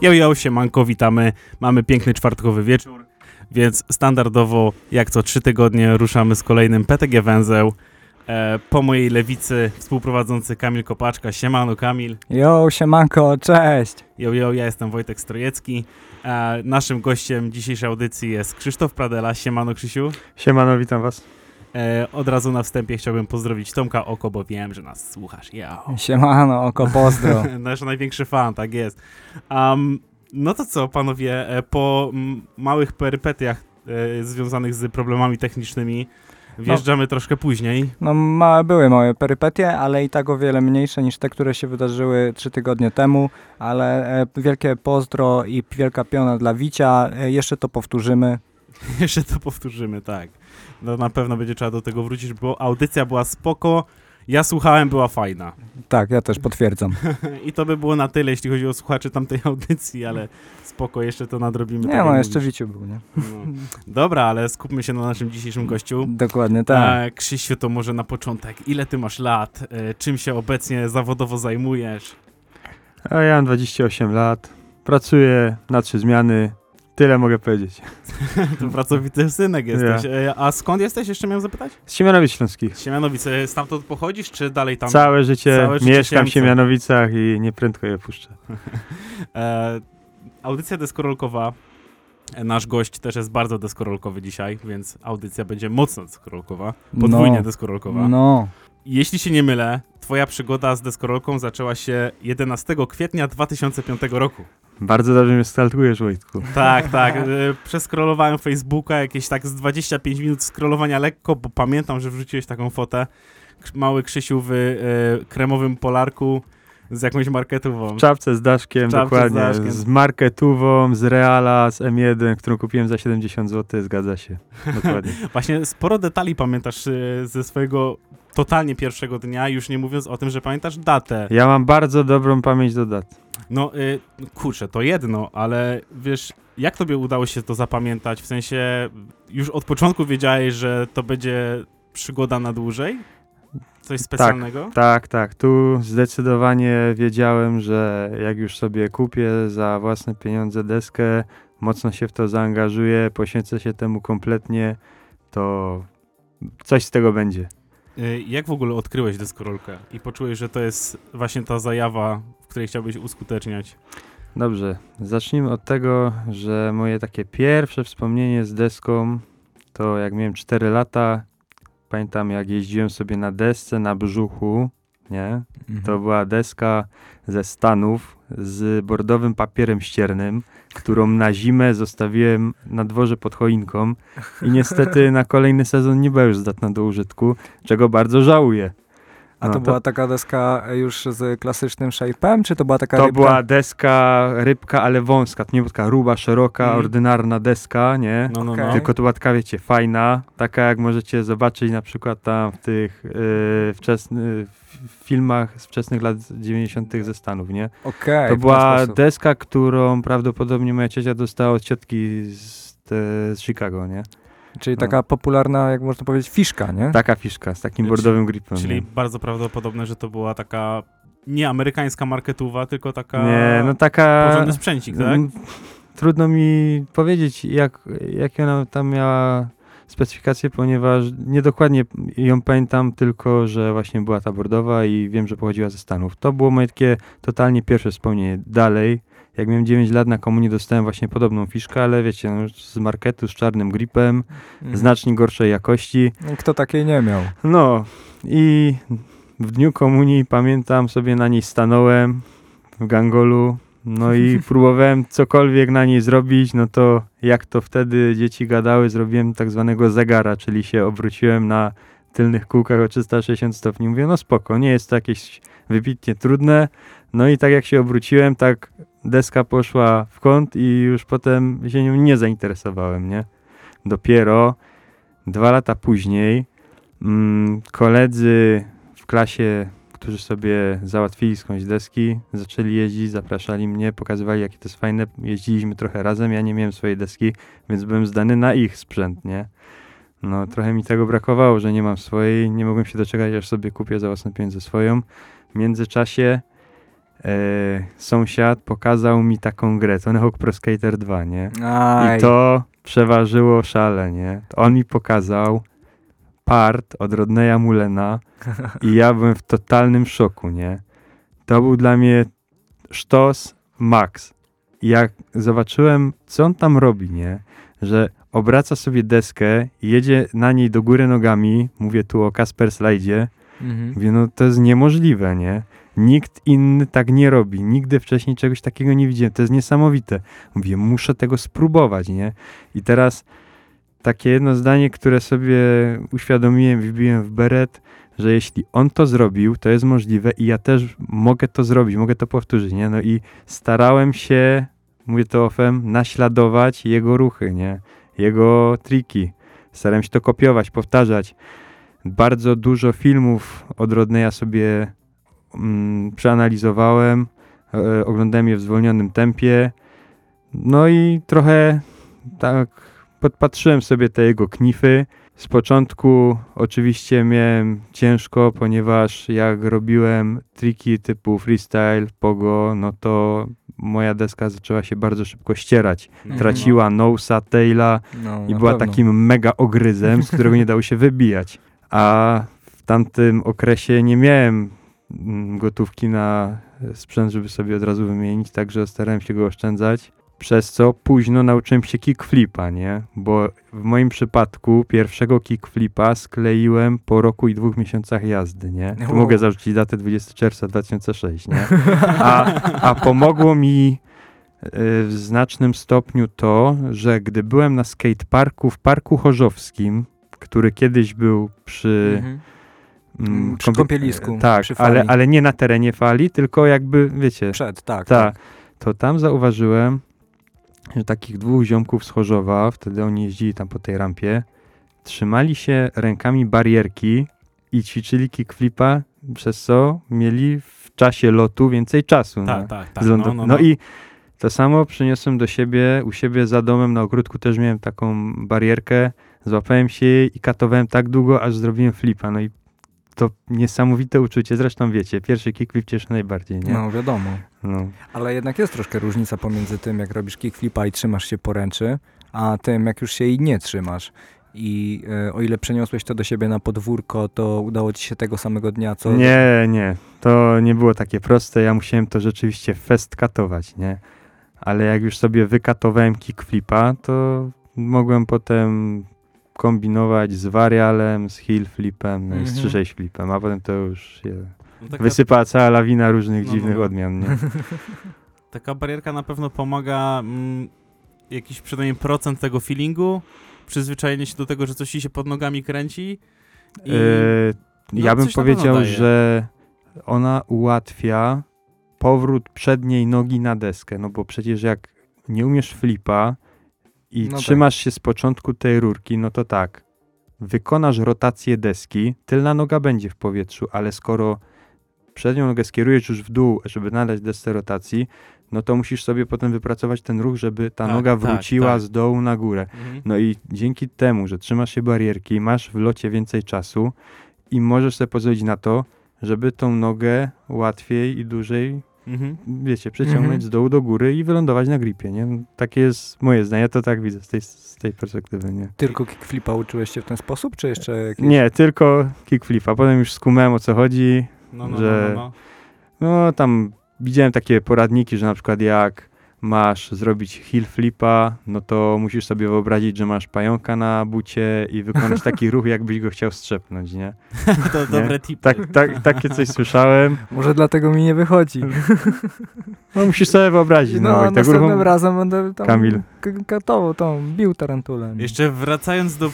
Yo, yo, siemanko, witamy. Mamy piękny czwartkowy wieczór, więc standardowo, jak co trzy tygodnie, ruszamy z kolejnym PTG Węzeł. E, po mojej lewicy współprowadzący Kamil Kopaczka. Siemano, Kamil. Jo, siemanko, cześć. Yo, yo, ja jestem Wojtek Strojecki. E, naszym gościem dzisiejszej audycji jest Krzysztof Pradela. Siemano, Krzysiu. Siemano, witam was. E, od razu na wstępie chciałbym pozdrowić Tomka Oko, bo wiem, że nas słuchasz. Yo. Siemano, oko pozdro. Nasz największy fan, tak jest. Um, no to co, panowie, e, po małych perypetiach e, związanych z problemami technicznymi wjeżdżamy troszkę później. No małe były moje perypetie, ale i tak o wiele mniejsze niż te, które się wydarzyły trzy tygodnie temu, ale e, wielkie pozdro i wielka piona dla Wicia, e, jeszcze to powtórzymy. Jeszcze to powtórzymy, tak. No na pewno będzie trzeba do tego wrócić, bo audycja była spoko. Ja słuchałem, była fajna. Tak, ja też potwierdzam. I to by było na tyle, jeśli chodzi o słuchaczy tamtej audycji, ale spoko, jeszcze to nadrobimy. Nie tak no, jeszcze mówisz. Wiciu był, nie? No. Dobra, ale skupmy się na naszym dzisiejszym gościu. Dokładnie tak. E, Krzysiu, to może na początek. Ile ty masz lat? E, czym się obecnie zawodowo zajmujesz? A ja mam 28 lat, pracuję na trzy zmiany, tyle mogę powiedzieć. To pracowity synek jesteś. E, a skąd jesteś, jeszcze miałem zapytać? Z Siemianowic Śląskich. Siemianowice, stamtąd pochodzisz, czy dalej tam? Całe życie całe życie mieszkam w. Siemianowicach i nieprędko je puszczę. E, audycja deskorolkowa. Nasz gość też jest bardzo deskorolkowy dzisiaj, więc audycja będzie mocno deskorolkowa. Podwójnie No. deskorolkowa. No, Jeśli się nie mylę, twoja przygoda z deskorolką zaczęła się 11 kwietnia 2005 roku. Bardzo dobrze mnie stalkujesz, Wojtku. Tak, tak. e, Przeskrolowałem Facebooka, jakieś tak z 25 minut scrollowania lekko, bo pamiętam, że wrzuciłeś taką fotę. Mały Krzysiu w e, kremowym polarku z jakąś marketową. W czapce z daszkiem, czapce z dokładnie. daszkiem. Z marketową, z Reala, z M1, którą kupiłem za 70 zł, zgadza się. Dokładnie. Właśnie sporo detali pamiętasz e, ze swojego totalnie pierwszego dnia, już nie mówiąc o tym, że pamiętasz datę. Ja mam bardzo dobrą pamięć do dat. No y, kurczę, to jedno, ale wiesz, jak tobie udało się to zapamiętać? W sensie już od początku wiedziałeś, że to będzie przygoda na dłużej? Coś specjalnego? Tak, tak. Tu zdecydowanie wiedziałem, że jak już sobie kupię za własne pieniądze deskę, mocno się w to zaangażuję, poświęcę się temu kompletnie, to coś z tego będzie. Y, jak w ogóle odkryłeś deskorolkę i poczułeś, że to jest właśnie ta zajawa, w której chciałbyś uskuteczniać? Dobrze, zacznijmy od tego, że moje takie pierwsze wspomnienie z deską to jak miałem 4 lata, pamiętam jak jeździłem sobie na desce na brzuchu, nie? To była deska ze Stanów z bordowym papierem ściernym, którą na zimę zostawiłem na dworze pod choinką i niestety na kolejny sezon nie była już zdatna do użytku, czego bardzo żałuję. A No to to- była taka deska już z klasycznym shape'em, czy to była taka To rybka? była deska rybka, ale wąska, to nie była taka ruba, szeroka, Mhm. ordynarna deska, nie? No, no, no. Tylko to była taka, wiecie, fajna, taka jak możecie zobaczyć na przykład tam w tych yy, wczesnych filmach z wczesnych lat 90. ze Stanów, nie? Okej, To była deska, którą prawdopodobnie moja ciocia dostała od ciotki z, te, z Chicago, nie? Czyli no. taka popularna, jak można powiedzieć, fiszka, nie? Taka fiszka z takim bordowym gripem. Czyli nie? bardzo prawdopodobne, że to była taka nie amerykańska marketuwa, tylko taka nie, no taka... porządny sprzęcik, tak? Mm, Trudno mi powiedzieć, jak, jakie ona tam miała specyfikacje, ponieważ niedokładnie ją pamiętam, tylko że właśnie była ta bordowa i wiem, że pochodziła ze Stanów. To było moje takie totalnie pierwsze wspomnienie. Dalej, jak miałem 9 lat na komunii, dostałem właśnie podobną fiszkę, ale wiecie, no, z marketu z czarnym gripem, Mhm. znacznie gorszej jakości. Kto takiej nie miał? No i w dniu komunii pamiętam sobie na niej stanąłem w gangolu. No i próbowałem cokolwiek na niej zrobić, no to jak to wtedy dzieci gadały, zrobiłem tak zwanego zegara, czyli się obróciłem na tylnych kółkach o 360 stopni. Mówię, no spoko, nie jest to jakieś wybitnie trudne. No i tak jak się obróciłem, tak deska poszła w kąt i już potem się nią nie zainteresowałem, nie? Dopiero dwa lata później mm, koledzy w klasie, którzy sobie załatwili skądś deski, zaczęli jeździć, zapraszali mnie, pokazywali jakie to jest fajne. Jeździliśmy trochę razem, ja nie miałem swojej deski, więc byłem zdany na ich sprzęt, nie? No trochę mi tego brakowało, że nie mam swojej, nie mogłem się doczekać, aż sobie kupię za własne pieniądze swoją. W międzyczasie e, sąsiad pokazał mi taką grę, Tony Hawk Pro Skater 2, nie? Aj. I to przeważyło szale, nie? On mi pokazał part od Rodneya Mulena i ja byłem w totalnym szoku, nie? To był dla mnie sztos max. I jak zobaczyłem, co on tam robi, nie? Że obraca sobie deskę i jedzie na niej do góry nogami, mówię tu o Kasper Slajdzie, Mhm. Mówię, no to jest niemożliwe, nie? Nikt inny tak nie robi. Nigdy wcześniej czegoś takiego nie widziałem. To jest niesamowite. Mówię, muszę tego spróbować, nie? I teraz takie jedno zdanie, które sobie uświadomiłem, wbiłem w beret, że jeśli on to zrobił, to jest możliwe i ja też mogę to zrobić, mogę to powtórzyć, nie? No i starałem się, mówię to ofem, naśladować jego ruchy, nie? Jego triki. Starałem się to kopiować, powtarzać bardzo dużo filmów od Rodneya sobie mm, przeanalizowałem, e, oglądałem je w zwolnionym tempie, no i trochę tak podpatrzyłem sobie te jego knify. Z początku oczywiście miałem ciężko, ponieważ jak robiłem triki typu freestyle, pogo, no to moja deska zaczęła się bardzo szybko ścierać. Mhm. Traciła nosa, taila, No, i była pewno. takim mega ogryzem, z którego nie dało się wybijać. A w tamtym okresie nie miałem gotówki na sprzęt, żeby sobie od razu wymienić, także starałem się go oszczędzać. Przez co późno nauczyłem się kickflipa, nie? Bo w moim przypadku pierwszego kickflipa skleiłem po roku i dwóch miesiącach jazdy, nie? Tu Wow. mogę zarzucić datę 20 czerwca 2006, nie? A, a pomogło mi y, w znacznym stopniu to, że gdy byłem na skateparku w Parku Chorzowskim, który kiedyś był przy... Mhm. Mm, Przy kąpie- kąpielisku, Tak, przy fali. ale, ale nie na terenie fali, tylko jakby, wiecie, Przed, tak. tak, to tam zauważyłem, że takich dwóch ziomków z Chorzowa, wtedy oni jeździli tam po tej rampie, trzymali się rękami barierki i ćwiczyli kickflipa, przez co mieli w czasie lotu więcej czasu. na- Tak, tak, tak. lądu- No, no, no no. i to samo przyniosłem do siebie, u siebie za domem na ogródku też miałem taką barierkę, złapałem się jej i katowałem tak długo, aż zrobiłem flipa, no i to niesamowite uczucie, zresztą wiecie, pierwszy kickflip cieszy najbardziej, nie? No wiadomo. No. Ale jednak jest troszkę różnica pomiędzy tym, jak robisz kickflipa i trzymasz się poręczy, a tym, jak już się jej nie trzymasz. I e, o ile przeniosłeś to do siebie na podwórko, to udało ci się tego samego dnia, co... Nie, nie, to nie było takie proste, ja musiałem to rzeczywiście fest katować, nie? Ale jak już sobie wykatowałem kickflipa, to mogłem potem kombinować z varialem, z heel flipem, no i z Mhm. 3-6 flipem, a potem to już się No taka, wysypała cała lawina różnych No, dziwnych no. odmian, nie? taka barierka na pewno pomaga mm, jakiś przynajmniej procent tego feelingu, przyzwyczajenie się do tego, że coś się pod nogami kręci. I... E, no, ja bym powiedział, że ona ułatwia powrót przedniej nogi na deskę, no bo przecież jak nie umiesz flipa i No tak. trzymasz się z początku tej rurki, no to tak, wykonasz rotację deski, tylna noga będzie w powietrzu, ale skoro przednią nogę skierujesz już w dół, żeby nadać desce rotacji, no to musisz sobie potem wypracować ten ruch, żeby ta Tak, noga tak, wróciła tak. z dołu na górę. Mhm. No i dzięki temu, że trzymasz się barierki, masz w locie więcej czasu i możesz sobie pozwolić na to, żeby tą nogę łatwiej i dłużej, Mhm. wiecie, przeciągnąć Mhm. z dołu do góry i wylądować na gripie, nie? Takie jest moje zdanie, ja to tak widzę z tej, z tej perspektywy, nie? Tylko kickflipa uczyłeś się w ten sposób, czy jeszcze jakieś... Nie, tylko kickflipa. Potem już skumałem o co chodzi. No, no, Że- no, no, No tam widziałem takie poradniki, że na przykład jak masz zrobić heel flipa, no to musisz sobie wyobrazić, że masz pająka na bucie i wykonać taki ruch, jakbyś go chciał strzepnąć, nie? to dobre tipy. Tak, tak, takie coś słyszałem. Może dlatego mi nie wychodzi. No musisz sobie wyobrazić. No, No, i tak następnym ruchom- razem będę tam Kamil. katował, tą, bił tarantulę. Jeszcze wracając do e,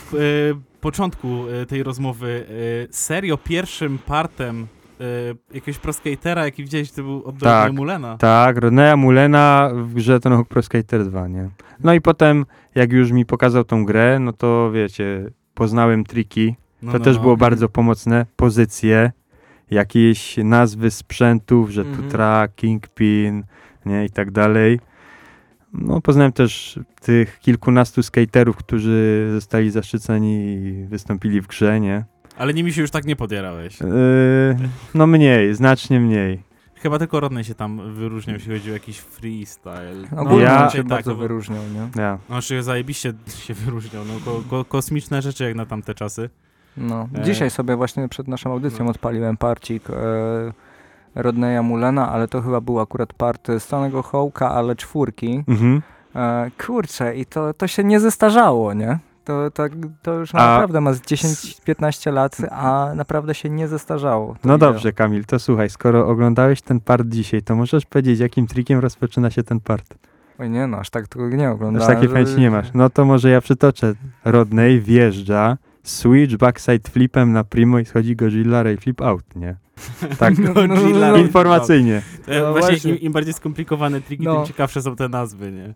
początku e, tej rozmowy, e, serio pierwszym partem e, jakiegoś proskatera, jaki widziałeś, to był od Tak. Mulena. Tak, Rodneya Mulena w grze Tony Hawk Pro Skater 2, nie? No i potem, jak już mi pokazał tą grę, no to wiecie, poznałem triki. No, To no, też no. było bardzo pomocne. Pozycje, jakieś nazwy sprzętów, że tu Mhm. track, kingpin, nie, i tak dalej. No, poznałem też tych kilkunastu skaterów, którzy zostali zaszczyceni i wystąpili w grze, nie? Ale nimi się już tak nie podjarałeś. Yy, no mniej, znacznie mniej. Chyba tylko Rodney się tam wyróżniał, jeśli chodzi o jakiś freestyle. Ogólnie ja- on raczej się bardzo to- wyróżniał, nie? Ja. No, czy zajebiście się wyróżniał. No, ko, ko, kosmiczne rzeczy jak na tamte czasy. No. E. Dzisiaj sobie właśnie przed naszą audycją No. odpaliłem parcik e, Rodneya Mulena, ale to chyba był akurat part Stanego Hołka, ale czwórki. Mhm. E, kurczę, i to, to się nie zestarzało, nie? To, to, to już A- naprawdę ma z 10-15 lat, a naprawdę się nie zestarzało. No wideo. dobrze, Kamil, to słuchaj, skoro oglądałeś ten part dzisiaj, to możesz powiedzieć, jakim trikiem rozpoczyna się ten part? Oj nie no, aż tak tego nie Aż oglądałem. takiej że- pamięci nie masz. No to może ja przytoczę. Rodney wjeżdża, switch backside flipem na primo i schodzi Godzilla Ray Flip out, nie? Tak, Godzilla no, informacyjnie. E, No właśnie właśnie. im, im bardziej skomplikowane triki, No. tym ciekawsze są te nazwy, nie?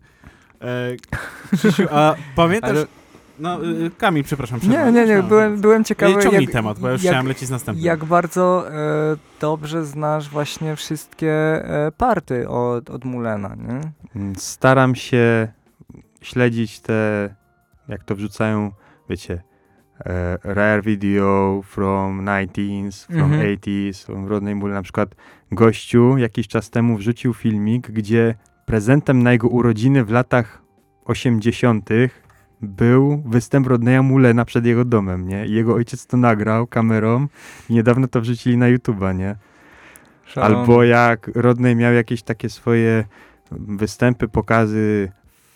E, Krzysiu, a pamiętasz... Ale- No, y, Kamil, przepraszam. Nie, nie, nie, No. byłem, byłem ciekawy, Ciągnij jak, temat, bo ja już jak, chciałem lecieć z następnym. jak bardzo e, dobrze znasz właśnie wszystkie e, party od, od Mulena, nie? Mm, Staram się śledzić te, jak to wrzucają, wiecie, e, rare video from 19s, from Mhm. 80s, from Rodney Bull. Na przykład gościu jakiś czas temu wrzucił filmik, gdzie prezentem na jego urodziny w latach 80. był występ Rodneya Mulena przed jego domem, nie? I jego ojciec to nagrał kamerą i niedawno to wrzucili na YouTube'a, nie? Albo jak Rodney miał jakieś takie swoje występy, pokazy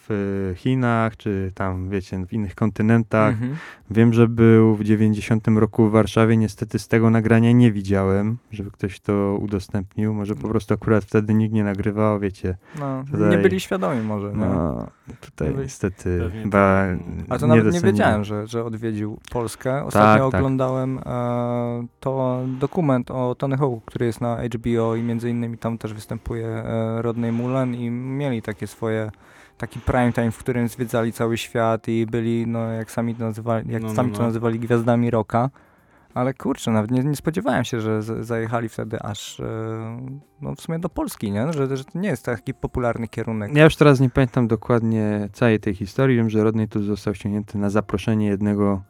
w Chinach, czy tam, wiecie, w innych kontynentach. Mhm. Wiem, że był w 90 roku w Warszawie. Niestety z tego nagrania nie widziałem, żeby ktoś to udostępnił. Może po prostu akurat wtedy nikt nie nagrywał, wiecie. No, Tutaj- nie byli świadomi może, nie? No, tutaj Byli- niestety Pewnie chyba tak. A to nawet nie wiedziałem, że, że odwiedził Polskę. Ostatnio tak. oglądałem e, to dokument o Tony Hawk, który jest na HBO i między innymi tam też występuje e, Rodney Mullen i mieli takie swoje taki prime time, w którym zwiedzali cały świat i byli, no jak sami to nazywali, jak No, no, sami no. to nazywali gwiazdami rocka. Ale kurczę, nawet nie, nie spodziewałem się, że z, zajechali wtedy aż e, no w sumie do Polski, nie? Że, że to nie jest taki popularny kierunek. Ja już teraz nie pamiętam dokładnie całej tej historii. Wiem, że Rodney tu został ściągnięty na zaproszenie jednego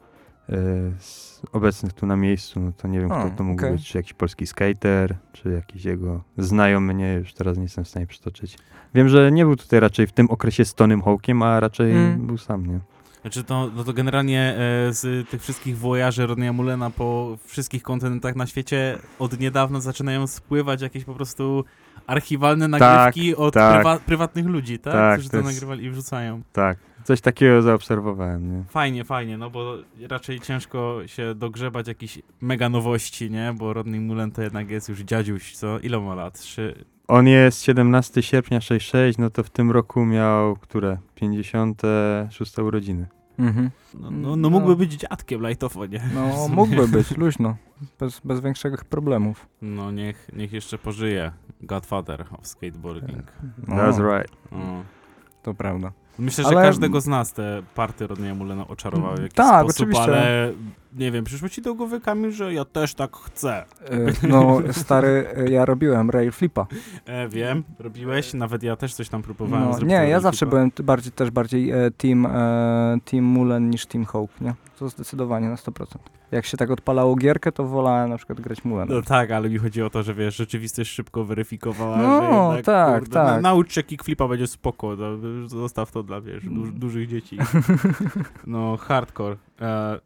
z obecnych tu na miejscu. No to nie wiem, O, kto to mógł okej. być. Czy jakiś polski skater, czy jakiś jego znajomy. Nie, już teraz nie jestem w stanie przytoczyć. Wiem, że nie był tutaj raczej w tym okresie z Tonym Hawkiem, a raczej Mm. był sam, nie? Znaczy to, no to generalnie e, z tych wszystkich wojaży Rodneya Mulena po wszystkich kontynentach na świecie od niedawna zaczynają spływać jakieś po prostu archiwalne nagrywki od tak. prywa- prywatnych ludzi, tak? Tak, Którzy to to jest- nagrywali i wrzucają. Tak. Coś takiego zaobserwowałem, nie? Fajnie, fajnie, no bo raczej ciężko się dogrzebać jakichś mega nowości, nie? Bo Rodney Mullen to jednak jest już dziadziuś, co? Ile ma lat? Trzy... On jest 17 sierpnia 66, no to w tym roku miał, które? 56 urodziny. No, Mhm. no, No. no mógłby być dziadkiem lajtowo, nie? No mógłby być, luźno, bez, bez większych problemów. No niech, niech jeszcze pożyje Godfather of Skateboarding. No, That's right. O. To prawda. Myślę, że Ale- każdego z nas te party Rodneya Mullena oczarowały w jakiś Tak, sposób, oczywiście. ale nie wiem, przyszło ci do głowy Kamil, że ja też tak chcę. E, No stary, e, ja robiłem rail flipa. E, wiem, robiłeś, nawet ja też coś tam próbowałem No, zrobić. nie, ja zawsze flipa. byłem bardziej, też bardziej e, team, e, team Mullen niż team Hawk, nie? To zdecydowanie na 100%. Jak się tak odpalało gierkę, to wolałem na przykład grać Mullen. No tak, ale mi chodzi o to, że wiesz, rzeczywistość szybko weryfikowała, No, że jednak, tak, kurde, tak. Na, naucz się kickflipa, będzie spoko, no, zostaw to dla, wiesz, du dużych dzieci. No, hardcore. E,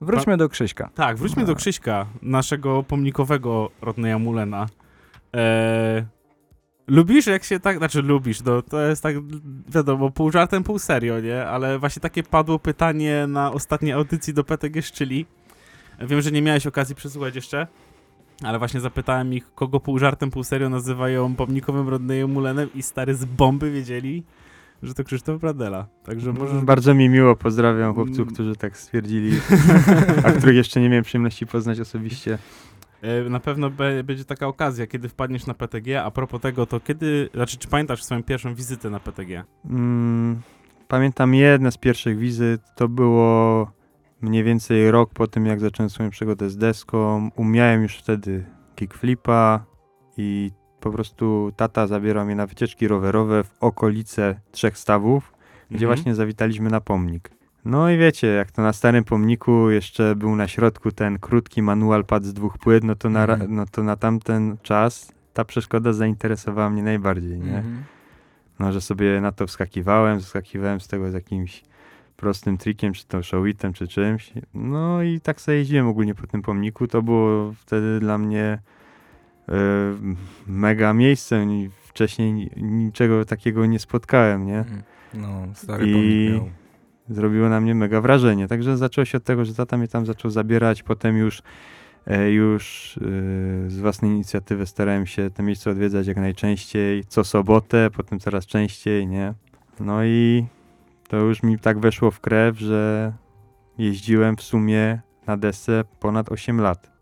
Wróćmy do Krzyśka. Tak, wróćmy do Krzyśka, naszego pomnikowego Rodneya Mulena. Eee, lubisz jak się tak, znaczy lubisz, no to jest tak, wiadomo, pół żartem, pół serio, nie? Ale właśnie takie padło pytanie na ostatniej audycji do PTG Szczyli. Wiem, że nie miałeś okazji przesłuchać jeszcze, ale właśnie zapytałem ich, kogo pół żartem, pół serio nazywają pomnikowym Rodneyem Mulenem i stary z bomby wiedzieli, że to Krzysztof Bradela. Także możesz... Bardzo mi miło, pozdrawiam chłopców, Mm. którzy tak stwierdzili, a których jeszcze nie miałem przyjemności poznać osobiście. E, Na pewno be, będzie taka okazja, kiedy wpadniesz na PTG. A propos tego, to kiedy, znaczy, czy pamiętasz swoją pierwszą wizytę na PTG? Mm, pamiętam jedne z pierwszych wizyt, to było mniej więcej rok po tym, jak zacząłem swoją przygodę z deską. Umiałem już wtedy kickflipa i po prostu tata zabierał mnie na wycieczki rowerowe w okolice Trzech Stawów, gdzie Mhm. właśnie zawitaliśmy na pomnik. No i wiecie, jak to na starym pomniku jeszcze był na środku ten krótki manual pad z dwóch płyt, no to na, Mhm. no to na tamten czas ta przeszkoda zainteresowała mnie najbardziej, nie? Mhm. No, że sobie na to wskakiwałem, wskakiwałem z tego z jakimś prostym trikiem, czy to showitem, czy czymś. No i tak sobie jeździłem ogólnie po tym pomniku. To było wtedy dla mnie e, mega miejsce. i Wcześniej ni- niczego takiego nie spotkałem, nie? Mhm. No, stary I- pomnik miał. Zrobiło na mnie mega wrażenie. Także zaczęło się od tego, że tata mnie tam zaczął zabierać. Potem już, e, już e, z własnej inicjatywy starałem się te miejsce odwiedzać jak najczęściej. Co sobotę, potem coraz częściej, nie? No i to już mi tak weszło w krew, że jeździłem w sumie na desce ponad 8 lat.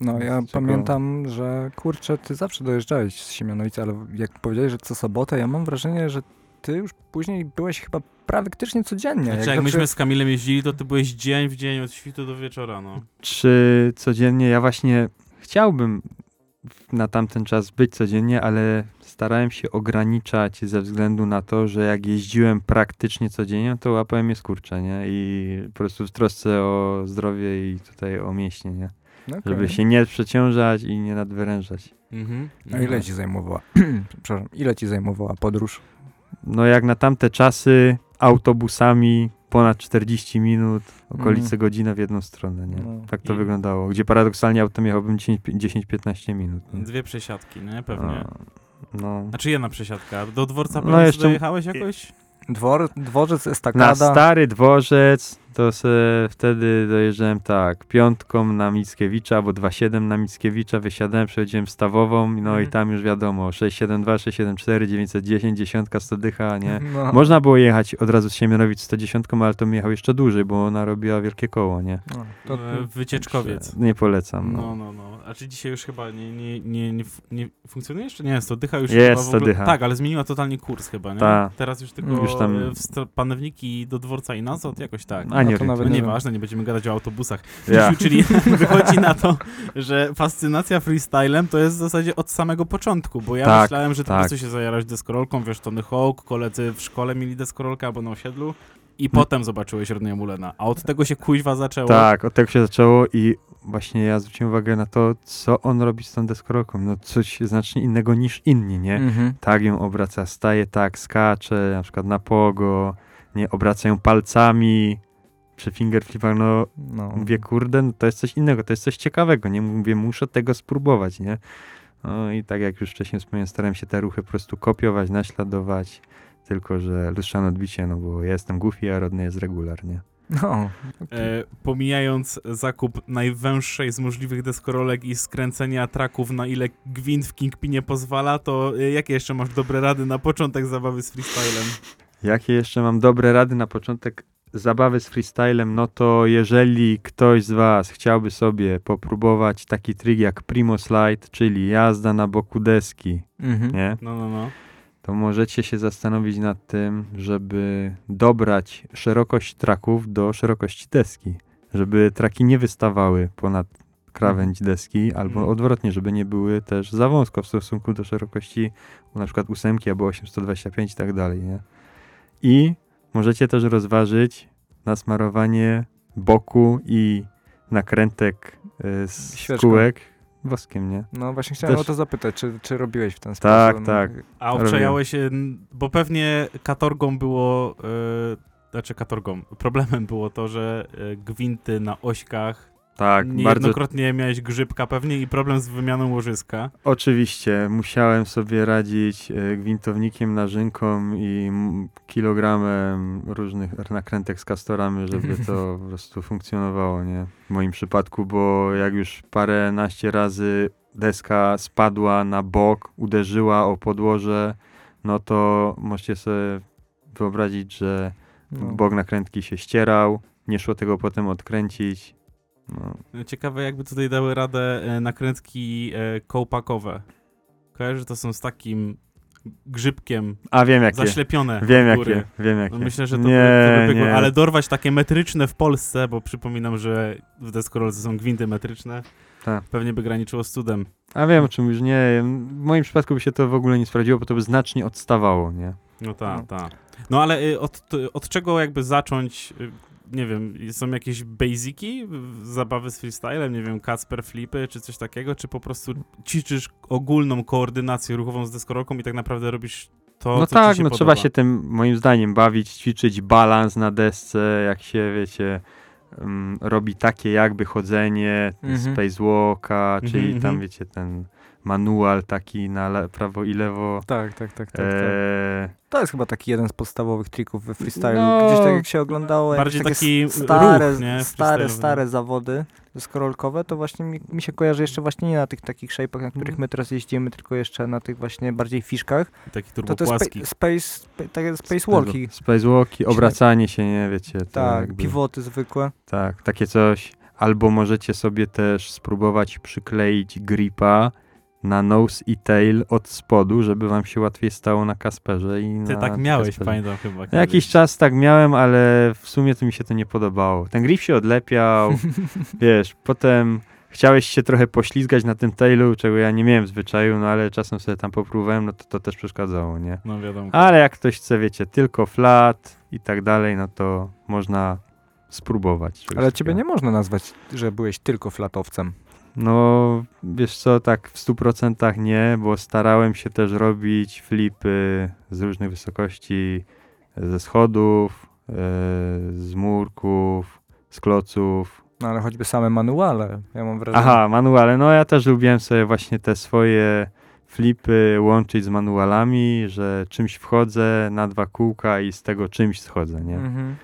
No ja czego- pamiętam, że kurczę, ty zawsze dojeżdżałeś z Siemianowicy, ale jak powiedziałeś, że co sobotę, ja mam wrażenie, że ty już później byłeś chyba praktycznie codziennie. Znaczy, jak dobrze- myśmy z Kamilem jeździli, to ty byłeś dzień w dzień od świtu do wieczora, no. Czy codziennie? Ja właśnie chciałbym na tamten czas być codziennie, ale starałem się ograniczać ze względu na to, że jak jeździłem praktycznie codziennie, to łapałem je skurcze, nie? I po prostu w trosce o zdrowie i tutaj o mięśnie, nie? No, Żeby się nie przeciążać i nie nadwyrężać. Mhm. A ile ci zajmowała, przepraszam, ile ci zajmowała podróż? No jak na tamte czasy autobusami ponad 40 minut, okolice Mhm. godzina w jedną stronę, nie? No. Tak to I- wyglądało. Gdzie paradoksalnie autem jechałbym 10 10-15 minut. nie? Dwie przesiadki, nie? Pewnie. A, No. Znaczy jedna przesiadka. Do dworca No jeszcze- dojechałeś jakoś? Dwor, dworzec, Na estakada. stary dworzec to se wtedy dojeżdżałem tak, piątką na Mickiewicza albo 2,7 na Mickiewicza, wysiadałem, przechodziłem stawową, no i Mhm. tam już wiadomo, 672, 674, 910, dziesiątka, 100 dycha, nie? No. Można było jechać od razu z Siemianowic 110, ale to mi jechał jeszcze dłużej, bo ona robiła wielkie koło, nie? No, to, E, Wycieczkowiec. Nie polecam, no. No, no, no. A czy dzisiaj już chyba nie, nie, nie, nie, nie funkcjonuje jeszcze? Nie, Stodycha już Jest chyba w ogóle... Stodycha. Tak, ale zmieniła totalnie kurs chyba, nie? Ta. Teraz już tylko Już tam- e, do dworca i nazad, jakoś tak. A nie, No to nawet No nieważne, nie będziemy gadać o autobusach. Ja. Czyli wychodzi na to, że fascynacja freestylem to jest w zasadzie od samego początku, bo ja Tak, myślałem, że ty tak. po prostu się zajarałeś deskorolką, wiesz, Tony Hawk, koledzy w szkole mieli deskorolkę albo na osiedlu i potem zobaczyłeś Rodneya Mulena, a od tego się kuźwa zaczęło. Tak, od tego się zaczęło i właśnie ja zwróciłem uwagę na to, co on robi z tą deskorolką. No coś znacznie innego niż inni, nie? Mhm. tak ją obraca, staje tak, skacze, na przykład na pogo, nie, obraca ją palcami, przy fingerflipach, no No. mówię, kurde, no to jest coś innego, to jest coś ciekawego, nie, mówię, muszę tego spróbować, nie. No i tak jak już wcześniej wspomniałem, starałem się te ruchy po prostu kopiować, naśladować, tylko że lustrzane odbicie, no bo ja jestem goofy, a rodny jest regular, nie. No. E, pomijając zakup najwęższej z możliwych deskorolek i skręcenia traków na ile gwint w Kingpinie pozwala, to e, jakie jeszcze masz dobre rady na początek zabawy z freestylem? Jakie jeszcze mam dobre rady na początek zabawy z freestylem? No to jeżeli ktoś z Was chciałby sobie popróbować taki trik jak Primo Slide, czyli jazda na boku deski, Mhm. nie? No, no, no. To możecie się zastanowić nad tym, żeby dobrać szerokość traków do szerokości deski, żeby traki nie wystawały ponad krawędź deski, albo Mhm. odwrotnie, żeby nie były też za wąsko w stosunku do szerokości na przykład ósemki albo 825 i tak dalej, nie? I możecie też rozważyć nasmarowanie boku i nakrętek y, z Świeczką. kółek woskiem, nie? No właśnie chciałem Też- o to zapytać, czy, czy robiłeś w ten Tak, sposób? tak. A obczajałeś się, n- bo pewnie katorgą było, e, znaczy katorgą, problemem było to, że e, gwinty na ośkach, Tak, bardzo niejednokrotnie miałeś grzybka pewnie i problem z wymianą łożyska. Oczywiście, musiałem sobie radzić e, gwintownikiem, narzynką i kilogramem różnych nakrętek z kastorami, żeby to po prostu funkcjonowało, nie? W moim przypadku, bo jak już paręnaście razy deska spadła na bok, uderzyła o podłoże, no to możecie sobie wyobrazić, że No. bok nakrętki się ścierał, nie szło tego potem odkręcić. No, Ciekawe jakby tutaj dały radę e, nakrętki e, kołpakowe. Kojarzysz, że to są z takim grzybkiem a wiem jakie, zaślepione wiem góry. jakie, wiem jakie. No myślę, że to, nie, by, to by ale dorwać takie metryczne w Polsce, bo przypominam, że w deskorolce są gwinty metryczne, Tak. pewnie by graniczyło z cudem. A wiem o czym już nie. W moim przypadku by się to w ogóle nie sprawdziło, bo to by znacznie odstawało, nie? No tak, No. tak. No ale y, od, t- od czego jakby zacząć, y, nie wiem, są jakieś basiki zabawy z freestylem, nie wiem, Kacper flipy czy coś takiego, czy po prostu ćwiczysz ogólną koordynację ruchową z deskorolką i tak naprawdę robisz to, no tak, no podoba. trzeba się tym moim zdaniem bawić, ćwiczyć balans na desce, jak się wiecie, mm, robi takie jakby chodzenie, Mhm. spacewalka, czyli Mhm, tam mhm. wiecie ten manual taki na le- prawo i lewo. Tak, tak, tak, tak. tak. Eee, To jest chyba taki jeden z podstawowych trików we freestylu. No, Gdzieś tak jak się oglądało, bardziej jakieś taki takie stare, ruch, nie, stare, stare zawody skorolkowe, to właśnie mi, mi się kojarzy jeszcze właśnie nie na tych takich shape'ach, na których Mhm. my teraz jeździmy, tylko jeszcze na tych właśnie bardziej fiszkach. Taki To turbo to spa- space, spa- takie spacewalki. Spacewalki, obracanie się, nie wiecie. to Tak, jakby- pivoty zwykłe. Tak, takie coś. Albo możecie sobie też spróbować przykleić gripa na nose i tail od spodu, żeby wam się łatwiej stało na Kasperze. I Ty na tak miałeś, Kasperze. pamiętam chyba. No, Jakiś kiedyś. czas tak miałem, ale w sumie to mi się to nie podobało. Ten grip się odlepiał, wiesz, potem chciałeś się trochę poślizgać na tym tailu, czego ja nie miałem w zwyczaju, no ale czasem sobie tam popróbowałem, no to to też przeszkadzało, nie? No wiadomo. Ale jak ktoś chce, wiecie, tylko flat i tak dalej, no to można spróbować. Ale ciebie nie można nazwać, że byłeś tylko flatowcem. No, wiesz co, tak w 100% nie, bo starałem się też robić flipy z różnych wysokości, ze schodów, e, z murków, z kloców. No ale choćby same manuale, ja mam wrażenie. Aha, manuale. No ja też lubiłem sobie właśnie te swoje flipy łączyć z manualami, że czymś wchodzę na dwa kółka i z tego czymś schodzę, nie? Mhm.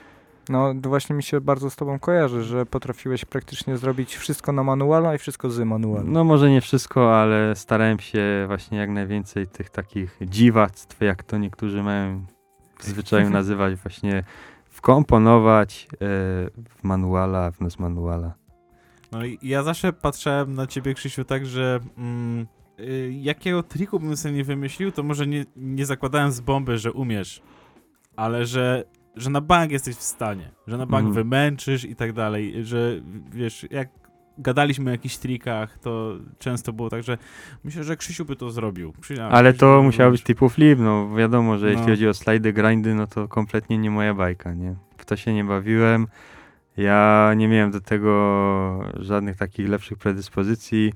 No to właśnie mi się bardzo z tobą kojarzy, że potrafiłeś praktycznie zrobić wszystko na manuala i wszystko z manuala. No może nie wszystko, ale starałem się właśnie jak najwięcej tych takich dziwactw, jak to niektórzy mają w zwyczaju nazywać, właśnie wkomponować e, w manuala, w nos manuala. No i ja zawsze patrzałem na ciebie, Krzysiu, tak, że mm, y, jakiego triku bym sobie nie wymyślił, to może nie, nie zakładałem z bomby, że umiesz, ale że, że na bank jesteś w stanie, że na bank Mhm. wymęczysz i tak dalej, że wiesz, jak gadaliśmy o jakichś trikach, to często było tak, że myślę, że Krzysiu by to zrobił. Krzysiu, Ale Krzysiu to musiał być typu flip, no wiadomo, że jeśli No. chodzi o slajdy, grindy, no to kompletnie nie moja bajka, nie? W to się nie bawiłem. Ja nie miałem do tego żadnych takich lepszych predyspozycji.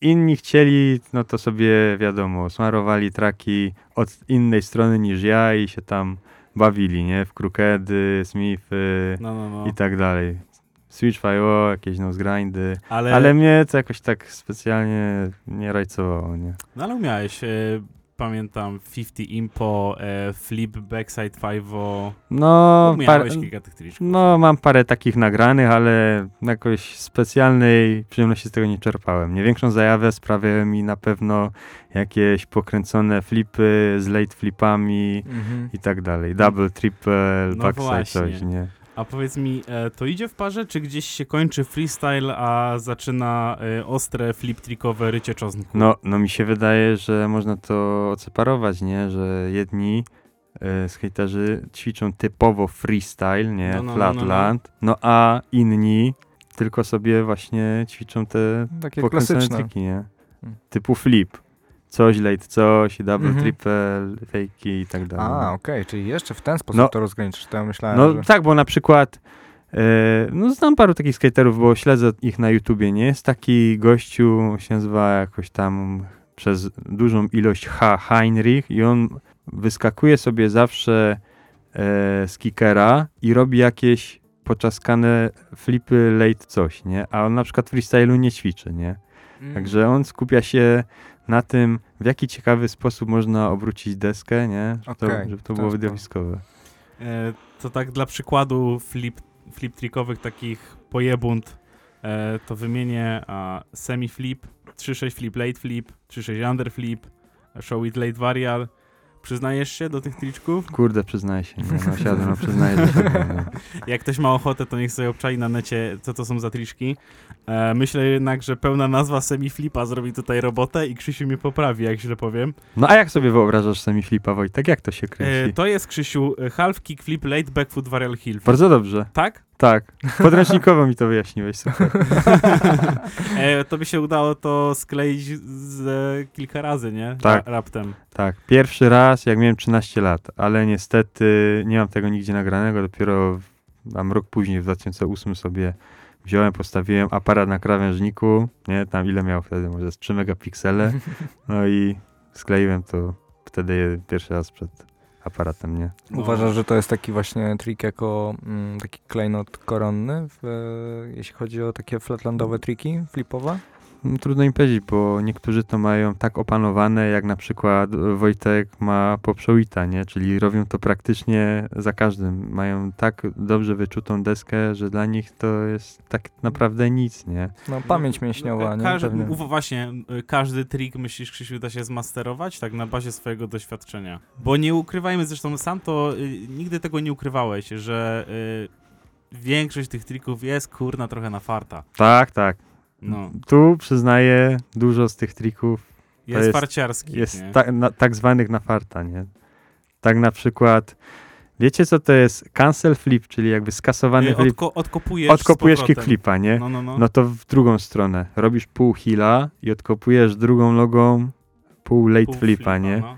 Inni chcieli, no to sobie wiadomo, smarowali traki od innej strony niż ja i się tam bawili, nie? W krukedy, smify No, no, no. i tak dalej. Switch FIO, jakieś nose grindy, Ale, ale mnie to jakoś tak specjalnie nie rajcowało, nie? no, ale umiałeś, e, pamiętam, 50 impo, e, flip, backside 5 No, par- kilka tych triczków. No, mam parę takich nagranych, ale jakoś specjalnej przyjemności z tego nie czerpałem. Nie większą zajawę sprawiały mi na pewno jakieś pokręcone flipy z late flipami Mhm. i tak dalej. Double, triple, No backside, właśnie. coś, nie? A powiedz mi, e, to idzie w parze, czy gdzieś się kończy freestyle, a zaczyna e, ostre flip trickowe rycie czosnku? No, no mi się wydaje, że można to odseparować, nie? Że jedni y, skaterzy ćwiczą typowo freestyle, nie? No, no, no, no, no. Flatland, no a inni tylko sobie właśnie ćwiczą te Takie klasyczne. triki, nie? Mm. Typu flip. Coś, late coś, double, Mhm. triple, fejki i tak dalej. A, okej, czyli jeszcze w ten sposób No. to rozgraniczysz. To ja myślałem, No że... tak, bo na przykład e, no znam paru takich skaterów, bo śledzę ich na YouTubie, nie? Jest taki gościu, się nazywa jakoś tam przez dużą ilość H. Heinrich i on wyskakuje sobie zawsze e, z kickera i robi jakieś poczaskane flipy late coś, nie? A on na przykład freestylu nie ćwiczy, nie? Mm. Także on skupia się na tym, w jaki ciekawy sposób można obrócić deskę, nie? Żeby, Okej, to, żeby to ten było widowiskowe. E, to tak dla przykładu flip, flip trickowych takich pojebunt, e, to wymienię a, semi flip, 3-6 flip, late flip, 3-6 under flip, show it late varial. Przyznajesz się do tych triczków? Kurde, przyznaję się, nie, no siadłem, no przyznaję do siebie, nie. Jak ktoś ma ochotę, to niech sobie obczai na necie, co to są za triczki. E, myślę jednak, że pełna nazwa semi flipa zrobi tutaj robotę i Krzysiu mnie poprawi, jak źle powiem. No a jak sobie wyobrażasz semi flipa, Wojtek? Jak to się E, kręci? to jest, Krzysiu, e, half kick flip, late back foot varial heel. Bardzo dobrze, Tak? Tak. Podręcznikowo mi to wyjaśniłeś, super. e, to by się udało to skleić z e, kilka razy, nie? Tak. Ra raptem. Tak, pierwszy raz jak miałem 13 lat, ale niestety nie mam tego nigdzie nagranego, dopiero tam rok później, w 2008 sobie wziąłem, postawiłem aparat na krawężniku, nie, tam ile miał wtedy, może z 3 megapiksele, no i skleiłem to wtedy pierwszy raz przed aparatem, nie. No. Uważasz, że to jest taki właśnie trik jako mm, taki klejnot koronny, w, jeśli chodzi o takie flatlandowe triki flipowe? No, trudno im powiedzieć, bo niektórzy to mają tak opanowane, jak na przykład Wojtek ma poprzowita, nie? Czyli robią to praktycznie za każdym. Mają tak dobrze wyczutą deskę, że dla nich to jest tak naprawdę nic, nie? No pamięć mięśniowa, nie? Każdy, właśnie, y, każdy trik, myślisz, Krzysiu, da się zmasterować tak na bazie swojego doświadczenia. Bo nie ukrywajmy, zresztą sam to y, nigdy tego nie ukrywałeś, że y, większość tych trików jest kurna trochę na farta. Tak, tak. No, Tu przyznaję, dużo z tych trików jest, jest- farciarski. jest ta, na, tak zwanych na farta, nie? Tak na przykład, wiecie co to jest cancel flip, czyli jakby skasowany flip, Odko, odkopujesz odkopujesz z powrotem. kickflipa, nie? No, no, no. No to w drugą stronę. Robisz pół heala i odkopujesz drugą nogą pół late Pół flipa, nie? no.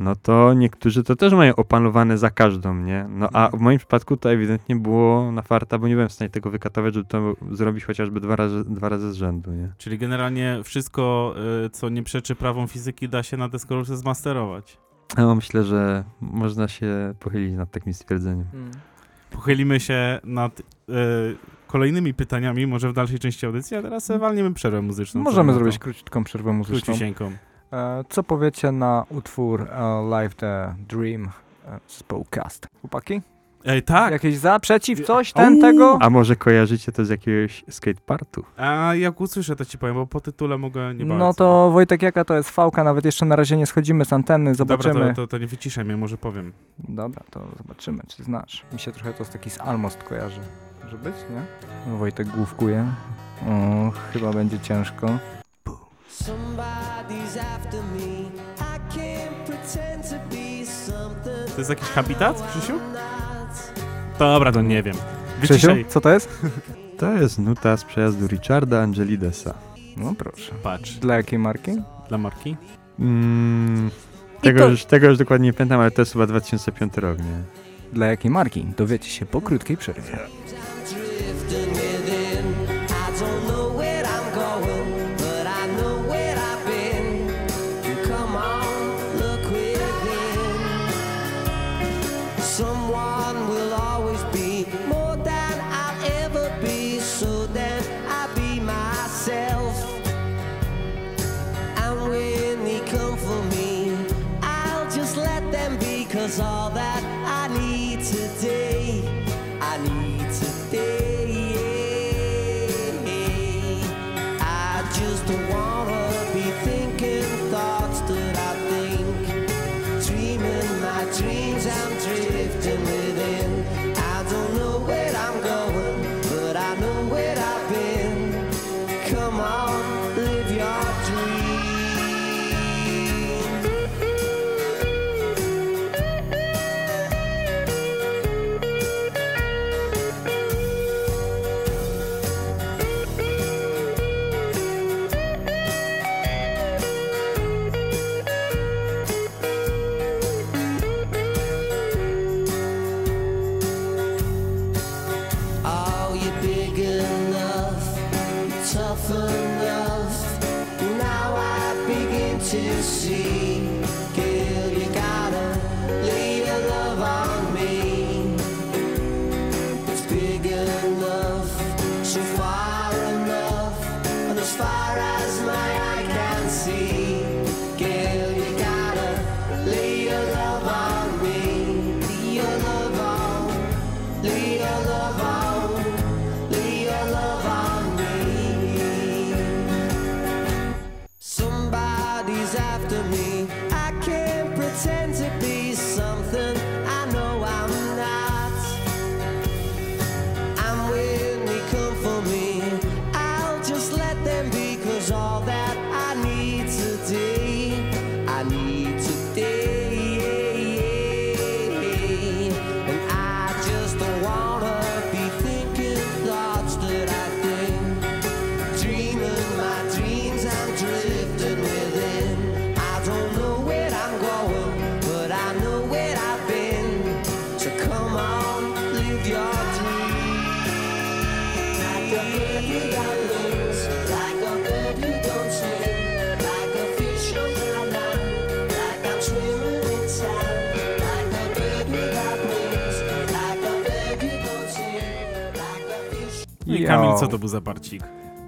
No to niektórzy to też mają opanowane za każdą, nie? No a Mhm. w moim przypadku to ewidentnie było na farta, bo nie byłem w stanie tego wykatować, żeby to zrobić chociażby dwa razy, dwa razy z rzędu, nie? Czyli generalnie wszystko, y, co nie przeczy prawom fizyki, da się na deskorolce zmasterować. No myślę, że można się pochylić nad takim stwierdzeniem. Mm. Pochylimy się nad y, kolejnymi pytaniami, może w dalszej części audycji, a teraz sobie walniemy przerwę muzyczną. Możemy zrobić króciutką przerwę muzyczną. Króciusieńką. E, co powiecie na utwór e, Live the Dream e, zespołu Cast? Chłopaki? Ej, tak! Jakieś za, przeciw, coś, ten, Uuu. tego? A może kojarzycie to z jakiegoś skatepartu? A jak usłyszę, to ci powiem, bo po tytule mogę nie bardzo. No to Wojtek, jaka to jest fałka? Nawet jeszcze na razie nie schodzimy z anteny, zobaczymy. Dobra, to, to, to nie wyciszaj mnie, może powiem. Dobra, to zobaczymy, czy znasz. Mi się trochę to z taki z Almost kojarzy. Może być, nie? No, Wojtek główkuje. O, chyba będzie ciężko. To jest jakiś habitat, Krzysiu? Dobra, to nie wiem. Krzysiu, Wyciszaj. co to jest? To jest nuta z przejazdu Richarda Angelidesa. No proszę. Patrz, Dla jakiej marki? dla marki. Mm, I tego, to- już, tego już dokładnie nie pamiętam, ale to jest chyba 2005 rok, nie? Dla jakiej marki? Dowiecie się po krótkiej przerwie. No i. Kamil, co to był za barcik?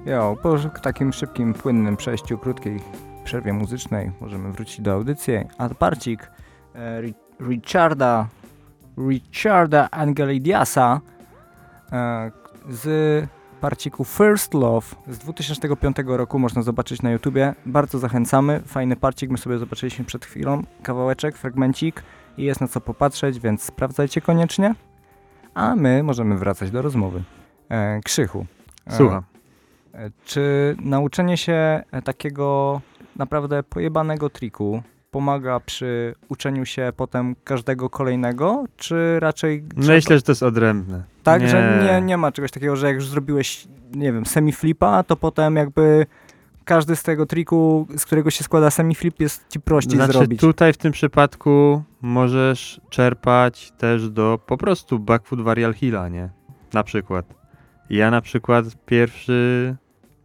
Jo, po takim szybkim, płynnym przejściu, krótkiej przerwie muzycznej możemy wrócić do audycji. A parcik e, Ri- Richarda, Richarda Angelidiasa e, z parciku First Love z 2005 roku można zobaczyć na YouTubie. Bardzo zachęcamy. Fajny parcik, my sobie zobaczyliśmy przed chwilą. Kawałeczek, fragmencik i jest na co popatrzeć, więc sprawdzajcie koniecznie. A my możemy wracać do rozmowy. E, Krzychu. e, Słucham. E, Czy nauczenie się takiego naprawdę pojebanego triku pomaga przy uczeniu się potem każdego kolejnego, czy raczej Myślę, że to jest odrębne. tak, nie. że nie, nie ma czegoś takiego, że jak już zrobiłeś, nie wiem, semiflipa, to potem jakby każdy z tego triku, z którego się składa semiflip jest ci prościej znaczy, zrobić. tutaj w tym przypadku możesz czerpać też do po prostu backfoot varial hilla, nie? Na przykład. Ja na przykład pierwszy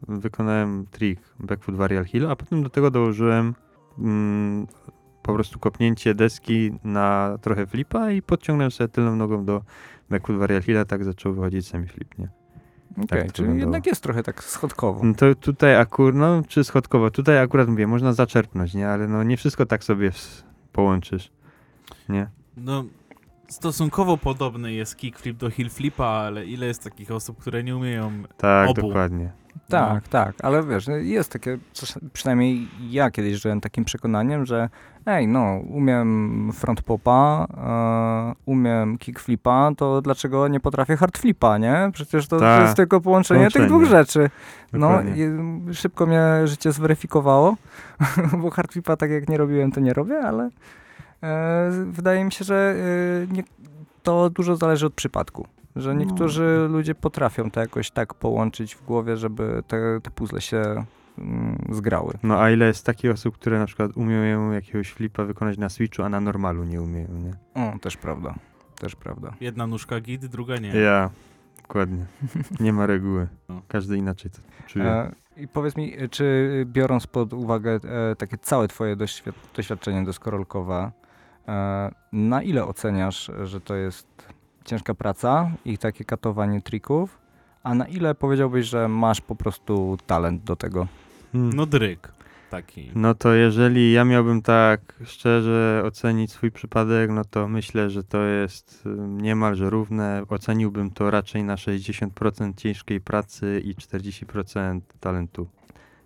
wykonałem trik backfoot varial hill, a potem do tego dołożyłem mm, po prostu kopnięcie deski na trochę flipa i podciągnąłem sobie tylną nogą do backfoot varial hilla, tak zaczął wychodzić semiflip, nie? Okej, tak to czyli jednak jest trochę tak schodkowo. No to tutaj akurat, no czy schodkowo, tutaj akurat mówię, można zaczerpnąć, nie? Ale no nie wszystko tak sobie połączysz, nie? No, stosunkowo podobny jest kickflip do heel flipa, ale ile jest takich osób, które nie umieją... Tak, Obu. dokładnie. Tak, tak, ale wiesz, no jest takie, przynajmniej ja kiedyś żyłem takim przekonaniem, że ej, no, umiem front popa, e, umiem kickflipa, to dlaczego nie potrafię hardflipa, nie? Przecież to, to Tak, jest tylko połączenie, tych dwóch rzeczy. No, Dokładnie. i szybko mnie życie zweryfikowało, bo hardflipa tak jak nie robiłem, to nie robię, ale wydaje mi się, że e, nie, to dużo zależy od przypadku. Że No. niektórzy ludzie potrafią to jakoś tak połączyć w głowie, żeby te, te puzzle się mm, zgrały. No a ile jest takich osób, które na przykład umieją jakiegoś flipa wykonać na Switchu, a na normalu nie umieją, nie? O, też prawda. Też prawda. Jedna nóżka git, druga nie. Ja, dokładnie. Nie ma reguły. No. Każdy inaczej to czuje. E, I powiedz mi, e, czy biorąc pod uwagę e, takie całe twoje doświad doświadczenie deskorolkowe, e, na ile oceniasz, że to jest ciężka praca i takie katowanie trików, a na ile powiedziałbyś, że masz po prostu talent do tego? Hmm. No dryk taki. No to jeżeli ja miałbym tak szczerze ocenić swój przypadek, no to myślę, że to jest niemalże równe. Oceniłbym to raczej na 60% ciężkiej pracy i 40% talentu.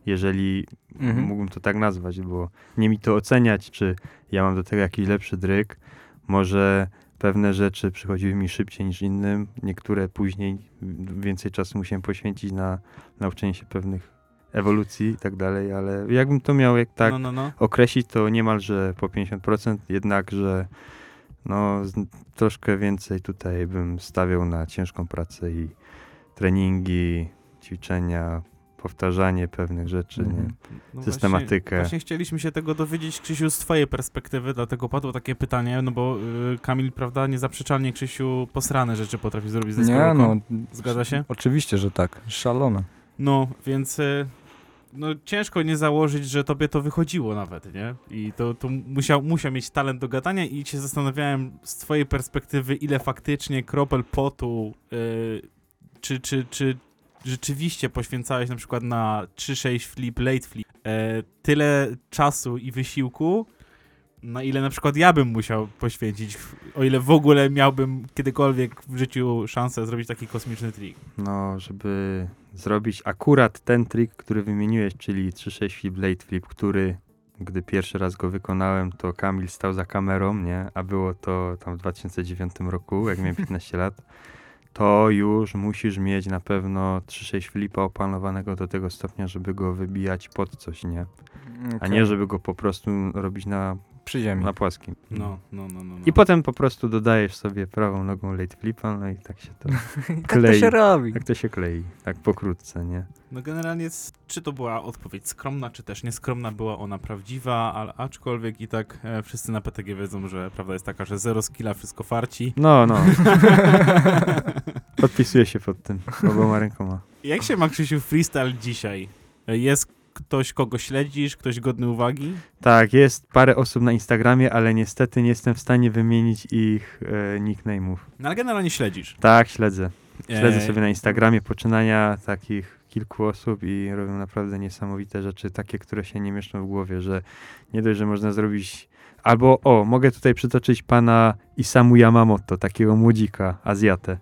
Jeżeli Mhm. mógłbym to tak nazwać, bo nie mi to oceniać, czy ja mam do tego jakiś lepszy dryk. Może pewne rzeczy przychodziły mi szybciej niż innym, niektóre później więcej czasu musiałem poświęcić na nauczenie się pewnych ewolucji i tak dalej, ale jakbym to miał jak tak No, no, no. określić, to niemalże po 50%, jednakże no, troszkę więcej tutaj bym stawiał na ciężką pracę i treningi, ćwiczenia, powtarzanie pewnych rzeczy, nie? Mhm. No Systematykę. Właśnie, właśnie chcieliśmy się tego dowiedzieć, Krzysiu, z twojej perspektywy, dlatego padło takie pytanie, no bo y, Kamil, prawda, niezaprzeczalnie, Krzysiu, posrane rzeczy potrafi zrobić ze Nie, no. Zgadza się? Oczywiście, że tak. Szalone. No, więc y, no, ciężko nie założyć, że tobie to wychodziło nawet, nie? I to, to musiał, musiał mieć talent do gadania i się zastanawiałem z twojej perspektywy, ile faktycznie kropel potu, y, czy, czy, czy rzeczywiście poświęcałeś na przykład na 3-6 flip, late flip, e, tyle czasu i wysiłku, na ile na przykład ja bym musiał poświęcić, o ile w ogóle miałbym kiedykolwiek w życiu szansę zrobić taki kosmiczny trik. No, żeby zrobić akurat ten trik, który wymieniłeś, czyli 3-6 flip, late flip, który gdy pierwszy raz go wykonałem, to Kamil stał za kamerą, nie? A było to tam w 2009 roku, jak miałem 15 lat. To już musisz mieć na pewno 3-6 flipa opanowanego do tego stopnia, żeby go wybijać pod coś, nie? A nie, żeby go po prostu robić na Przy ziemi. na płaskim. No, no, no, no. no. I potem po prostu dodajesz sobie prawą nogą late flipa, no i tak się to, tak to klei. się robi. tak to się klei, tak pokrótce, nie? No generalnie, czy to była odpowiedź skromna, czy też nieskromna, była ona prawdziwa, ale aczkolwiek i tak e, wszyscy na PTG wiedzą, że prawda jest taka, że zero skilla, wszystko farci. No, no, podpisuję się pod tym oboma rękoma. Jak się ma Krzysiu freestyle dzisiaj? E, Jest ktoś, kogo śledzisz, ktoś godny uwagi? Tak, jest parę osób na Instagramie, ale niestety nie jestem w stanie wymienić ich e, nickname'ów. No ale generalnie śledzisz. Tak, śledzę. Śledzę E, sobie na Instagramie poczynania takich kilku osób i robią naprawdę niesamowite rzeczy, takie, które się nie mieszczą w głowie, że nie dość, że można zrobić... Albo, o, mogę tutaj przytoczyć pana Isamu Yamamoto, takiego młodzika, Azjatę.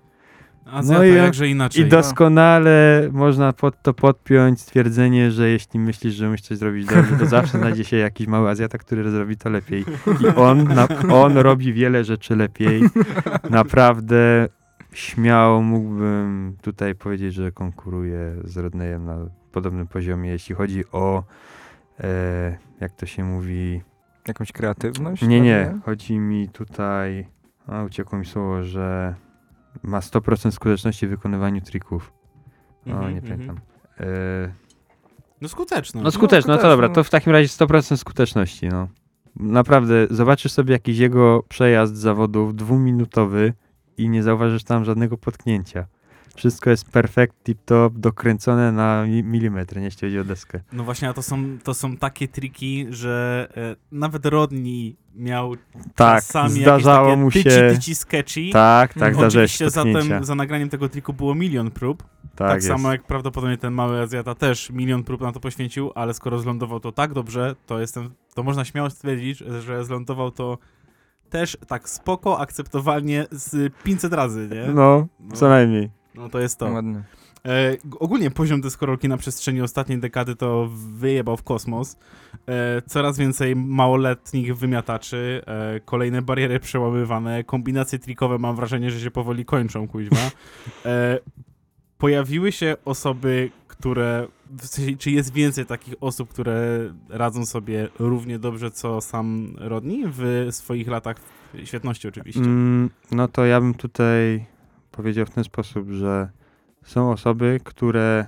Azjata, no i ja- jakże inaczej. I doskonale można pod to podpiąć stwierdzenie, że jeśli myślisz, że umiesz coś zrobić dobrze, to zawsze znajdzie się jakiś mały Azjata, który zrobi to lepiej. I on, na, on robi wiele rzeczy lepiej. Naprawdę śmiało mógłbym tutaj powiedzieć, że konkuruje z Rodneyem na podobnym poziomie, jeśli chodzi o, e, jak to się mówi, Jakąś kreatywność? nie, nie, chodzi mi tutaj, a uciekło mi słowo, że ma 100% skuteczności w wykonywaniu trików. O, Mhm, nie pamiętam. E, No skuteczny. no skuteczne, no to skuteczne, dobra, no. to w takim razie 100% skuteczności, no. Naprawdę, zobaczysz sobie jakiś jego przejazd zawodów dwuminutowy i nie zauważysz tam żadnego potknięcia. Wszystko jest perfekt, tip-top, dokręcone na mi- milimetr, nie jeśli chodzi o deskę. No właśnie, a to są, to są takie triki, że e, nawet Rodney miał Tak, czasami zdarzało jakieś mu się... tyci, tyci sketchy. Tak, tak, zdarzało się Oczywiście za, nagraniem tego triku było milion prób. Tak, Tak, samo jak prawdopodobnie ten mały Azjata też milion prób na to poświęcił, ale skoro zlądował to tak dobrze, to jestem, to można śmiało stwierdzić, że zlądował to też tak spoko, akceptowalnie z 500 razy, nie? No, No, co najmniej. No to jest to. Ładnie. E, ogólnie poziom deskorolki na przestrzeni ostatniej dekady to wyjebał w kosmos. E, coraz więcej małoletnich wymiataczy, e, kolejne bariery przełamywane, kombinacje trikowe mam wrażenie, że się powoli kończą, kuźwa. E, pojawiły się osoby, które, w sensie, czy jest więcej takich osób, które radzą sobie równie dobrze co sam Rodney w swoich latach świetności oczywiście. Mm, no to ja bym tutaj powiedział w ten sposób, że są osoby, które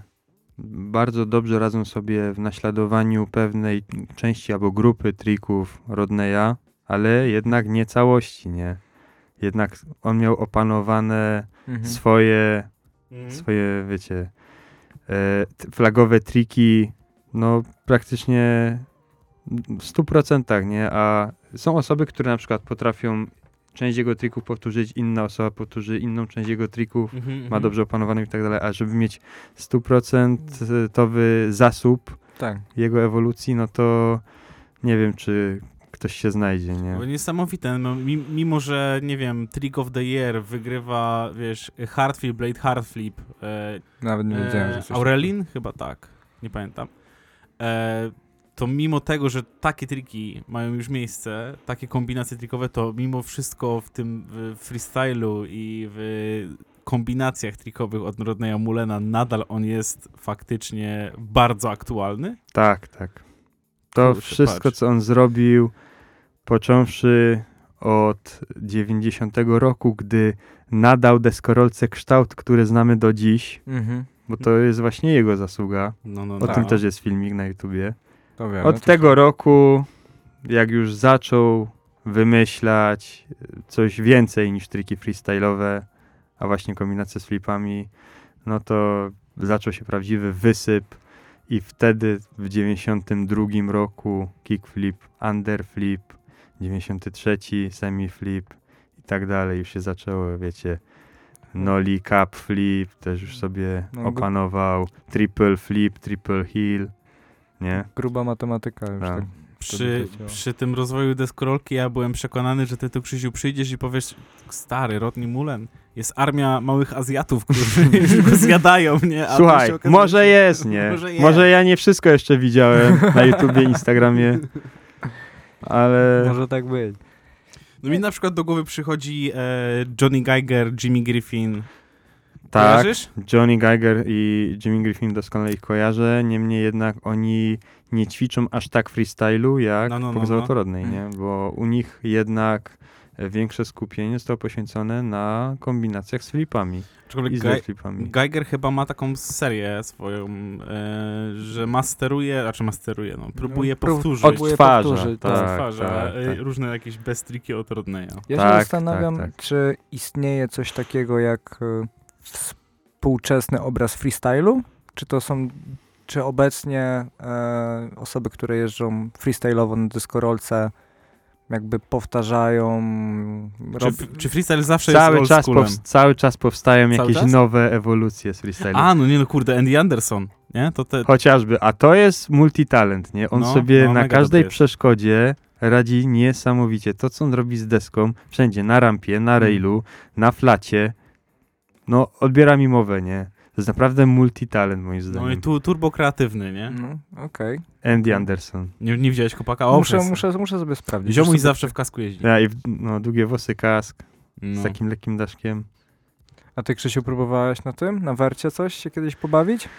bardzo dobrze radzą sobie w naśladowaniu pewnej części albo grupy trików Rodneya, ale jednak nie całości, nie? Jednak on miał opanowane Mhm. swoje, Mhm. swoje, wiecie, e, flagowe triki, no praktycznie w 100%, nie? A są osoby, które na przykład potrafią część jego trików powtórzyć, inna osoba powtórzy inną część jego trików, Mhm, ma mhm. dobrze opanowanych i tak dalej, a żeby mieć 100% zasób Tak. jego ewolucji, no to nie wiem, czy ktoś się znajdzie, nie? Bo niesamowite, no, mi- mimo że, nie wiem, Trick of the Year wygrywa, wiesz, Hardflip, Blade Hardflip, e, Nawet nie wiedziałem, że e, coś Aurelin? Chyba tak, nie pamiętam. E, to mimo tego, że takie triki mają już miejsce, takie kombinacje trikowe, to mimo wszystko w tym w freestylu i w kombinacjach trikowych od Rodneya Mulena nadal on jest faktycznie bardzo aktualny. Tak, tak. To Kurczę, wszystko, patrz. co on zrobił, począwszy od 90 roku, gdy nadał deskorolce kształt, który znamy do dziś, Mhm. bo to jest właśnie jego zasługa. No, no, O no. tym też jest filmik na YouTubie. To wiemy. Od to- tego roku, jak już zaczął wymyślać coś więcej niż triki freestyle'owe, a właśnie kombinacje z flipami, no to zaczął się prawdziwy wysyp i wtedy w 92 roku kickflip, underflip, 93 semiflip i tak dalej. Już się zaczęło, wiecie, nollie cap flip też już sobie No, opanował, triple flip, triple heel, nie? Gruba matematyka już Tak. tak. Przy, przy tym rozwoju deskorolki ja byłem przekonany, że ty tu Krzysiu przyjdziesz i powiesz stary, Rodney Mullen, jest armia małych Azjatów, którzy już go zjadają, nie? A Słuchaj, okazuje, może że- jest, nie? Może Może, ja nie wszystko jeszcze widziałem na YouTubie, Instagramie, ale Może tak być. No mi na przykład do głowy przychodzi e, Johnny Geiger, Jimmy Griffin. Tak, Kojarzysz? Johnny Geiger i Jimmy Griffin doskonale ich kojarzę, niemniej jednak oni nie ćwiczą aż tak freestylu jak No, no, no, po no. nie? Bo u nich jednak większe skupienie zostało poświęcone na kombinacjach z flipami i z Ge- flipami. Geiger chyba ma taką serię swoją, e, że masteruje, znaczy masteruje, no, próbuje No, powtórzyć. Odtwarza, powtórzyć, tak, tak. Odtwarza, tak, e, tak. różne jakieś bestriki od Rodneya. Ja Tak, się zastanawiam, tak, tak. czy istnieje coś takiego jak e, współczesny obraz freestylu? Czy to są, czy obecnie e, osoby, które jeżdżą freestyle'owo na dyskorolce jakby powtarzają, Czy, rob... czy freestyle zawsze Cały jest czas, powst- cały czas powstają Cały jakieś czas? nowe ewolucje z freestylu. A, no nie no kurde, Andy Anderson, nie? To te, Chociażby, a to jest multitalent, nie? On No, sobie no, na każdej przeszkodzie radzi niesamowicie. To, co on robi z deską, wszędzie, na rampie, na railu, na flacie, no odbiera mi mowę, nie? To jest naprawdę multitalent, moim no i zdaniem. tu turbo kreatywny, nie? No, okej. Andy Anderson. Nie, nie widziałeś chłopaka? O, Muszę, muszę, muszę sobie sprawdzić. Ziomuś Muszę sobie- zawsze w kasku jeździ. Ja, i w- no, długie włosy, kask, No. z takim lekkim daszkiem. A ty, Krzysiu, próbowałeś na tym, na wercie coś się kiedyś pobawić?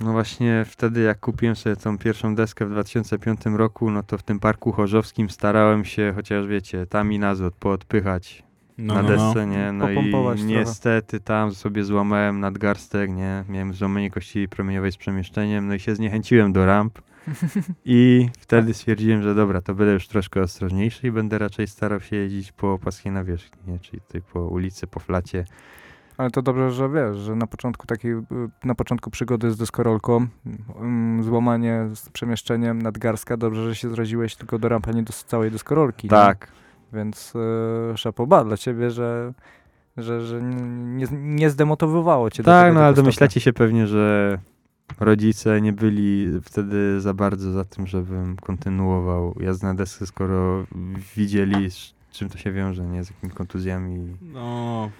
No właśnie wtedy, jak kupiłem sobie tą pierwszą deskę w 2005 roku, no to w tym parku chorzowskim starałem się, chociaż wiecie, tam i nazot poodpychać No, na no, no. desce, nie? No Popompować i trochę. niestety tam sobie złamałem nadgarstek, nie? Miałem złamanie kości promieniowej z przemieszczeniem, no i się zniechęciłem do ramp. I wtedy stwierdziłem, że dobra, to będę już troszkę ostrożniejszy i będę raczej starał się jeździć po płaskiej nawierzchni, nie? czyli tutaj po ulicy, po flacie. Ale to dobrze, że wiesz, że na początku takiej, y, na początku przygody z deskorolką, mm, złamanie z przemieszczeniem nadgarstka, dobrze, że się zraziłeś tylko do rampy, a nie do całej deskorolki. nie? Więc y, szapoba dla ciebie, że, że, że nie, nie zdemotywowało cię do tak, tego no ale stopnia. domyślacie się pewnie, że rodzice nie byli wtedy za bardzo za tym, żebym kontynuował jazdę na desce, skoro widzieli, z czym to się wiąże, nie? Z jakimi kontuzjami. No.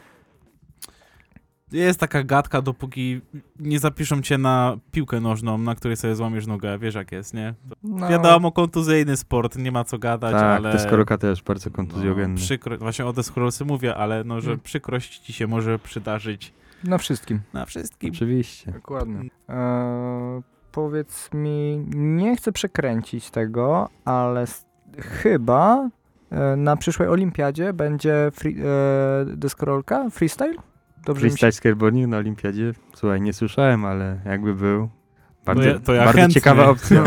Jest taka gadka, dopóki nie zapiszą cię na piłkę nożną, na której sobie złamiesz nogę, wiesz jak jest, nie? No, Wiadomo, kontuzyjny sport, nie ma co gadać, tak, ale... deskorolka też bardzo no, kontuzjogenny. przykro... Właśnie o deskorolce mówię, ale no, że Mm. przykrość ci się może przydarzyć Na wszystkim. na wszystkim. Oczywiście. Dokładnie. Eee, powiedz mi, nie chcę przekręcić tego, ale s- chyba e, na przyszłej olimpiadzie będzie free, e, deskorolka, freestyle? Dobrze mi się... Freestyle skateboarding na olimpiadzie? Słuchaj, nie słyszałem, ale jakby był. Bardzo, ja- to ja bardzo chętnie. ciekawa opcja.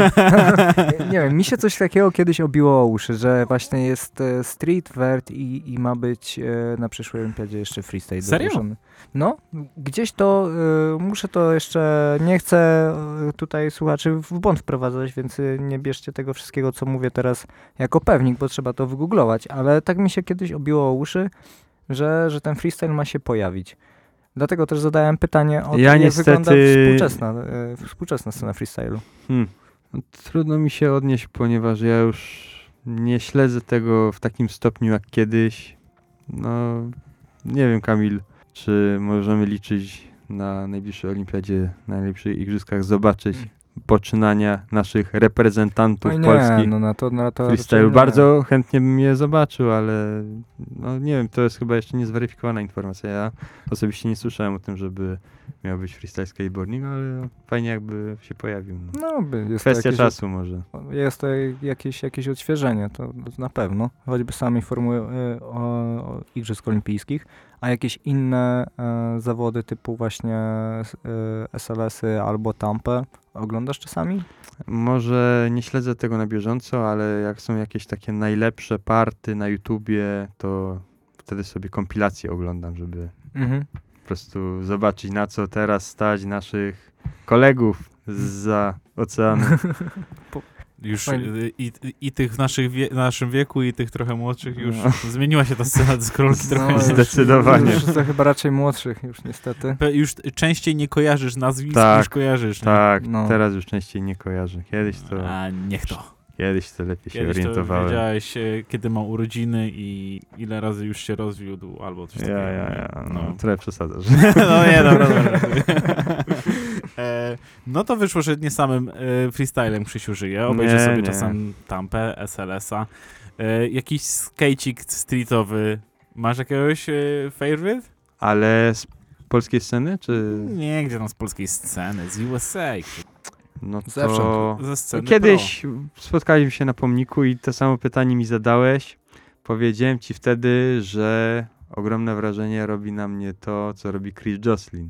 nie wiem, mi się coś takiego kiedyś obiło o uszy, że właśnie jest e, street vert i, i ma być e, na przyszłej olimpiadzie jeszcze freestyle Serio? dołożony. No, gdzieś to, e, muszę to jeszcze, nie chcę tutaj słuchaczy w błąd wprowadzać, więc nie bierzcie tego wszystkiego, co mówię teraz jako pewnik, bo trzeba to wygooglować, ale tak mi się kiedyś obiło o uszy, że, że ten freestyle ma się pojawić. Dlatego też zadałem pytanie o Ja to, jak niestety- wygląda współczesna, e, współczesna scena freestylu. Hmm. No, trudno mi się odnieść, ponieważ ja już nie śledzę tego w takim stopniu jak kiedyś. No, nie wiem, Kamil, czy możemy liczyć na najbliższej olimpiadzie, na najlepszych igrzyskach, zobaczyć poczynania naszych reprezentantów nie, polskich no na to, na to nie. Bardzo chętnie bym je zobaczył, ale no nie wiem, to jest chyba jeszcze niezweryfikowana informacja. Ja osobiście nie słyszałem o tym, żeby miał być freestyle skateboarding, ale fajnie jakby się pojawił. No. No, jest Kwestia jakieś, czasu może. Jest to jakieś, jakieś odświeżenie, to na pewno. Choćby samej formuły y, o, o Igrzysk Olimpijskich, a jakieś inne e, zawody typu właśnie y, SLS-y albo Tampę oglądasz czasami? Może nie śledzę tego na bieżąco, ale jak są jakieś takie najlepsze party na YouTubie, to wtedy sobie kompilacje oglądam, żeby Mhm. po prostu zobaczyć na co teraz stać naszych kolegów za oceanu. Już y, i, i, i tych w naszych wie, naszym wieku, i tych trochę młodszych już No. zmieniła się ta scena deskorolki trochę. już- Zdecydowanie. Już, to chyba raczej młodszych już niestety. Pe- Już częściej nie kojarzysz nazwisk Tak, niż kojarzysz. nie? tak, No. teraz już częściej nie kojarzę. Kiedyś to, A niech to. kiedyś to lepiej się Kiedyś to orientowałem. wiedziałeś, e, kiedy ma urodziny i ile razy już się rozwiódł, albo coś Ja, takiego. ja, ja, no, No. trochę przesadzasz. no nie, dobra, dobra. e, no to wyszło, że nie samym e, freestylem Krzysiu żyje. Obejrzy Nie, sobie nie. czasem Tampę, SLS-a. E, jakiś skejcik streetowy. Masz jakiegoś e, favorite? Ale polskiej sceny, czy... Nie, gdzie tam z polskiej sceny, z USA. No Zewsząd. to... Ze sceny Kiedyś spotkaliśmy się na pomniku i to samo pytanie mi zadałeś. Powiedziałem ci wtedy, że ogromne wrażenie robi na mnie to, co robi Chris Joslin.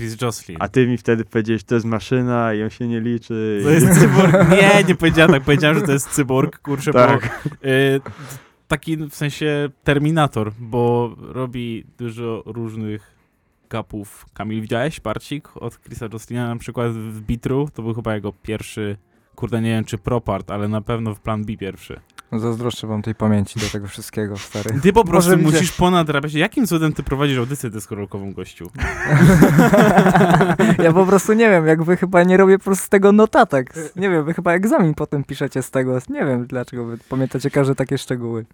Chris Joslin. A ty mi wtedy powiedziałeś, to jest maszyna i on się nie liczy. To jest cyborg. Nie, nie powiedziałem tak. Powiedziałem, że to jest cyborg, kurczę, Tak. bo y, taki w sensie Terminator, bo robi dużo różnych kapów. Kamil, widziałeś Parcik od Chrisa Joslina na przykład w Bitru? To był chyba jego pierwszy, kurde nie wiem czy propart, ale na pewno w plan B pierwszy. Zazdroszczę wam tej pamięci do tego wszystkiego, stary. Ty po prostu Może musisz ponadrabiać. Jakim cudem ty prowadzisz audycję deskorolkową, gościu? ja po prostu nie wiem, jak wy chyba nie robię po prostu z tego notatek. Nie wiem, wy chyba egzamin potem piszecie z tego. Nie wiem dlaczego wy pamiętacie każde takie szczegóły.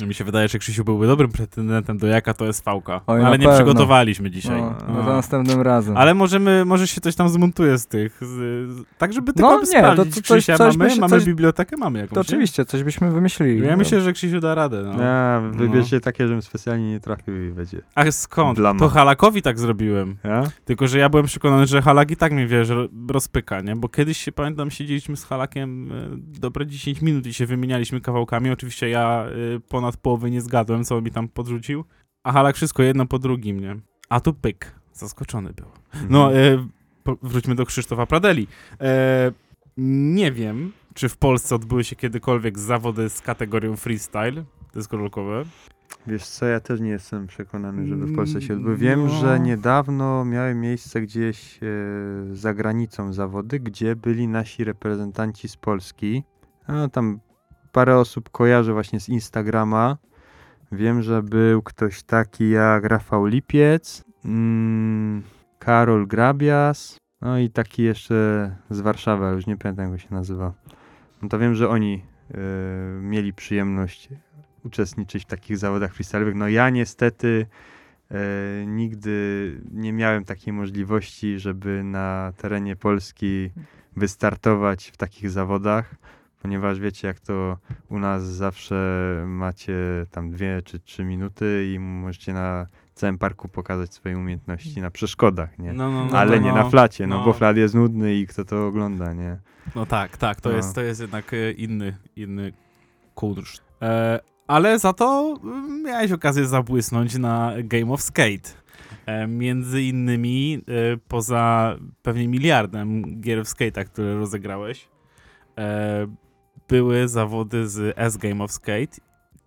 No, Mi się wydaje, że Krzysiu byłby dobrym pretendentem do jaka to jest fałka. Oj, ale nie pewno. przygotowaliśmy dzisiaj. No, No. no to następnym razem. Ale możemy, może się coś tam zmontuje z tych, z, z, tak żeby tylko No, nie, sprawdzić. to co- Krzysia coś mamy, mamy coś- bibliotekę, mamy jakąś. to oczywiście, coś byśmy wymyślili. Ja myślę, że Krzysiu da radę. No. Ja, wybierzcie takie, żebym specjalnie nie trafił i będzie. A skąd? Blama. To Halakowi tak zrobiłem. Ja? Tylko, że ja byłem przekonany, że Halak i tak mnie, wiesz, ro- rozpyka, nie? Bo kiedyś się, pamiętam, siedzieliśmy z Halakiem e, dobre 10 minut i się wymienialiśmy kawałkami. Oczywiście ja e, ponad połowę nie zgadłem, co on mi tam podrzucił. A Halak wszystko jedno po drugim, nie? A tu pyk. Zaskoczony był. No, Mhm. e, wróćmy do Krzysztofa Pradeli. E, nie wiem, czy w Polsce odbyły się kiedykolwiek zawody z kategorią freestyle deskorolkowe. Wiesz co, ja też nie jestem przekonany, żeby w Polsce się odbyły. Wiem, No. że niedawno miały miejsce gdzieś e, za granicą zawody, gdzie byli nasi reprezentanci z Polski. A tam parę osób kojarzę właśnie z Instagrama. Wiem, że był ktoś taki jak Rafał Lipiec, mm, Karol Grabias, no i taki jeszcze z Warszawy, ale już nie pamiętam jak go się nazywa. No to wiem, że oni e, mieli przyjemność uczestniczyć w takich zawodach freestyle'owych. No ja niestety e, nigdy nie miałem takiej możliwości, żeby na terenie Polski wystartować w takich zawodach, ponieważ wiecie jak to u nas zawsze macie tam dwie czy trzy minuty i możecie na całym parku pokazać swoje umiejętności na przeszkodach, nie? No, no, no, Ale no, nie no. na flacie, no, No. bo flat jest nudny i kto to ogląda, nie? No tak, tak, to, jest, to jest jednak e, inny, inny kunszt. E, ale za to mm, miałeś okazję zabłysnąć na Game of Skate. E, między innymi e, poza pewnie miliardem gier w skate'a, które rozegrałeś, były zawody z S Game of Skate,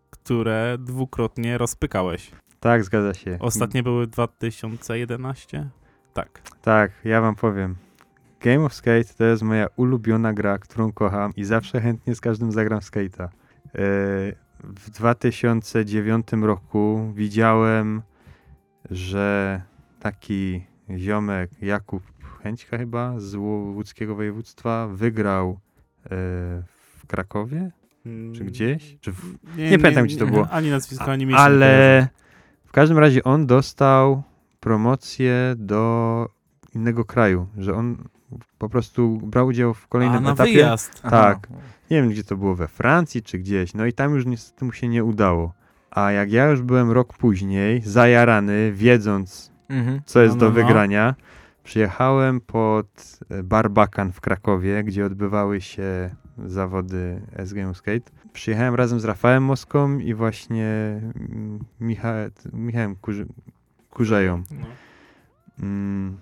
które dwukrotnie rozpykałeś. Tak, zgadza się. Ostatnie były 2011? Tak. Tak, ja wam powiem. Game of Skate to jest moja ulubiona gra, którą kocham i zawsze chętnie z każdym zagram w skate'a. E, W 2009 roku widziałem, że taki ziomek Jakub Chęćka chyba z łódzkiego województwa wygrał e, w Krakowie czy gdzieś? Czy w... Nie pamiętam, gdzie to było. Ani nazwisko, ani miejsce. nie Ale w każdym razie on dostał promocję do innego kraju, że on po prostu brał udział w A, kolejnym na etapie. wyjazd. Tak. Nie wiem, gdzie to było, we Francji czy gdzieś. No i tam już niestety mu się nie udało. A jak ja już byłem rok później, zajarany, wiedząc, Mhm. co jest No, do no, no. wygrania, przyjechałem pod e, Barbakan w Krakowie, gdzie odbywały się zawody S Game Skate. Przyjechałem razem z Rafałem Moską i właśnie mm, Micha Michałem Kurzy Kurzeją. No. Mm,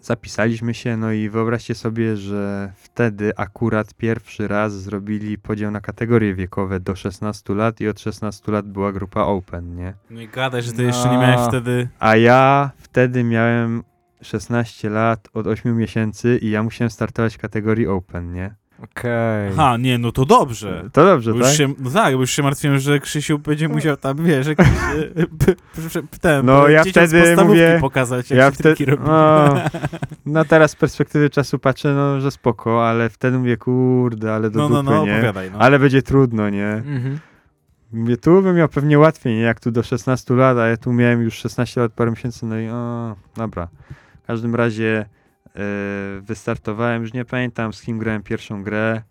zapisaliśmy się, no i wyobraźcie sobie, że wtedy akurat pierwszy raz zrobili podział na kategorie wiekowe do 16 lat i od 16 lat była grupa Open, nie? No i gadaj, że ty jeszcze nie miałeś No. wtedy... A ja wtedy miałem 16 lat od 8 miesięcy i ja musiałem startować w kategorii Open, nie? Okej. Ha, nie, no to dobrze. To dobrze, Bo tak? się, no tak, bo już się martwiłem, że Krzysiu będzie musiał tam, wiesz, jakieś e, ten, No, ja wtedy mówię- pokazać, jak ja się wtedy- robi. o, No teraz z perspektywy czasu patrzę, no, że spoko, ale wtedy mówię, kurde, ale do no, no, dupy, no, nie? opowiadaj, no. Ale będzie trudno, nie? Mhm. Mówię, tu bym miał pewnie łatwiej, nie? Jak tu do 16 lat, a ja tu miałem już 16 lat, parę miesięcy, no i o, dobra. W każdym razie wystartowałem, już nie pamiętam z kim grałem pierwszą grę.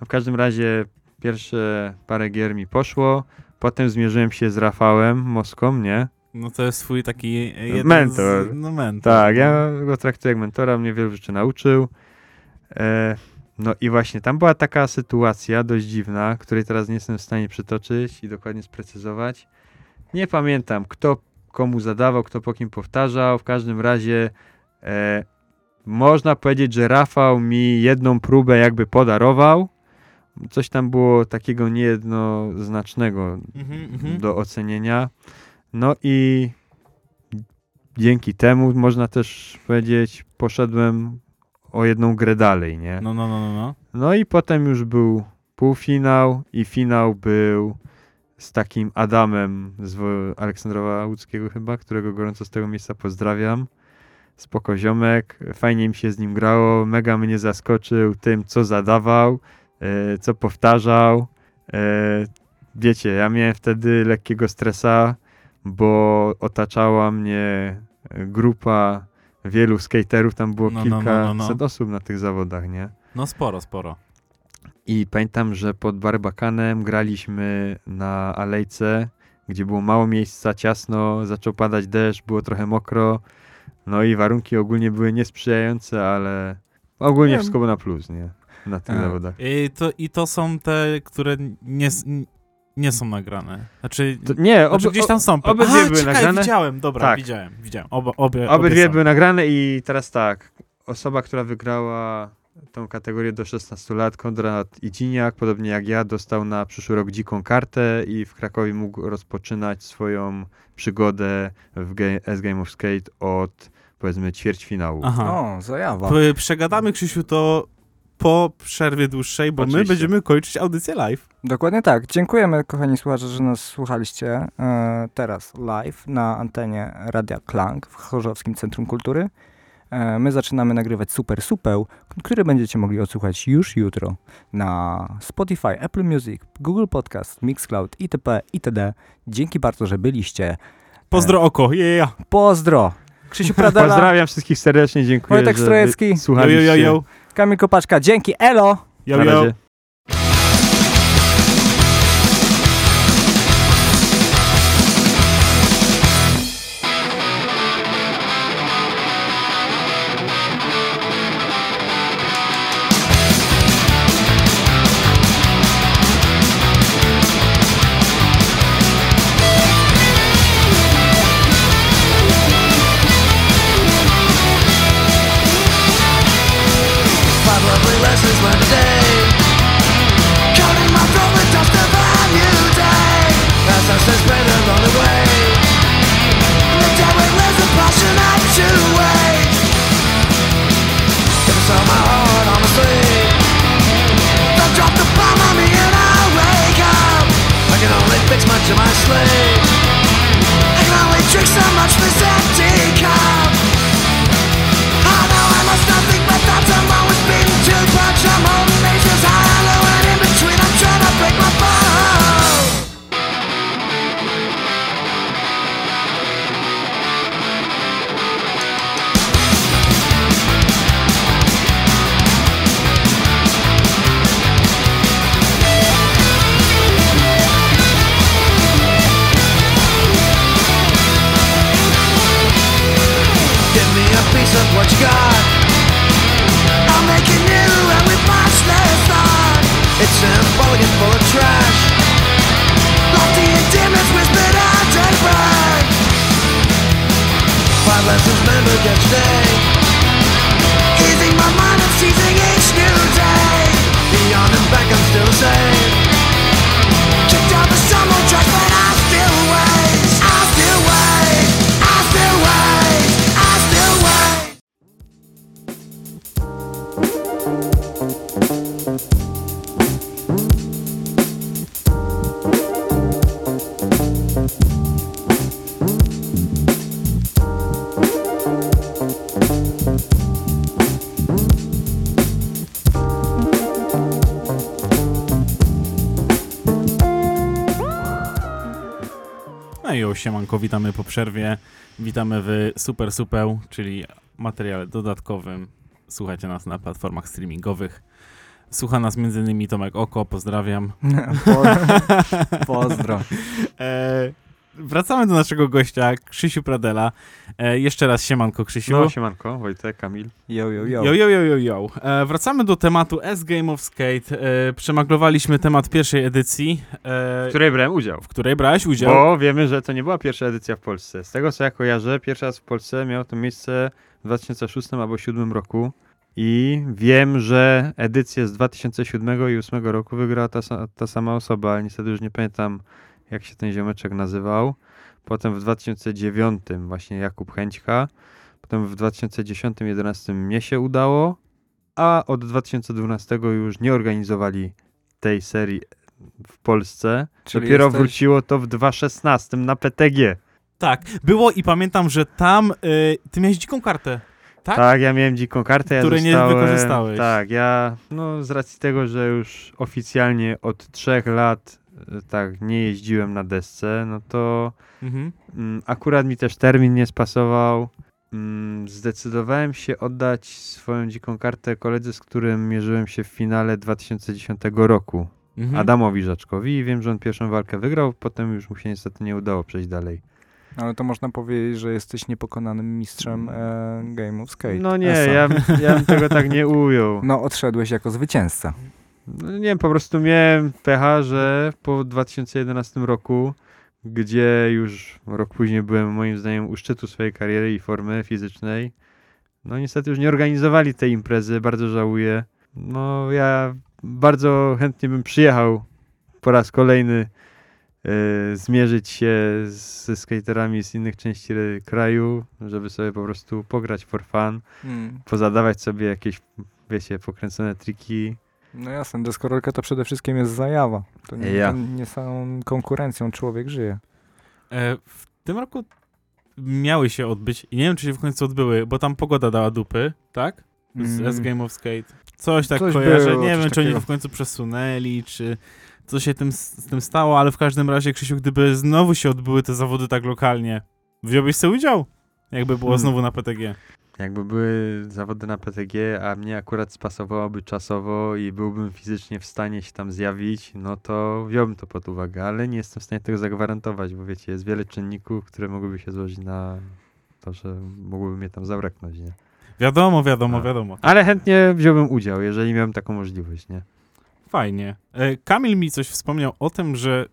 A w każdym razie pierwsze parę gier mi poszło. Potem zmierzyłem się z Rafałem Moską, nie? No to jest twój taki jeden Mentor. Z, no mentor. Tak, ja go traktuję jak mentora, mnie wielu rzeczy nauczył. E, no i właśnie tam była taka sytuacja dość dziwna, której teraz nie jestem w stanie przytoczyć i dokładnie sprecyzować. Nie pamiętam, kto komu zadawał, kto po kim powtarzał. W każdym razie e, można powiedzieć, że Rafał mi jedną próbę jakby podarował. Coś tam było takiego niejednoznacznego Mhm, mhm. do ocenienia. No i dzięki temu, można też powiedzieć, poszedłem o jedną grę dalej, nie? No, no, no, no, no. No i potem już był półfinał i finał był z takim Adamem z Aleksandrowa Łódzkiego chyba, którego gorąco z tego miejsca pozdrawiam. Spoko ziomek, fajnie mi się z nim grało, mega mnie zaskoczył tym, co zadawał, e, co powtarzał. E, wiecie, ja miałem wtedy lekkiego stresa, bo otaczała mnie grupa wielu skaterów, tam było No, no, no, kilkaset no, no. osób na tych zawodach, nie? No sporo, sporo. I pamiętam, że pod Barbakanem graliśmy na alejce, gdzie było mało miejsca, ciasno, zaczął padać deszcz, było trochę mokro. No i warunki ogólnie były niesprzyjające, ale ogólnie Nie. wszystko było na plus, nie? Na tych A. zawodach. I to, I to są te, które nie, nie są nagrane. Znaczy, To, nie, znaczy ob, gdzieś tam są. obydwie Aha, były czekaj, nagrane. widziałem, dobra, Tak. widziałem, widziałem. Oba, obie, obydwie są. były nagrane i teraz tak. Osoba, która wygrała tą kategorię do 16 lat, Konrad Idziniak, podobnie jak ja, dostał na przyszły rok dziką kartę i w Krakowie mógł rozpoczynać swoją przygodę w S-Game of Skate od powiedzmy ćwierćfinału. Aha. O, zajawa. P- Przegadamy, Krzysiu, to po przerwie dłuższej, bo my Oczywiście. będziemy kończyć audycję live. Dokładnie tak. Dziękujemy, kochani słuchacze, że nas słuchaliście e, teraz live na antenie Radia Klang w Chorzowskim Centrum Kultury. E, my zaczynamy nagrywać Super Supeł, który będziecie mogli odsłuchać już jutro na Spotify, Apple Music, Google Podcast, Mixcloud, itp. itd. Dzięki bardzo, że byliście. Pozdro oko, yeah. Pozdro! Krzysiu Pradela, Pozdrawiam wszystkich serdecznie, dziękuję, Wojtek Strojecki. yo. Kamil Kopaczka, dzięki, elo! Yo, Na yo. Siemanko, witamy po przerwie. Witamy w Super Supeł, czyli materiale dodatkowym. Słuchajcie nas na platformach streamingowych. Słucha nas m.in. Tomek Oko, pozdrawiam. Po, pozdro. E, wracamy do naszego gościa, Krzysiu Pradela. E, jeszcze raz siemanko, Krzysiu. No, siemanko, Wojtek, Kamil. Yo, yo, yo. Yo, yo, yo, yo, yo. E, wracamy do tematu S-Game of Skate. E, przemaglowaliśmy temat pierwszej edycji, e, W której brałem udział. w której brałeś udział. Bo wiemy, że to nie była pierwsza edycja w Polsce. Z tego co ja kojarzę, pierwszy raz w Polsce miało to miejsce w 2006 albo 2007 roku. I wiem, że edycję z 2007 i 2008 roku wygrała ta, ta sama osoba, ale niestety już nie pamiętam, jak się ten ziomeczek nazywał. Potem w 2009 właśnie Jakub Chęćka. Potem w 2010-2011 mnie się udało, a od 2012 już nie organizowali tej serii w Polsce. Czyli Dopiero jesteś- wróciło to w 2016 na PTG. Tak, było i pamiętam, że tam e, ty miałeś dziką kartę. Tak? Tak? ja miałem dziką kartę, ja Której nie wykorzystałeś. Tak, ja no z racji tego, że już oficjalnie od trzech lat e, tak nie jeździłem na desce, no to Mhm. mm, akurat mi też termin nie spasował. Mm, zdecydowałem się oddać swoją dziką kartę koledze, z którym mierzyłem się w finale 2010 roku. Mhm. Adamowi Żaczkowi i wiem, że on pierwszą walkę wygrał, potem już mu się niestety nie udało przejść dalej. Ale to można powiedzieć, że jesteś niepokonanym mistrzem e, Game of Skate. No nie, ESA. ja, ja bym tego tak nie ujął. No, odszedłeś jako zwycięzca. No, nie wiem, po prostu miałem pecha, że po 2011 roku, gdzie już rok później byłem moim zdaniem u szczytu swojej kariery i formy fizycznej, no niestety już nie organizowali tej imprezy, bardzo żałuję. No ja bardzo chętnie bym przyjechał po raz kolejny e, zmierzyć się z, ze skaterami z innych części kraju, żeby sobie po prostu pograć for fun, Mm. pozadawać sobie jakieś, wiecie, pokręcone triki. No jasne, deskorolka to przede wszystkim jest zajawa. To nie, Ja. to nie samą konkurencją człowiek żyje. E, w tym roku miały się odbyć i nie wiem, czy się w końcu odbyły, bo tam pogoda dała dupy, tak? Z Mm. S Game of Skate. Coś tak Coś kojarzę. było, nie wiem, czy oni takiego. to w końcu przesunęli, czy co się tym, z tym stało, ale w każdym razie, Krzysiu, gdyby znowu się odbyły te zawody tak lokalnie, wziąłbyś sobie udział? Jakby było Hmm. znowu na PTG. Jakby były zawody na PTG, a mnie akurat spasowałoby czasowo i byłbym fizycznie w stanie się tam zjawić, no to wziąłbym to pod uwagę, ale nie jestem w stanie tego zagwarantować, bo wiecie, jest wiele czynników, które mogłyby się złożyć na to, że mogłoby mnie tam zabraknąć, nie? Wiadomo, wiadomo, A. wiadomo. Ale chętnie wziąłbym udział, jeżeli miałem taką możliwość, nie? Fajnie. E, Kamil mi coś wspomniał o tym, że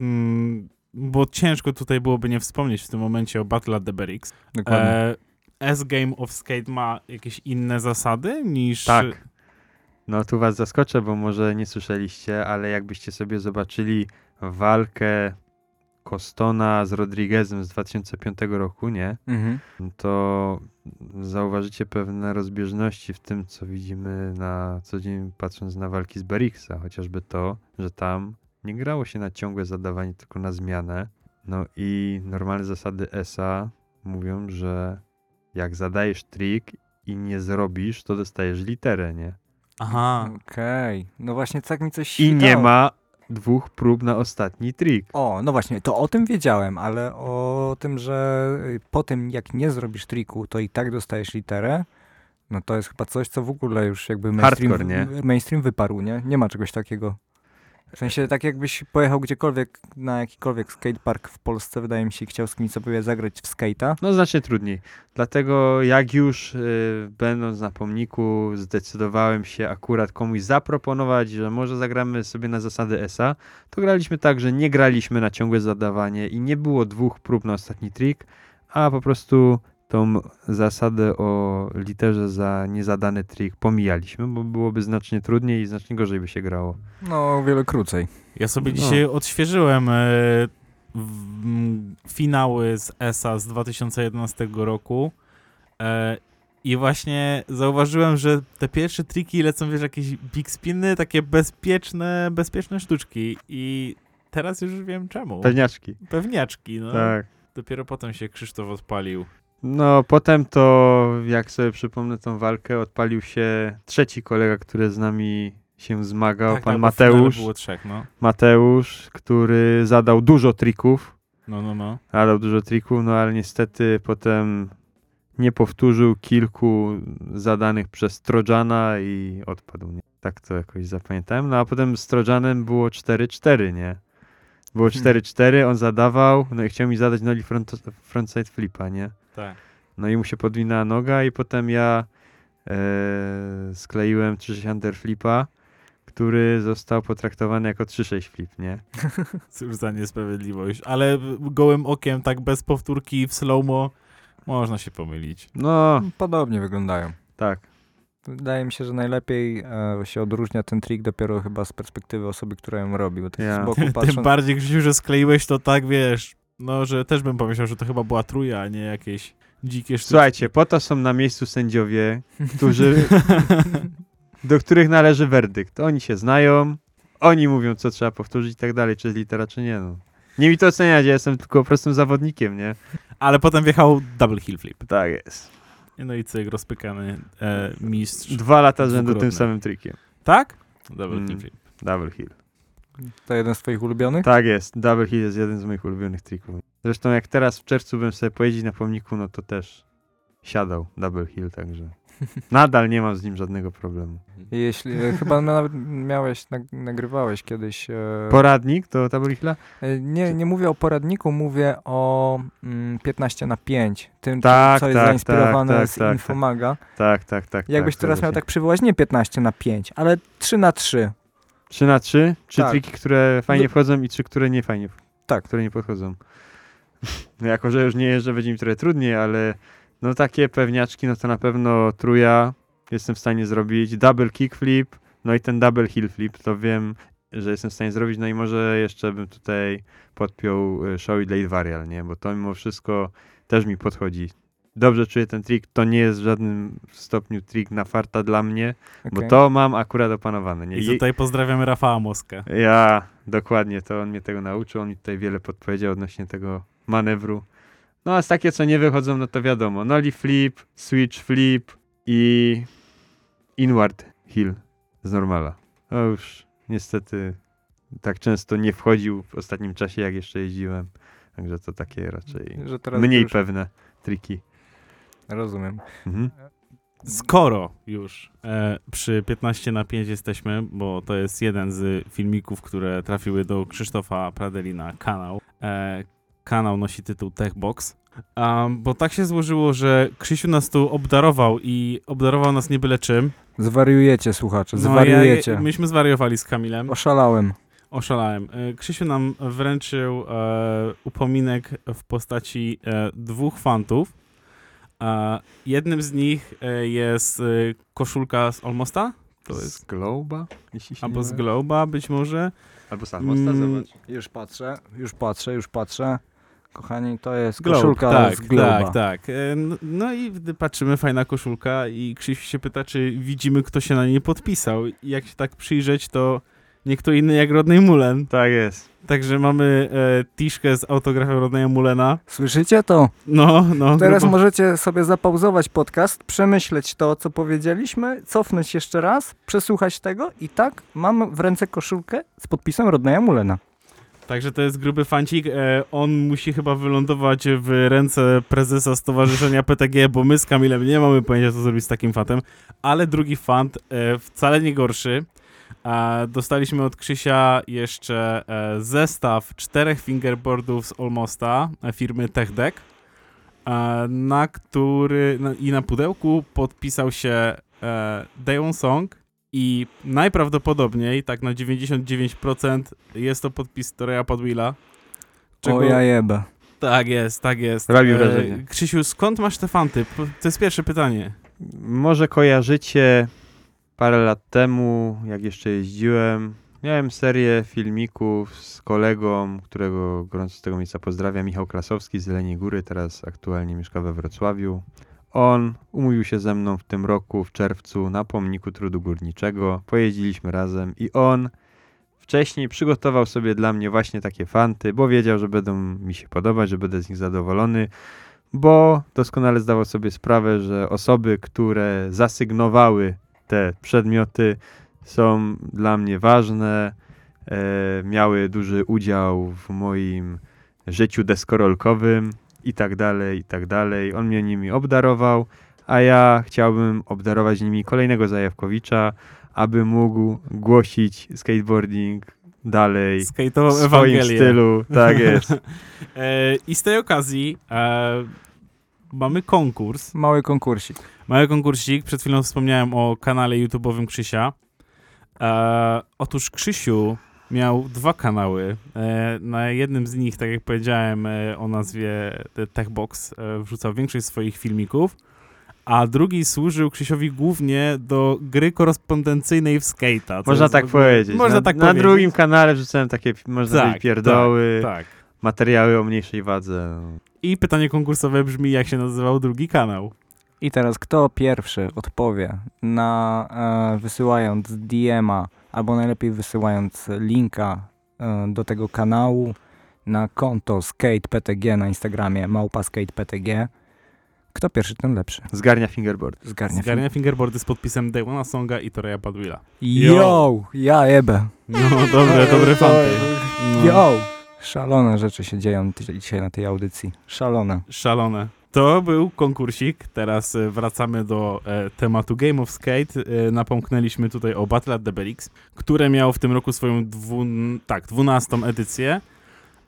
mm, bo ciężko tutaj byłoby nie wspomnieć w tym momencie o Battle at the Berix. Dokładnie. E, S-Game of Skate ma jakieś inne zasady niż... Tak. No tu was zaskoczę, bo może nie słyszeliście, ale jakbyście sobie zobaczyli walkę Costona z Rodriguezem z 2005 roku, nie? Mhm. to zauważycie pewne rozbieżności w tym, co widzimy na co dzień patrząc na walki z Berixa, chociażby to, że tam nie grało się na ciągłe zadawanie, tylko na zmianę. No i normalne zasady ESA mówią, że jak zadajesz trik i nie zrobisz, to dostajesz literę, nie? Aha. Okej. No właśnie tak mi coś I nie ma dwóch prób na ostatni trik. O, no właśnie, to o tym wiedziałem, ale o tym, że po tym jak nie zrobisz triku, to i tak dostajesz literę, no to jest chyba coś, co w ogóle już jakby mainstream, Hardcore, nie? mainstream wyparł, nie? Nie ma czegoś takiego. W sensie tak jakbyś pojechał gdziekolwiek na jakikolwiek skatepark w Polsce, wydaje mi się, i chciał z kimś sobie zagrać w skate'a, No znacznie trudniej. Dlatego jak już y, będąc na pomniku zdecydowałem się akurat komuś zaproponować, że może zagramy sobie na zasady ESA, to graliśmy tak, że nie graliśmy na ciągłe zadawanie i nie było dwóch prób na ostatni trik, a po prostu tą zasadę o literze za niezadany trik pomijaliśmy, bo byłoby znacznie trudniej i znacznie gorzej by się grało. no o wiele krócej. Ja sobie No. dzisiaj odświeżyłem e, w, m, finały z ESA z 2011 roku e, i właśnie zauważyłem, że te pierwsze triki lecą, wiesz, jakieś big spiny, takie bezpieczne, bezpieczne sztuczki i teraz już wiem czemu. Pewniaczki. Pewniaczki, no. Tak. Dopiero potem się Krzysztof odpalił. No, potem to, jak sobie przypomnę tą walkę, odpalił się trzeci kolega, który z nami się zmagał, tak, pan tak, Mateusz. było trzech, no. Mateusz, który zadał dużo trików, No, no, no. zadał dużo trików, no ale niestety potem nie powtórzył kilku zadanych przez Trojana i odpadł. Nie? Tak to jakoś zapamiętałem. No a potem z Trojanem było 4-4, nie? Było Hmm. 4-4, on zadawał, no i chciał mi zadać noli front, frontside flipa, nie? Tak. No i mu się podwinęła noga i potem ja e, skleiłem 3-6 underflipa, który został potraktowany jako 3-6 flip, nie? Cóż za niesprawiedliwość. Ale gołym okiem, tak bez powtórki w slow-mo, można się pomylić. No, Podobnie wyglądają. tak. Wydaje mi się, że najlepiej e, się odróżnia ten trik dopiero chyba z perspektywy osoby, która ją robi, bo tak Ja. z boku Tym bardziej, Krzysiu, że skleiłeś to tak, wiesz, no, że też bym pomyślał, że to chyba była truja, a nie jakieś dzikie sztuczki. Słuchajcie, po to są na miejscu sędziowie, którzy, do których należy werdykt. Oni się znają, oni mówią, co trzeba powtórzyć i tak dalej, czy jest litera, czy nie. No. Nie mi to oceniać, ja jestem tylko prostym zawodnikiem, nie? Ale potem wjechał double heel flip. Tak jest. No i cyk, rozpykany e, mistrz. Dwa lata z rzędu tym samym trikiem. Tak? Double Mm. heel flip. Double heel. To jeden z twoich ulubionych? Tak jest, double heel jest jeden z moich ulubionych trików. Zresztą jak teraz w czerwcu bym sobie pojeździć na pomniku, no to też siadał double heel, także nadal nie mam z nim żadnego problemu. Jeśli, e, chyba nawet miałeś, nag, nagrywałeś kiedyś... E, Poradnik do double heela? e, nie, nie mówię o poradniku, mówię o mm, 15 na 5. Tym, Tak, co jest tak, zainspirowane tak, tak, z tak, Infomaga. Tak, tak, tak. Jakbyś tak, teraz miał tak przywołać, nie 15 na 5, ale 3 na 3. 3 na 3? Trzy Tak. triki, które fajnie Do- wchodzą i trzy, które nie fajnie. Tak. Które nie podchodzą. No jako, że już nie jeżdżę, będzie mi trochę trudniej, ale no takie pewniaczki, no to na pewno truja jestem w stanie zrobić. Double kickflip, no i ten double heel flip, to wiem, że jestem w stanie zrobić. No i może jeszcze bym tutaj podpiął y, show i late varial, nie? Bo to mimo wszystko też mi podchodzi. Dobrze czuję ten trik, to nie jest w żadnym stopniu trik na farta dla mnie, bo Okej. to mam akurat opanowane. Nie? I tutaj pozdrawiamy Rafała Moskę. Ja, dokładnie, to on mnie tego nauczył, on mi tutaj wiele podpowiedział odnośnie tego manewru. No a z takie, co nie wychodzą, no to wiadomo, nollie flip, switch flip i inward heel z normala. To już niestety tak często nie wchodził w ostatnim czasie, jak jeszcze jeździłem. Także to takie raczej Że teraz mniej już pewne triki. Rozumiem. Mhm. Skoro już e, przy 15 na 5 jesteśmy, bo to jest jeden z filmików, które trafiły do Krzysztofa Pradeli na kanał. E, kanał nosi tytuł Techbox. Um, bo tak się złożyło, że Krzysiu nas tu obdarował i obdarował nas nie byle czym. Zwariujecie, słuchacze, No, zwariujecie. Ja, myśmy zwariowali z Kamilem. Oszalałem. Oszalałem. E, Krzysiu nam wręczył e, upominek w postaci e, dwóch fantów. E, jednym z nich e, jest e, koszulka z Olmosta, to jest, Z Globa? Jeśli się albo nie z? Globa być może. Albo z Almosta, Mm, zobacz. Już patrzę, już patrzę, już patrzę. Kochani, to jest Globe, koszulka tak, z Globa. tak, tak. E, No i gdy patrzymy, fajna koszulka i Krzysiu się pyta, czy widzimy, kto się na niej podpisał. I jak się tak przyjrzeć, to nie kto inny jak Rodney Mullen. Tak jest. Także mamy e, tiszkę z autografem Rodneya Mullena. Słyszycie to? No, no. Teraz grubo- możecie sobie zapauzować podcast, przemyśleć to, co powiedzieliśmy, cofnąć jeszcze raz, przesłuchać tego i tak mam w ręce koszulkę z podpisem Rodneya Mulena. Także to jest gruby fancik. E, on musi chyba wylądować w ręce prezesa Stowarzyszenia PTG, bo my z Kamilem nie mamy pojęcia, co zrobić z takim fantem. Ale drugi fant, e, wcale nie gorszy. E, dostaliśmy od Krzysia jeszcze e, zestaw czterech fingerboardów z Olmosta e, firmy TechDeck, e, na który na, i na pudełku podpisał się e, Daewon Song i najprawdopodobniej, tak na 99% jest to podpis Toreya Padwilla. O ja jebę. Tak jest, tak jest. Robi wrażenie. Krzysiu, skąd masz te fanty? To jest pierwsze pytanie. Może kojarzycie parę lat temu, jak jeszcze jeździłem. Miałem serię filmików z kolegą, którego gorąco z tego miejsca pozdrawiam, Michał Klasowski z Jeleniej Góry, teraz aktualnie mieszka we Wrocławiu. On umówił się ze mną w tym roku, w czerwcu, na pomniku trudu górniczego. Pojeździliśmy razem i on wcześniej przygotował sobie dla mnie właśnie takie fanty, bo wiedział, że będą mi się podobać, że będę z nich zadowolony bo doskonale zdawał sobie sprawę, że osoby, które zasygnowały te przedmioty, są dla mnie ważne, e, miały duży udział w moim życiu deskorolkowym i tak dalej, i tak dalej. On mnie nimi obdarował, a ja chciałbym obdarować nimi kolejnego Zajawkowicza, aby mógł głosić skateboarding dalej w swoim Ewangelię. stylu. Tak jest. E, I z tej okazji e, mamy konkurs. Mały konkursik. Mały konkursik. Przed chwilą wspomniałem o kanale YouTube'owym Krzysia. E, otóż Krzysiu miał dwa kanały. E, na jednym z nich, tak jak powiedziałem, e, o nazwie Techbox e, wrzucał większość swoich filmików, a drugi służył Krzysiowi głównie do gry korespondencyjnej w Skate'a. Można tak ogóle- powiedzieć. Można na, tak na powiedzieć. drugim kanale wrzucałem takie, można Tak, pierdoły, Tak. materiały o mniejszej wadze. I pytanie konkursowe brzmi, jak się nazywał drugi kanał? I teraz kto pierwszy odpowie na e, wysyłając DM-a albo najlepiej wysyłając linka e, do tego kanału na konto SkatePTG na Instagramie małpa SkatePTG. Kto pierwszy, ten lepszy. Zgarnia fingerboard. Zgarnia. Zgarnia fingerboardy z podpisem Dayona Songa i Toreya Badwilla. Yo, ja jebę. No dobre, dobre fanty. No. Yo! Szalone rzeczy się dzieją dzisiaj na tej audycji. Szalone. Szalone. To był konkursik. Teraz e, wracamy do e, tematu Game of Skate. E, napomknęliśmy tutaj o Battle at the Belix, które miało w tym roku swoją dwu, tak, 12 edycję.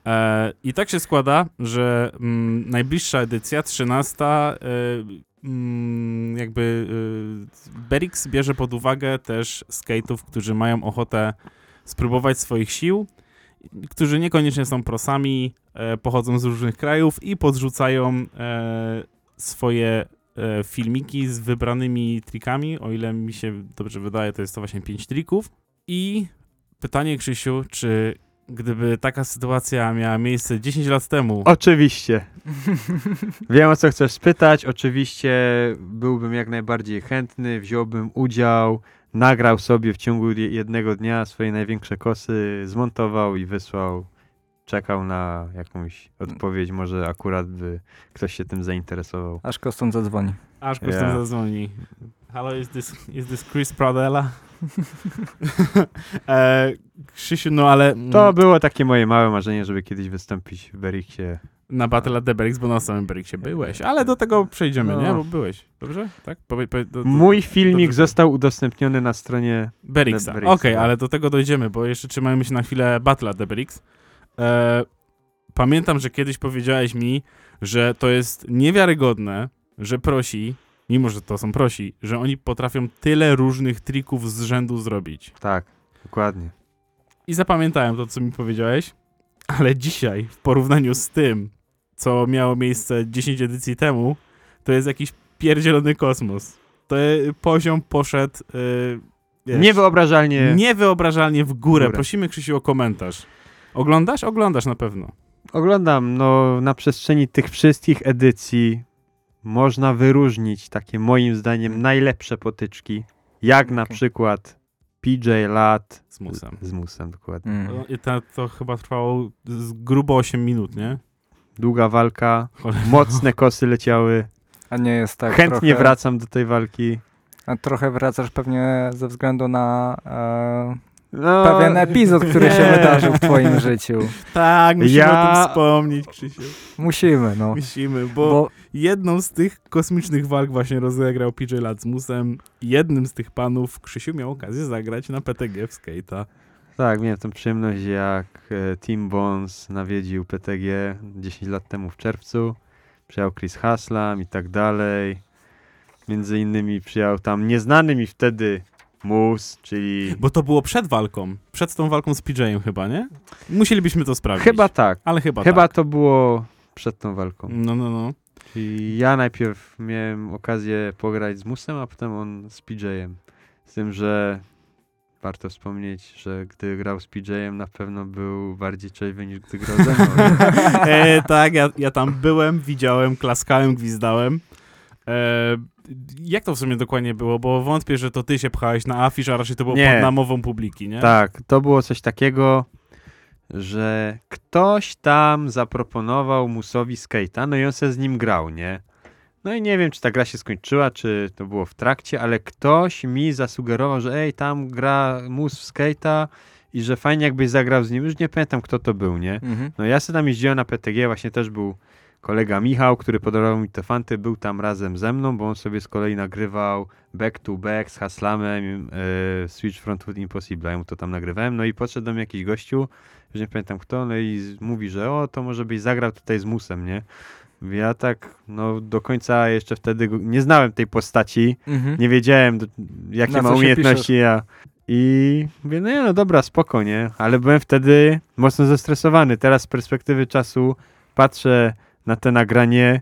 E, I tak się składa, że mm, najbliższa edycja, 13, e, mm, jakby e, Belix bierze pod uwagę też skate'ów, którzy mają ochotę spróbować swoich sił, którzy niekoniecznie są prosami, e, pochodzą z różnych krajów i podrzucają e, swoje e, filmiki z wybranymi trikami. O ile mi się dobrze wydaje, to jest to właśnie 5 trików. I pytanie, Krzysiu, czy gdyby taka sytuacja miała miejsce 10 lat temu, Oczywiście. Wiem o co chcesz spytać. Oczywiście byłbym jak najbardziej chętny, wziąłbym udział, nagrał sobie w ciągu je- jednego dnia swoje największe kosy, zmontował i wysłał. Czekał na jakąś odpowiedź, może akurat by ktoś się tym zainteresował. Aż Koston zadzwoni. aż tam Ja. zadzwoni. Hello, is this, is this Chris Pradella? e, Krzysiu, no ale... To było takie moje małe marzenie, żeby kiedyś wystąpić w Beriksie. Na Battle at the Berix, bo na samym Berixie byłeś, ale do tego przejdziemy, No. nie? Bo byłeś, dobrze? Tak? Powie, powie, do, do, Mój filmik został udostępniony na stronie. Berixa, Okej, tak. ale do tego dojdziemy, bo jeszcze trzymajmy się na chwilę Battle at the Berix. E, pamiętam, że kiedyś powiedziałeś mi, że to jest niewiarygodne, że prosi, mimo że to są prosi, że oni potrafią tyle różnych trików z rzędu zrobić. Tak, dokładnie. I zapamiętałem to, co mi powiedziałeś, ale dzisiaj, w porównaniu z tym, co miało miejsce 10 edycji temu, to jest jakiś pierdzielony kosmos. To poziom poszedł yy, wiesz, Niewyobrażalnie. niewyobrażalnie w górę. górę. Prosimy, Krzysiu, o komentarz. Oglądasz? Oglądasz na pewno. Oglądam, no na przestrzeni tych wszystkich edycji można wyróżnić takie moim zdaniem najlepsze potyczki, jak na Okej. przykład PJ Lat Z musem. z musem, dokładnie. Mm. I to, to chyba trwało z grubo 8 minut, nie? Długa walka, Cholera. mocne kosy leciały. A nie jest tak Chętnie trochę, wracam do tej walki. A trochę wracasz pewnie ze względu na e, No, pewien epizod, który się nie. wydarzył w twoim życiu. Tak, musimy Ja- o tym wspomnieć, Krzysiu. Musimy, no. Musimy, bo, Bo jedną z tych kosmicznych walk właśnie rozegrał PJ Latsmusem. Jednym z tych panów Krzysiu miał okazję zagrać na PTG w skate'a. Tak, miałem tą przyjemność, jak e, Tim Bones nawiedził PTG 10 lat temu w czerwcu. Przyjechał Chris Haslam i tak dalej. Między innymi przyjechał tam nieznany mi wtedy Mus, czyli... Bo to było przed walką. Przed tą walką z PJ-em chyba, nie? Musielibyśmy to sprawdzić. Chyba tak. Ale chyba, Chyba tak. to było przed tą walką. No, no, no. Czyli ja najpierw miałem okazję pograć z Musem, a potem on z PJ-em. Z tym, że warto wspomnieć, że gdy grał z PJ-em na pewno był bardziej trzeźwy niż gdy grał ze mną. E, tak, ja, ja tam byłem, widziałem, klaskałem, gwizdałem. E, jak to w sumie dokładnie było? Bo wątpię, że to ty się pchałeś na afisz, a raczej to było Nie. pod namową publiki, nie? Tak, to było coś takiego, że ktoś tam zaproponował Musowi skate'a, no i on se z nim grał, nie? No i nie wiem, czy ta gra się skończyła, czy to było w trakcie, ale ktoś mi zasugerował, że ej, tam gra Mus w skate'a i że fajnie jakbyś zagrał z nim. Już nie pamiętam, kto to był, nie? Mhm. No ja sobie tam jeździłem na PTG, właśnie też był kolega Michał, który podarował mi te fanty, był tam razem ze mną, bo on sobie z kolei nagrywał back to back z Haslamem e, Switch Frontwood Impossible. Ja mu to tam nagrywałem. No i podszedł do mnie jakiś gościu, już nie pamiętam kto, no i mówi, że o, to może byś zagrał tutaj z Musem, nie? Ja tak, no do końca jeszcze wtedy nie znałem tej postaci, Mhm. nie wiedziałem, jakie Na ma umiejętności ja. I mówię, no nie, no dobra, spoko, nie? Ale byłem wtedy mocno zestresowany. Teraz z perspektywy czasu patrzę na te nagranie,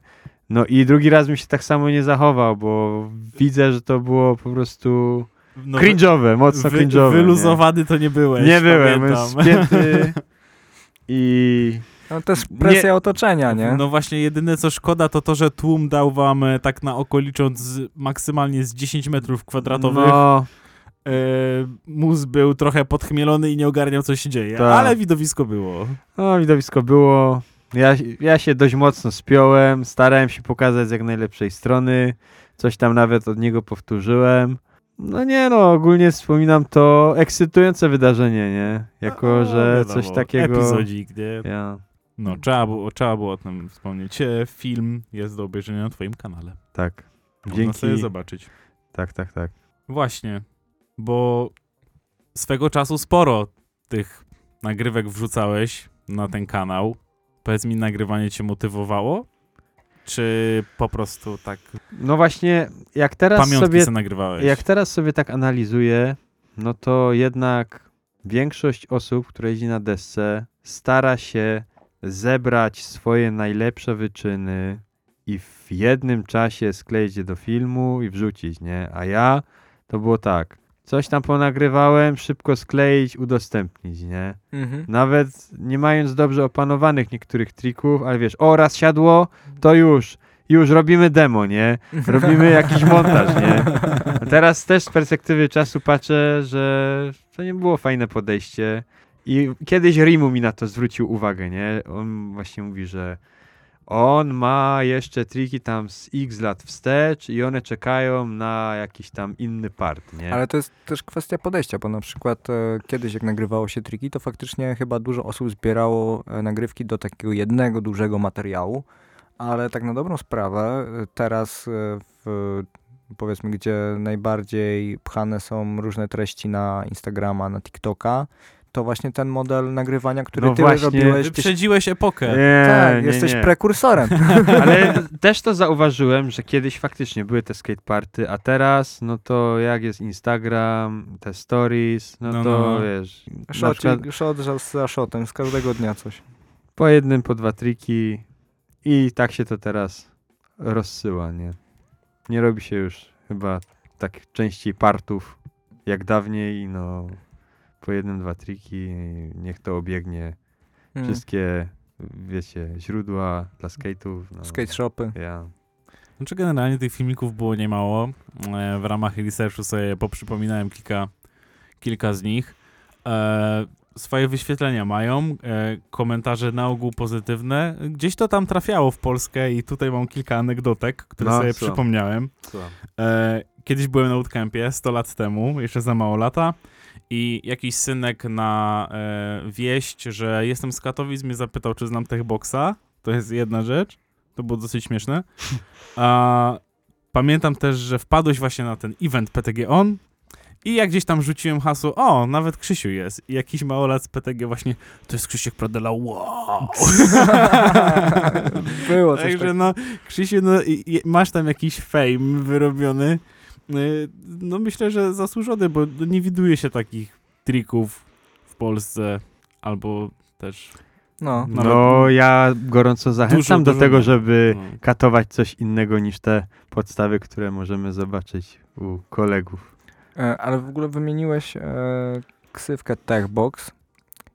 no i drugi raz mi się tak samo nie zachował, bo widzę, że to było po prostu No, cringe'owe, mocno wy, cringe'owe. Wyluzowany to nie byłeś. Nie, nie byłem, pamiętam. spięty i No to jest presja otoczenia, nie? No właśnie, jedyne co szkoda to to, że tłum dał wam e, tak na oko licząc z, maksymalnie z 10 metrów kwadratowych. no, E, mus był trochę podchmielony i nie ogarniał co się dzieje, Tak. ale widowisko było. no, widowisko było. Ja, ja się dość mocno spiąłem, starałem się pokazać z jak najlepszej strony. Coś tam nawet od niego powtórzyłem. No nie no, ogólnie wspominam to ekscytujące wydarzenie, nie? Jako, No, że wiadomo, coś takiego... Epizodzik, nie? Ja, No, trzeba było, trzeba było o tym wspomnieć. E, Film jest do obejrzenia na twoim kanale. tak. Można Dzięki. sobie zobaczyć. Tak, tak, tak. Właśnie, bo swego czasu sporo tych nagrywek wrzucałeś na ten kanał. Powiedz mi, nagrywanie cię motywowało? Czy po prostu tak No właśnie, jak teraz pamiątki sobie sobie nagrywałeś? Jak teraz sobie tak analizuję, no to jednak większość osób, które jeździ na desce, stara się zebrać swoje najlepsze wyczyny i w jednym czasie skleić je do filmu i wrzucić, nie? A ja to było tak. Coś tam ponagrywałem, szybko skleić, udostępnić, nie? Mhm. Nawet nie mając dobrze opanowanych niektórych trików, ale wiesz, o raz siadło, to już, już robimy demo, nie? Robimy jakiś montaż, nie? A teraz też z perspektywy czasu patrzę, że to nie było fajne podejście. I kiedyś Rimu mi na to zwrócił uwagę, nie? On właśnie mówi, że on ma jeszcze triki tam z x lat wstecz i one czekają na jakiś tam inny part, nie? Ale to jest też kwestia podejścia, bo na przykład e, kiedyś jak nagrywało się triki, to faktycznie chyba dużo osób zbierało e, nagrywki do takiego jednego dużego materiału, ale tak na dobrą sprawę e, teraz e, w, powiedzmy, gdzie najbardziej pchane są różne treści na Instagrama, na TikToka, to właśnie ten model nagrywania, który No ty właśnie. robiłeś, Wyprzedziłeś epokę. nie, tak, nie, jesteś nie. prekursorem. Ale też to zauważyłem, że kiedyś faktycznie były te skateparty, a teraz, no to jak jest Instagram, te stories, no, No, to no. wiesz, na Shot, przykład shot za shotem, z każdego dnia coś. po jednym, po dwa triki i tak się to teraz rozsyła, nie? Nie robi się już chyba tak częściej partów jak dawniej, no po jednym, dwa triki niech to obiegnie Mm. wszystkie, wiecie, źródła dla skate'ów. No, Skate shopy. Ja. Znaczy generalnie tych filmików było niemało. E, w ramach researchu sobie poprzypominałem kilka, kilka z nich. E, swoje wyświetlenia mają, e, komentarze na ogół pozytywne. Gdzieś to tam trafiało w Polskę i tutaj mam kilka anegdotek, które No, sobie co? przypomniałem. E, kiedyś byłem na bootcampie 100 lat temu, jeszcze za mało lata. I jakiś synek na e, wieść, że jestem z Katowic, mnie zapytał, czy znam Techboxa. To jest jedna rzecz. To było dosyć śmieszne. A, pamiętam też, że wpadłeś właśnie na ten event PTG On. I jak gdzieś tam rzuciłem hasło, o, nawet Krzysiu jest. I jakiś małolat z PTG właśnie, to jest Krzysiek Pradela, wow. Było coś Także takiego. no, Krzysiu, no, masz tam jakiś fame wyrobiony. Y, No myślę, że zasłużony, bo nie widuje się takich trików w Polsce, albo też... No. Nawet- No, ja gorąco zachęcam Dużo, do tego, żeby No. katować coś innego niż te podstawy, które możemy zobaczyć u kolegów. E, Ale w ogóle wymieniłeś e, ksywkę Techbox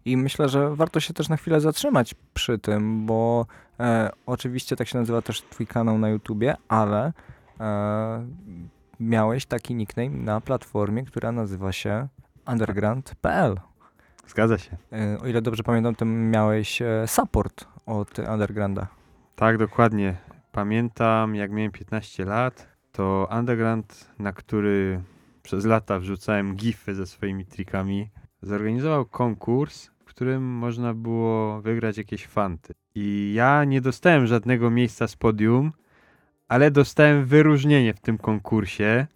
i myślę, że warto się też na chwilę zatrzymać przy tym, bo e, oczywiście tak się nazywa też twój kanał na YouTubie, ale e, miałeś taki nickname na platformie, która nazywa się underground.pl. Zgadza się. E, o ile dobrze pamiętam, to miałeś e, support od Undergrounda. Tak, dokładnie. Pamiętam, jak miałem 15 lat, to Underground, na który przez lata wrzucałem gify ze swoimi trikami, zorganizował konkurs, w którym można było wygrać jakieś fanty. I ja nie dostałem żadnego miejsca z podium, ale dostałem wyróżnienie w tym konkursie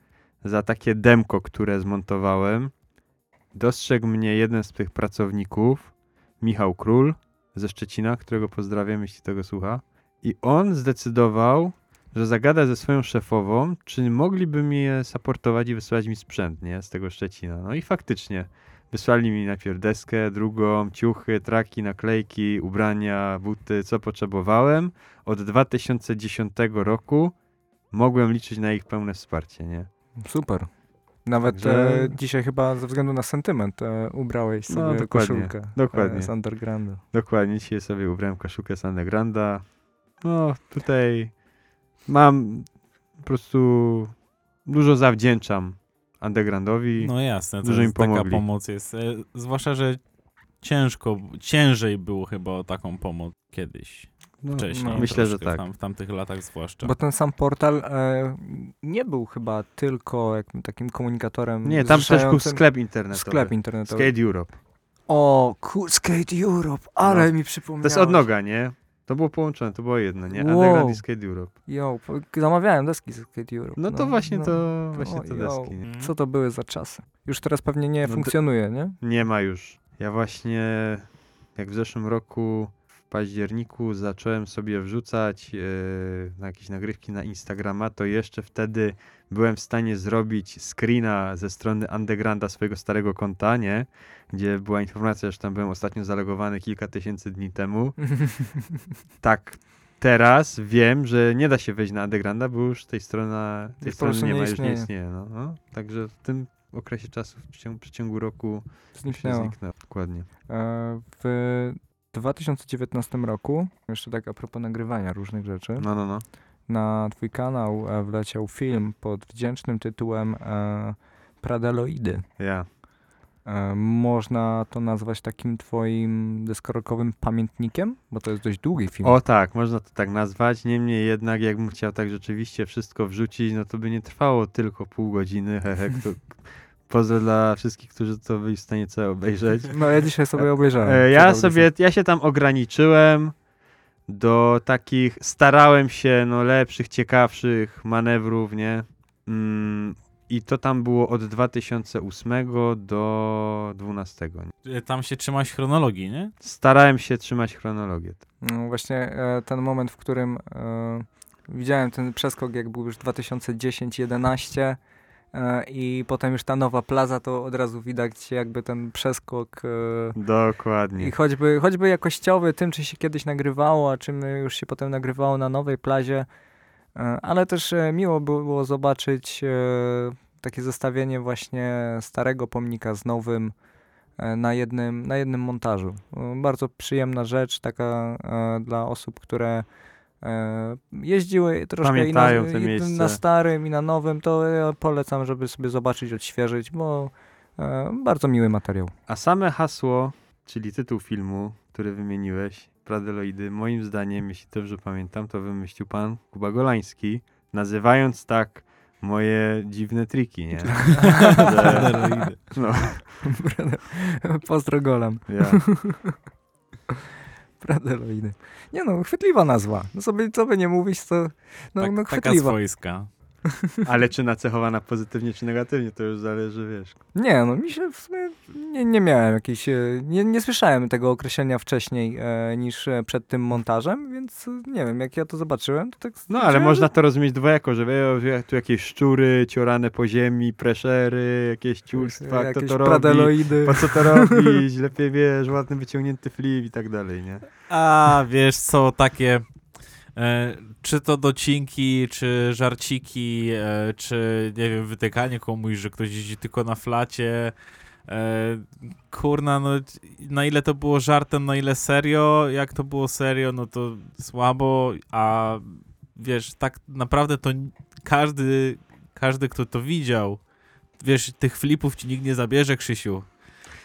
za takie demko, które zmontowałem. Dostrzegł mnie jeden z tych pracowników, Michał Król ze Szczecina, którego pozdrawiam, jeśli tego słucha. I on zdecydował, że zagada ze swoją szefową, czy mogliby mnie supportować i wysłać mi sprzęt, nie? Z tego Szczecina. No i faktycznie. Wysłali mi najpierw deskę, drugą, ciuchy, traki, naklejki, ubrania, buty, co potrzebowałem. Od 2010 roku mogłem liczyć na ich pełne wsparcie, nie? Super. Nawet Także- e, dzisiaj chyba ze względu na sentyment e, ubrałeś No, sobie dokładnie, koszulkę dokładnie. E, z Undergroundu. Dokładnie, dzisiaj sobie ubrałem koszulkę z Undergrounda. No, tutaj mam po prostu dużo zawdzięczam Undergroundowi. No jasne, to Dużo im jest, taka pomogli. pomoc jest. e, Zwłaszcza, że ciężko, ciężej było chyba o taką pomoc kiedyś, No, wcześniej. no, myślę, że tak. W, tam, w tamtych latach zwłaszcza. Bo ten sam portal e, nie był chyba tylko jakim, takim komunikatorem Nie, tam też był sklep internetowy. sklep internetowy. Skate Europe. O, Skate Europe, ale No. mi To przypomniałeś. jest odnoga, nie? To było połączone, to było jedno, nie? Wow. Underground i Skate Europe. Yo, po- zamawiałem deski z Skate Europe. No to właśnie no. to, właśnie o, te deski. Nie? Co to były za czasy? Już teraz pewnie nie No funkcjonuje, nie? nie ma już. Ja właśnie, jak w zeszłym roku październiku zacząłem sobie wrzucać na jakieś nagrywki na Instagrama, to jeszcze wtedy byłem w stanie zrobić screena ze strony Undergrounda swojego starego konta, nie? Gdzie była informacja, że tam byłem ostatnio zalegowany kilka tysięcy dni temu. Tak, teraz wiem, że nie da się wejść na Undergrounda, bo już tej strony, tej strony nie nie ma, już nie istnieje. No, no. Także w tym okresie czasu, w przeciągu, w przeciągu roku Zniknęło. zniknęło. Dokładnie. E, W 2019 roku, jeszcze tak a propos nagrywania różnych rzeczy, No, no, no. na twój kanał e, wleciał film pod wdzięcznym tytułem e, Pradeloidy. Ja. E, Można to nazwać takim twoim deskorolkowym pamiętnikiem? Bo to jest dość długi film. O tak, można to tak nazwać. Niemniej jednak, jakbym chciał tak rzeczywiście wszystko wrzucić, no to by nie trwało tylko pół godziny. Hehe, pozdro dla wszystkich, którzy to byli w stanie całe obejrzeć. No ja dzisiaj sobie obejrzałem. E, ja sobie, ja się tam ograniczyłem do takich, starałem się, no lepszych, ciekawszych manewrów, nie? Mm, I to tam było od 2008 do 2012. Nie? E, Tam się trzymać chronologii, nie? Starałem się trzymać chronologię. No właśnie e, ten moment, w którym e, widziałem ten przeskok, jak był już 2010-11 e, i potem już ta nowa plaza, to od razu widać jakby ten przeskok e, Dokładnie. i choćby, choćby jakościowy, tym czy się kiedyś nagrywało, a czym już się potem nagrywało na nowej plazie, e, ale też e, miło było zobaczyć e, takie zestawienie właśnie starego pomnika z nowym e, na jednym, na jednym montażu. E, Bardzo przyjemna rzecz, taka e, dla osób, które e, jeździły troszkę i na, Pamiętają i na starym i na nowym, to ja polecam, żeby sobie zobaczyć, odświeżyć, bo e, bardzo miły materiał. A same hasło, czyli tytuł filmu, który wymieniłeś, Pradeloidy, moim zdaniem, jeśli dobrze pamiętam, to wymyślił pan Kuba Golański, nazywając tak moje dziwne triki, nie? Że, no, Pozdro golam. ja. Pradeloidy. Nie no, chwytliwa nazwa. No sobie, co by nie mówić, to no, tak, no taka chwytliwa. swojska. Ale czy nacechowana pozytywnie, czy negatywnie, to już zależy, wiesz. Nie, no mi się w sumie nie, nie miałem jakiejś, e, nie, nie słyszałem tego określenia wcześniej e, niż e, przed tym montażem, więc e, nie wiem, jak ja to zobaczyłem, to tak No, ale można to rozumieć dwojako, że wie, tu jakieś szczury ciorane po ziemi, preszery, jakieś ciulstwa, kto to robi, po co to robić, lepiej wiesz, ładny wyciągnięty flip i tak dalej, nie? A wiesz co, takie czy to docinki, czy żarciki, e, czy nie wiem, wytykanie komuś, że ktoś jeździ tylko na flacie. E, kurna, no na ile to było żartem, na ile serio, jak to było serio, no to słabo, a wiesz, tak naprawdę to każdy, każdy, kto to widział, wiesz, tych flipów ci nikt nie zabierze, Krzysiu.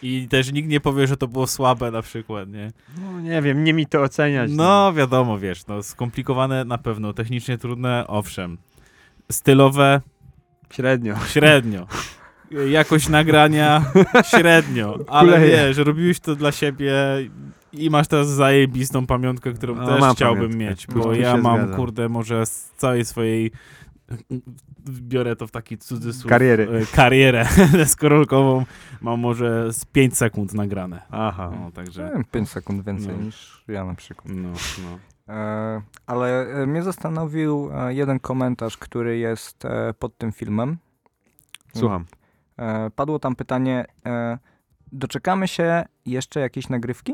I też nikt nie powie, że to było słabe na przykład, nie? No nie wiem, nie mi to oceniać. No, wiadomo, wiesz, no, skomplikowane na pewno, technicznie trudne, owszem. Stylowe, Średnio. średnio. Jakość nagrania, średnio. Ale Kuleje. wiesz, robiłeś to dla siebie, I masz teraz zajebistą pamiątkę, którą No, też chciałbym pamiątkę. mieć, bo ja mam, zgadzam. kurde, może z całej swojej biorę to w taki cudzysłów. Kariery. e, Karierę deskorolkową mam może z 5 sekund nagrane. Aha. No, także, 5 sekund więcej No. niż ja na przykład. no, no. E, ale e, mnie zastanowił e, jeden komentarz, który jest e, pod tym filmem. Słucham. E, padło tam pytanie, e, doczekamy się jeszcze jakiejś nagrywki?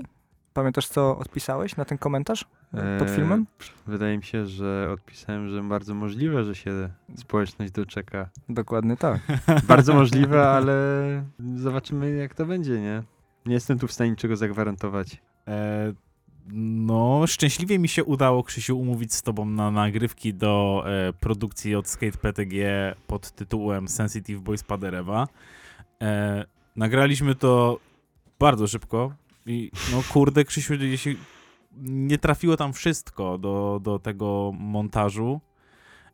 Pamiętasz, co odpisałeś na ten komentarz e, pod Eee, filmem? Wydaje mi się, że odpisałem, że bardzo możliwe, że się społeczność doczeka. Dokładnie tak. Bardzo możliwe, ale zobaczymy jak to będzie, nie? Nie jestem tu w stanie niczego zagwarantować. E, no, szczęśliwie mi się udało, Krzysiu, umówić z tobą na nagrywki do e, produkcji od Skate PTG pod tytułem Sensitive Boys Paderewa. E, nagraliśmy to bardzo szybko i no kurde, Krzysiu, jeśli nie trafiło tam wszystko do, do tego montażu,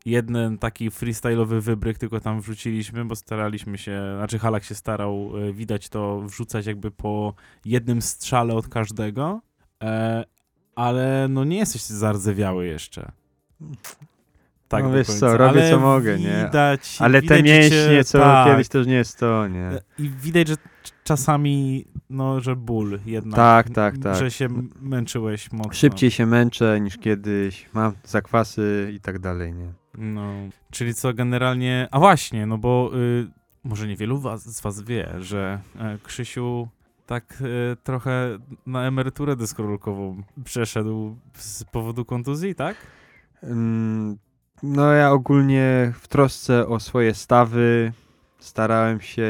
jeden taki freestyle'owy wybryk tylko tam wrzuciliśmy, bo staraliśmy się, znaczy Halak się starał, e, widać to, wrzucać jakby po jednym strzale od każdego, e, ale no nie jesteś zardzewiały jeszcze. Tak No wiesz końca. co, robię, Ale co mogę, nie? Widać, Ale widać, te mięśnie, co tak. kiedyś to już nie jest to, nie? I widać, że czasami, no, że ból jednak. Tak, tak, tak. Że się męczyłeś mocno. Szybciej się męczę niż kiedyś, mam zakwasy i tak dalej, nie? No, czyli co generalnie... A właśnie, no bo y, może niewielu was, z was wie, że e, Krzysiu tak e, trochę na emeryturę deskorolkową przeszedł z powodu kontuzji, tak? Mm, No ja ogólnie w trosce o swoje stawy starałem się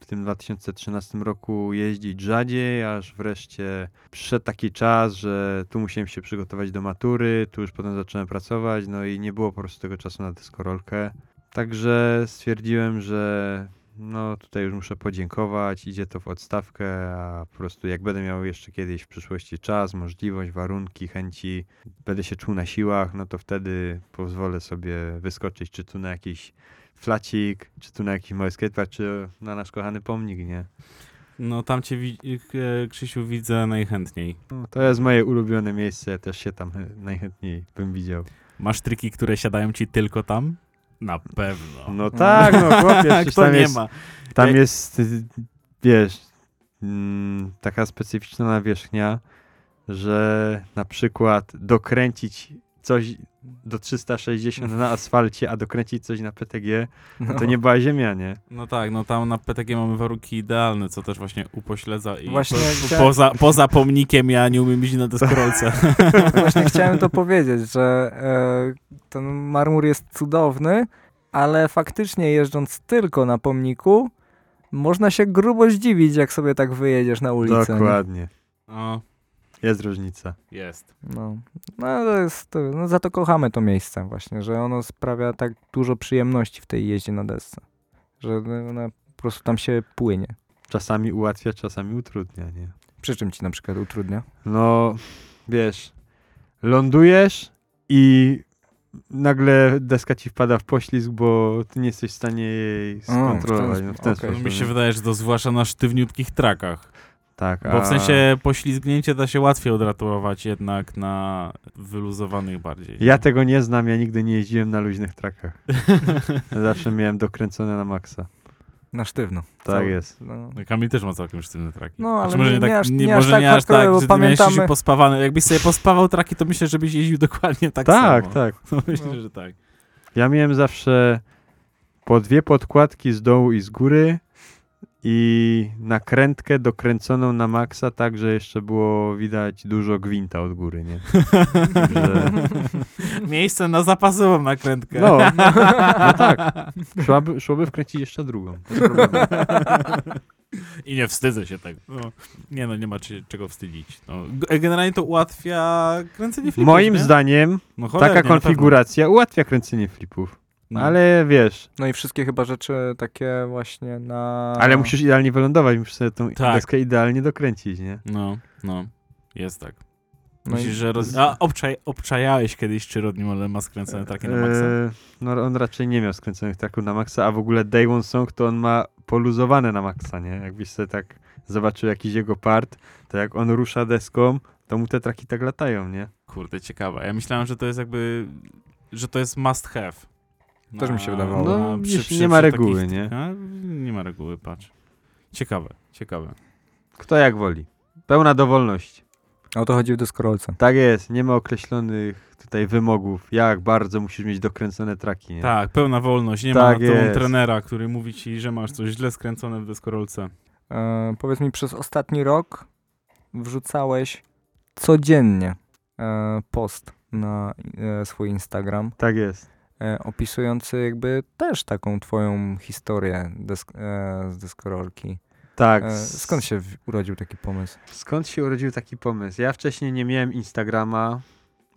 w tym 2013 roku jeździć rzadziej, aż wreszcie przyszedł taki czas, że tu musiałem się przygotować do matury, tu już potem zacząłem pracować, no i nie było po prostu tego czasu na deskorolkę. Także stwierdziłem, że no tutaj już muszę podziękować, idzie to w odstawkę, a po prostu jak będę miał jeszcze kiedyś w przyszłości czas, możliwość, warunki, chęci, będę się czuł na siłach, no to wtedy pozwolę sobie wyskoczyć, czy tu na jakiś flacik, czy tu na jakiś mały skatepark, czy na nasz kochany pomnik, nie? No tam cię, e, Krzysiu, widzę najchętniej. No, to jest moje ulubione miejsce, ja też się tam najchętniej bym widział. Masz triki, które siadają ci tylko tam? Na pewno. No tak, no chłopie, Kto tam nie jest, ma? tam Jak- jest, y, wiesz, mm, taka specyficzna nawierzchnia, że na przykład dokręcić coś do 360 na asfalcie, a dokręcić coś na PTG, No. to nie była ziemia, nie? No tak, no tam na PTG mamy warunki idealne, co też właśnie upośledza i Właśnie po, chciałem- poza, poza pomnikiem ja nie umiem jeździć na deskorolce. Właśnie chciałem to powiedzieć, że e, ten marmur jest cudowny, ale faktycznie jeżdżąc tylko na pomniku, można się grubo zdziwić, jak sobie tak wyjedziesz na ulicę. nie? Dokładnie. No, Jest różnica. jest. No, no, to jest, to, no za to kochamy to miejsce właśnie, że ono sprawia tak dużo przyjemności w tej jeździe na desce, że ona po prostu tam się płynie. Czasami ułatwia, czasami utrudnia, nie? Przy czym ci na przykład utrudnia? No, wiesz, lądujesz i nagle deska ci wpada w poślizg, bo ty nie jesteś w stanie jej skontrolować. ten no, w ten sposób, No, sposób. mi się wydaje, że to zwłaszcza na sztywniutkich trakach. Tak, Bo w sensie poślizgnięcie da się łatwiej odratować jednak na wyluzowanych bardziej. Ja tego nie znam, ja nigdy nie jeździłem na luźnych trakach. Zawsze miałem dokręcone na maksa. Na sztywno. Tak Cały- jest. No. No, Kamil też ma całkiem sztywne traki. No, ale Znaczy, może nie- nie, tak, nie aż- nie, nie może nie tak aż tak, bo że pamiętamy- się pospawany. Jakbyś sobie pospawał traki, to myślę, żebyś jeździł dokładnie tak, Tak, samo. tak. No, myślę, No. że tak. Ja miałem zawsze po dwie podkładki z dołu i z góry i nakrętkę dokręconą na maksa, tak, że jeszcze było widać dużo gwinta od góry, nie? Także, Miejsce na zapasową nakrętkę. no, no tak. Szłaby, szłoby wkręcić jeszcze drugą. I nie wstydzę się tego. No. Nie no, nie ma czy, czego wstydzić. No. Generalnie to ułatwia kręcenie flipów, Moim nie? zdaniem no, taka konfiguracja ułatwia kręcenie flipów. No. Ale wiesz, no i wszystkie chyba rzeczy takie właśnie na... ale musisz idealnie wylądować, musisz sobie tą Tak. deskę idealnie dokręcić, nie? No, no. Jest tak. No Myślisz, i że roz... A obczaj... obczajałeś kiedyś, czy Rodney Mullen ma skręcone traki na maksa? Eee, no on raczej nie miał skręconych traków na maksa, a w ogóle Day One Song to on ma poluzowane na maksa, nie? Jakbyś sobie tak zobaczył jakiś jego part, to jak on rusza deską, to mu te traki tak latają, nie? Kurde, ciekawe. Ja myślałem, że to jest jakby, że to jest must have. Też mi się wydawało. No, nie- nie ma reguły, nie? A, nie ma reguły, patrz. Ciekawe, ciekawe. Kto jak woli. Pełna dowolność. O to chodzi w deskorolce. Tak jest, nie ma określonych tutaj wymogów, jak bardzo musisz mieć dokręcone traki, nie? Tak, pełna wolność. Nie Tak ma jest. trenera, który mówi ci, że masz coś źle skręcone w deskorolce. E, powiedz mi, przez ostatni rok wrzucałeś codziennie e, post na e, swój Instagram, Tak jest. E, opisujący jakby też taką twoją historię desk, e, z deskorolki. Tak. E, skąd się urodził taki pomysł? Skąd się urodził taki pomysł? Ja wcześniej nie miałem Instagrama,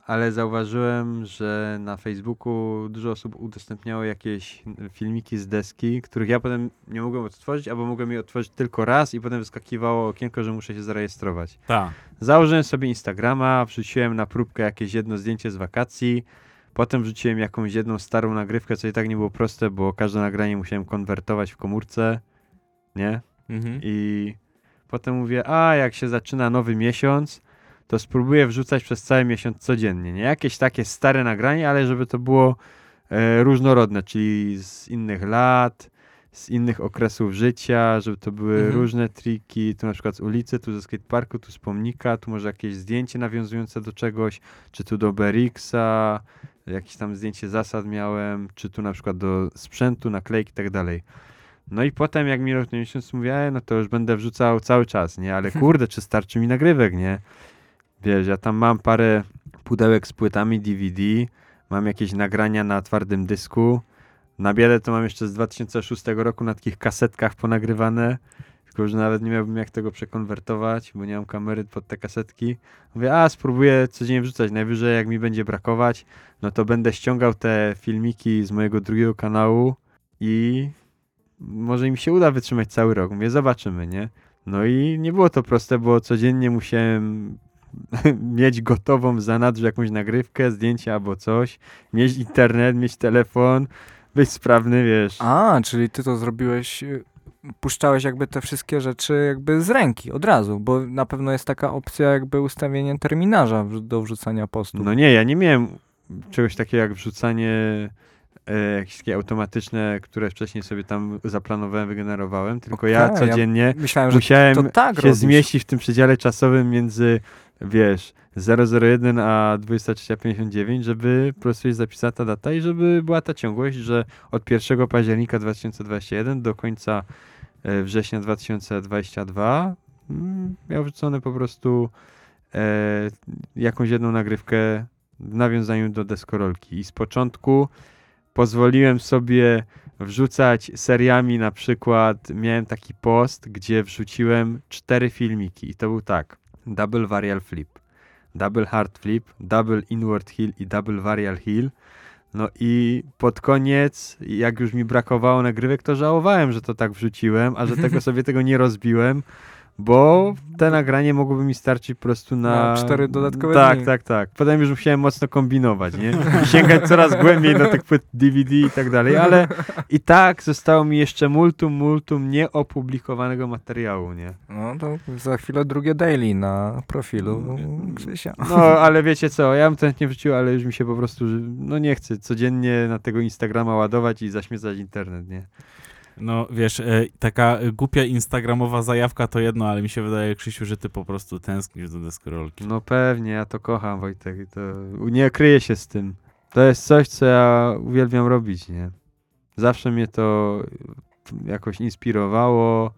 ale zauważyłem, że na Facebooku dużo osób udostępniało jakieś filmiki z deski, których ja potem nie mogłem odtworzyć, albo mogłem je odtworzyć tylko raz i potem wyskakiwało okienko, że muszę się zarejestrować. Tak. Założyłem sobie Instagrama, wrzuciłem na próbkę jakieś jedno zdjęcie z wakacji, potem wrzuciłem jakąś jedną starą nagrywkę, co i tak nie było proste, bo każde nagranie musiałem konwertować w komórce, nie? Mhm. I potem mówię, a jak się zaczyna nowy miesiąc, to spróbuję wrzucać przez cały miesiąc codziennie, nie? Jakieś takie stare nagranie, ale żeby to było e, różnorodne, czyli z innych lat, z innych okresów życia, żeby to były Mhm. różne triki, tu na przykład z ulicy, tu ze skateparku, tu z pomnika, tu może jakieś zdjęcie nawiązujące do czegoś, czy tu do Berixa, jakieś tam zdjęcie zasad miałem, czy tu na przykład do sprzętu, naklejki i tak dalej. No i potem jak miesiąc mówię, "E, no to już będę wrzucał cały czas, nie? Ale kurde, czy starczy mi nagrywek, nie? Wiesz, ja tam mam parę pudełek z płytami DVD, mam jakieś nagrania na twardym dysku, na biele to mam jeszcze z 2006 roku na takich kasetkach ponagrywane, tylko że nawet nie miałbym jak tego przekonwertować, bo nie mam kamery pod te kasetki. Mówię, a spróbuję codziennie wrzucać, najwyżej jak mi będzie brakować, no to będę ściągał te filmiki z mojego drugiego kanału i może mi się uda wytrzymać cały rok. Mówię, zobaczymy, nie? No i nie było to proste, bo codziennie musiałem mieć gotową w zanadrzu jakąś nagrywkę, zdjęcie albo coś, mieć internet, mieć telefon, być sprawny, wiesz. A, czyli ty to zrobiłeś, y, puszczałeś jakby te wszystkie rzeczy jakby z ręki, od razu, bo na pewno jest taka opcja jakby ustawienie terminarza do wrzucania postu. No nie, ja nie miałem czegoś takiego jak wrzucanie e, jakieś takie automatyczne, które wcześniej sobie tam zaplanowałem, wygenerowałem, tylko ja Okej, ja codziennie Myślałem, że musiałem tak się robisz. zmieścić w tym przedziale czasowym między, wiesz, 001 a 23.59, żeby po prostu jest zapisana ta data i żeby była ta ciągłość, że od 1 października 2021 do końca września 2022 mm, miał wrzucone po prostu e, jakąś jedną nagrywkę w nawiązaniu do deskorolki. I z początku pozwoliłem sobie wrzucać seriami, na przykład miałem taki post, gdzie wrzuciłem cztery filmiki i to był tak, double varial flip, double hard flip, double inward heel i double varial heel. No i pod koniec, jak już mi brakowało nagrywek, to żałowałem, że to tak wrzuciłem, a że tego sobie tego nie rozbiłem, bo te nagranie mogłoby mi starczyć po prostu na... Na cztery dodatkowe Tak, dni. tak, tak. Potem już musiałem mocno kombinować, nie? Sięgać coraz głębiej do tych płyt DVD i tak dalej, ale i tak zostało mi jeszcze multum, multum nieopublikowanego materiału, nie? No to za chwilę drugie daily na profilu Krzysia. No, ale wiecie co, ja bym to chętnie wrzucił, ale już mi się po prostu, że- no nie chcę codziennie na tego Instagrama ładować i zaśmiecać internet, nie? No wiesz, e, taka e, głupia instagramowa zajawka to jedno, ale mi się wydaje, Krzysiu, że ty po prostu tęsknisz do deskorolki. No pewnie, ja to kocham, Wojtek, to nie kryję się z tym. To jest coś, co ja uwielbiam robić, nie? Zawsze mnie to jakoś inspirowało,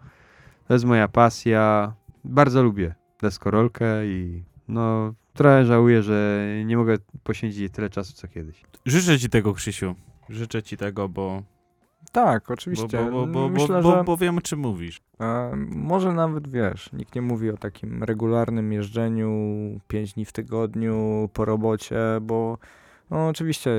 to jest moja pasja, bardzo lubię deskorolkę i no trochę żałuję, że nie mogę poświęcić jej tyle czasu, co kiedyś. Życzę ci tego, Krzysiu. Życzę ci tego, bo, Tak, oczywiście. bo, bo, bo, Myślę, bo, że bo, bo wiem, o czym mówisz. e, może nawet wiesz, nikt nie mówi o takim regularnym jeżdżeniu pięć dni w tygodniu po robocie, bo no, oczywiście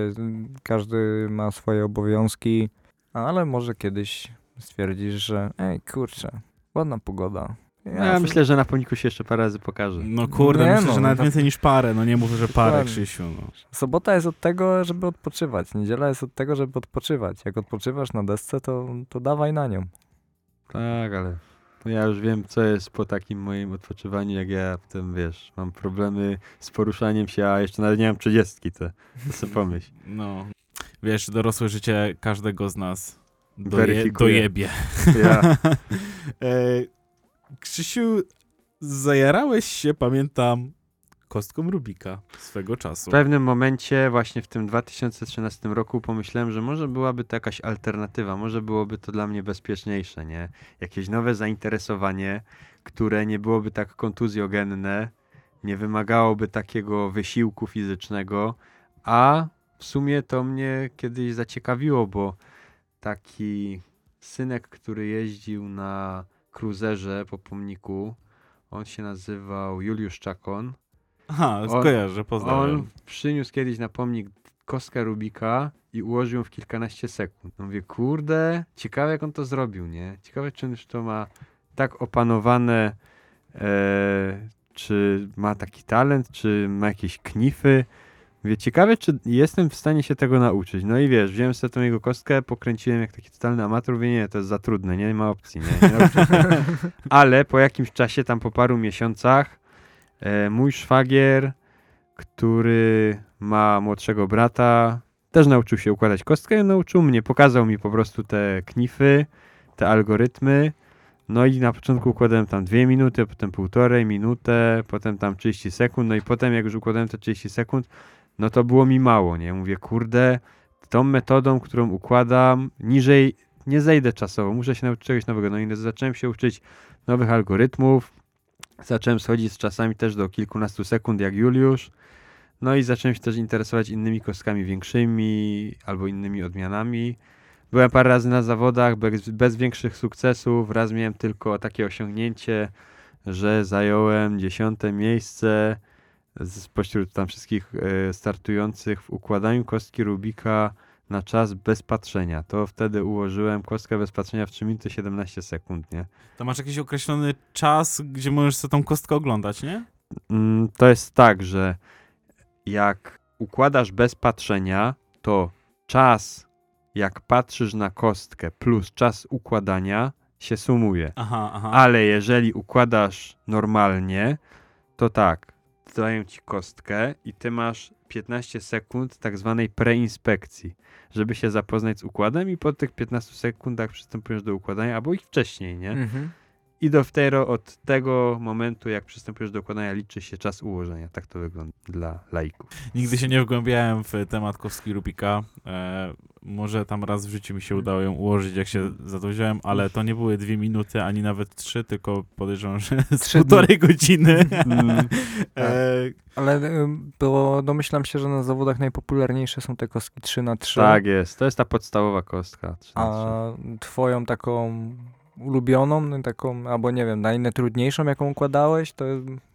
każdy ma swoje obowiązki, ale może kiedyś stwierdzisz, że ej kurczę, ładna pogoda. No, ja myślę, że na pomniku się jeszcze parę razy pokaże. No kurde, Nie myślę, no, że no nawet to- więcej niż parę, no nie mówię, że parę. Krzysiu. No. Sobota jest od tego, żeby odpoczywać. Niedziela jest od tego, żeby odpoczywać. Jak odpoczywasz na desce, to, to dawaj na nią. Tak, ale to ja już wiem, co jest po takim moim odpoczywaniu, jak ja w tym, wiesz, mam problemy z poruszaniem się, a jeszcze nawet nie mam trzydziestki, to, to sobie pomyśl. no. Wiesz, dorosłe życie każdego z nas doje, dojebie. Ja, e, Krzysiu, zajarałeś się, pamiętam, kostką Rubika swego czasu. w pewnym momencie, właśnie w tym 2013 roku, pomyślałem, że może byłaby to jakaś alternatywa, może byłoby to dla mnie bezpieczniejsze, nie? Jakieś nowe zainteresowanie, które nie byłoby tak kontuzjogenne, nie wymagałoby takiego wysiłku fizycznego, a w sumie to mnie kiedyś zaciekawiło, bo taki synek, który jeździł na kruzerze po pomniku, on się nazywał Juliusz Czakon. Aha, On- skojarzę, pozdrawiam. On przyniósł kiedyś na pomnik kostkę Rubika i ułożył ją w kilkanaście sekund. No mówię, kurde, ciekawe jak on to zrobił, nie? Ciekawe, czy on już to ma tak opanowane, e, czy ma taki talent, czy ma jakieś knify. Mówię, ciekawe, czy jestem w stanie się tego nauczyć. No i wiesz, wziąłem sobie tą jego kostkę, pokręciłem jak taki totalny amator, mówię, nie, to jest za trudne, nie, nie ma opcji, nie, nie. Ale po jakimś czasie, tam po paru miesiącach, e, mój szwagier, który ma młodszego brata, też nauczył się układać kostkę nauczył mnie, pokazał mi po prostu te knify, te algorytmy. No i na początku układałem tam dwie minuty, potem półtorej minutę, potem tam 30 sekund, no i potem jak już układałem te 30 sekund, no to było mi mało, nie? Mówię, kurde, tą metodą, którą układam, niżej nie zejdę czasowo, muszę się nauczyć czegoś nowego. No i zacząłem się uczyć nowych algorytmów, zacząłem schodzić z czasami też do kilkunastu sekund, jak Juliusz. No i zacząłem się też interesować innymi kostkami większymi albo innymi odmianami. Byłem parę razy na zawodach bez, bez większych sukcesów. Raz miałem tylko takie osiągnięcie, że zająłem dziesiąte miejsce spośród tam wszystkich e, startujących w układaniu kostki Rubika na czas bez patrzenia. To wtedy ułożyłem kostkę bez patrzenia w 3 minuty 17 sekund, nie? To masz jakiś określony czas, gdzie możesz sobie tą kostkę oglądać, nie? Mm, to jest tak, że jak układasz bez patrzenia, to czas, jak patrzysz na kostkę, plus czas układania się sumuje. Aha, aha. Ale jeżeli układasz normalnie, to tak, dają ci kostkę i ty masz 15 sekund tak zwanej preinspekcji, żeby się zapoznać z układem i po tych 15 sekundach przystępujesz do układania, albo ich wcześniej, nie? Mhm. I dopiero od tego momentu, jak przystępujesz do układania, liczy się czas ułożenia. Tak to wygląda dla laików. Nigdy się nie wgłębiałem w temat kostki Rubika. E, może tam raz w życiu mi się udało ją ułożyć, jak się za to wziąłem, ale to nie były dwie minuty, ani nawet trzy, tylko podejrzewam, że z Trzy półtorej godziny. Mm, e, Ale y, było, domyślam się, że na zawodach najpopularniejsze są te kostki 3 na 3 tak jest, to jest ta podstawowa kostka. trzy na A twoją taką ulubioną, no taką, albo nie wiem, najtrudniejszą, jaką układałeś, to,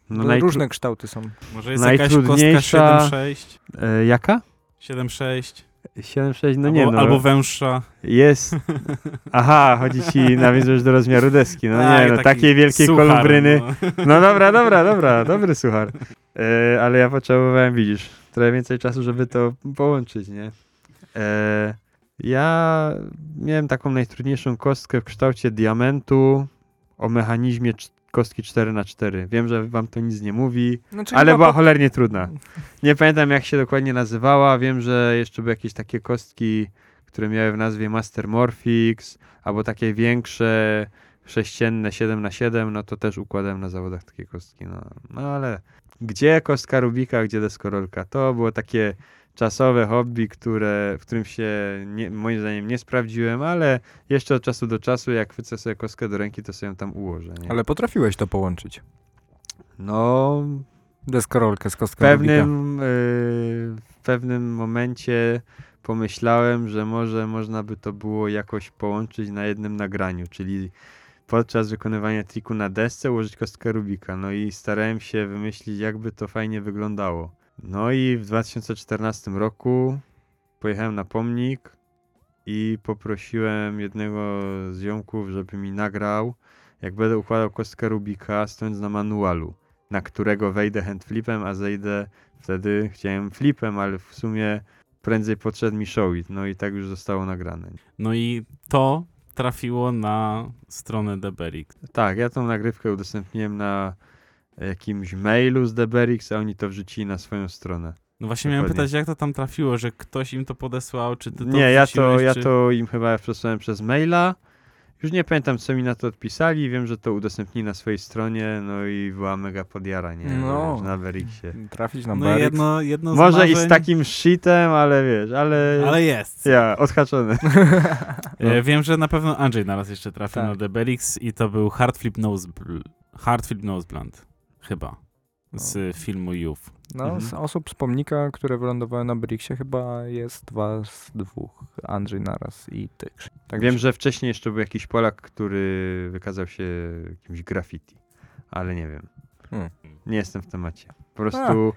No, najtru- różne kształty są. może jest jakaś kostka Najtrudniejsza- 7-6? E, jaka? 7-6? 7,6, no albo, nie no. albo węższa. Jest. Aha, chodzi ci, nawiązujesz do rozmiaru deski. No Tak, nie, no taki takiej wielkiej suchar, kolubryny. no. No dobra, dobra, dobra, dobry suchar. E, ale ja potrzebowałem, widzisz, trochę więcej czasu, żeby to połączyć, nie? E, ja miałem taką najtrudniejszą kostkę w kształcie diamentu o mechanizmie kostki 4x4. Wiem, że wam to nic nie mówi, Znaczy, ale była po- cholernie trudna. Nie pamiętam jak się dokładnie nazywała. Wiem, że jeszcze były jakieś takie kostki, które miały w nazwie Master Morphix, albo takie większe, sześcienne 7 na 7 no to też układałem na zawodach takie kostki. No, no ale gdzie kostka Rubika, gdzie deskorolka? To było takie czasowe hobby, które, w którym się nie, moim zdaniem nie sprawdziłem, ale jeszcze od czasu do czasu, jak chwycę sobie kostkę do ręki, to sobie ją tam ułożę. Nie? Ale potrafiłeś to połączyć. No, Deskorolkę z w kostką Rubika. pewnym, y, w pewnym momencie pomyślałem, że może można by to było jakoś połączyć na jednym nagraniu, czyli podczas wykonywania triku na desce ułożyć kostkę Rubika. No i starałem się wymyślić, jakby to fajnie wyglądało. No i w 2014 roku pojechałem na pomnik i poprosiłem jednego z ziomków, żeby mi nagrał, jak będę układał kostkę Rubika, stojąc na manualu, na którego wejdę handflipem, a zejdę wtedy chciałem flipem, ale w sumie prędzej podszedł mi showit. No i tak już zostało nagrane. No i to trafiło na stronę Deberix. Tak, ja tą nagrywkę udostępniłem na jakimś mailu z Deberix, a oni to wrzucili na swoją stronę. No właśnie miałem Dokładnie. pytać, jak to tam trafiło, że ktoś im to podesłał, czy ty to Nie, ja to, wrzuciłeś, ja czy... to im chyba przesłałem przez maila. Już nie pamiętam, co mi na to odpisali. Wiem, że to udostępnili na swojej stronie, no i była mega podjara, nie? No. Na Verixie. Trafić na No Berix. jedno, jedno z Może i z marzeń, takim shitem, ale wiesz, ale... Ale jest. Ja, odhaczony. E, wiem, że na pewno Andrzej naraz jeszcze trafił Tak. na Deberix i to był Hard Flip Nose, Bl- Hard Flip Nose Blunt. Chyba. Z filmu Youth. No, Mhm. z osób z pomnika, które wylądowały na Brixie, chyba jest dwa z dwóch. Andrzej naraz i ty. Tak Wiem, że wcześniej jeszcze był jakiś Polak, który wykazał się jakimś graffiti, ale nie wiem. Hmm. Nie jestem w temacie. Po prostu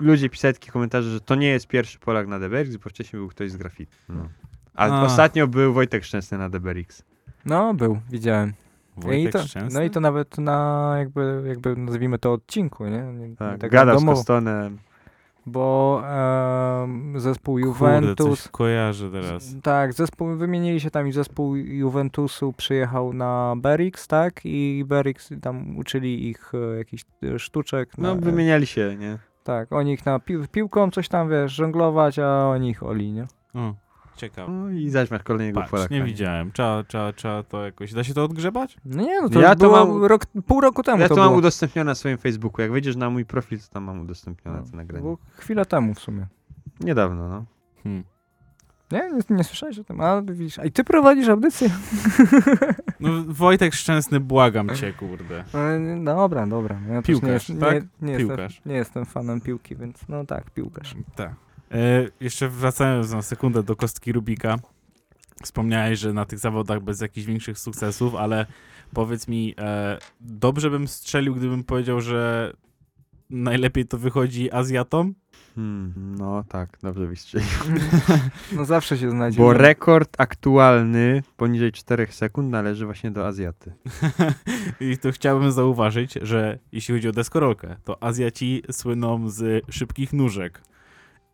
ludzie pisali takie komentarze, że to nie jest pierwszy Polak na Deberix, bo wcześniej był ktoś z graffiti. No. A, A. ostatnio był Wojtek Szczęsny na Deberix. No, był, widziałem. I Wojtek to, Szczęsny? no i to nawet na jakby, jakby nazwijmy to odcinku, nie? nie Tak, tak gadał z Kostonem. Bo zespół Kurde, Juventus... coś kojarzę teraz. Tak, zespół, wymienili się tam i zespół Juventusu przyjechał na Berix, tak? I Berix tam uczyli ich e, jakichś e, sztuczek. No, na, wymieniali się, nie? Tak, oni ich na pił piłką coś tam, wiesz, żonglować, a oni ich oli, nie? O, ciekawe. No i zaś masz kolejnego Patrz, Polaka. nie widziałem. Trzeba, trzeba, trzeba to jakoś... Da się to odgrzebać? No nie, no to Ja to było mam- rok, pół roku temu Ja to to mam było. udostępnione na swoim Facebooku. Jak wejdziesz na mój profil, to tam mam udostępnione No, to nagranie. było chwilę temu w sumie. Niedawno, no. Hmm. Nie, nie, nie słyszałeś o tym, a widzisz, a i ty prowadzisz audycję? No, Wojtek Szczęsny, błagam cię, kurde. E, Dobra, dobra. Ja Piłkarz, nie, tak? Nie, nie, Piłkarz. Jestem, nie jestem fanem piłki, więc no tak, piłkarz. Tak. E, jeszcze wracając na sekundę do kostki Rubika. Wspomniałeś, że na tych zawodach bez jakichś większych sukcesów, ale powiedz mi, e, dobrze bym strzelił, gdybym powiedział, że najlepiej to wychodzi Azjatom? Hmm, no tak, dobrze wystrzelił. No zawsze się znajdzie. Bo rekord aktualny poniżej 4 sekund należy właśnie do Azjaty. I tu chciałbym zauważyć, że jeśli chodzi o deskorolkę, to Azjaci słyną z szybkich nóżek.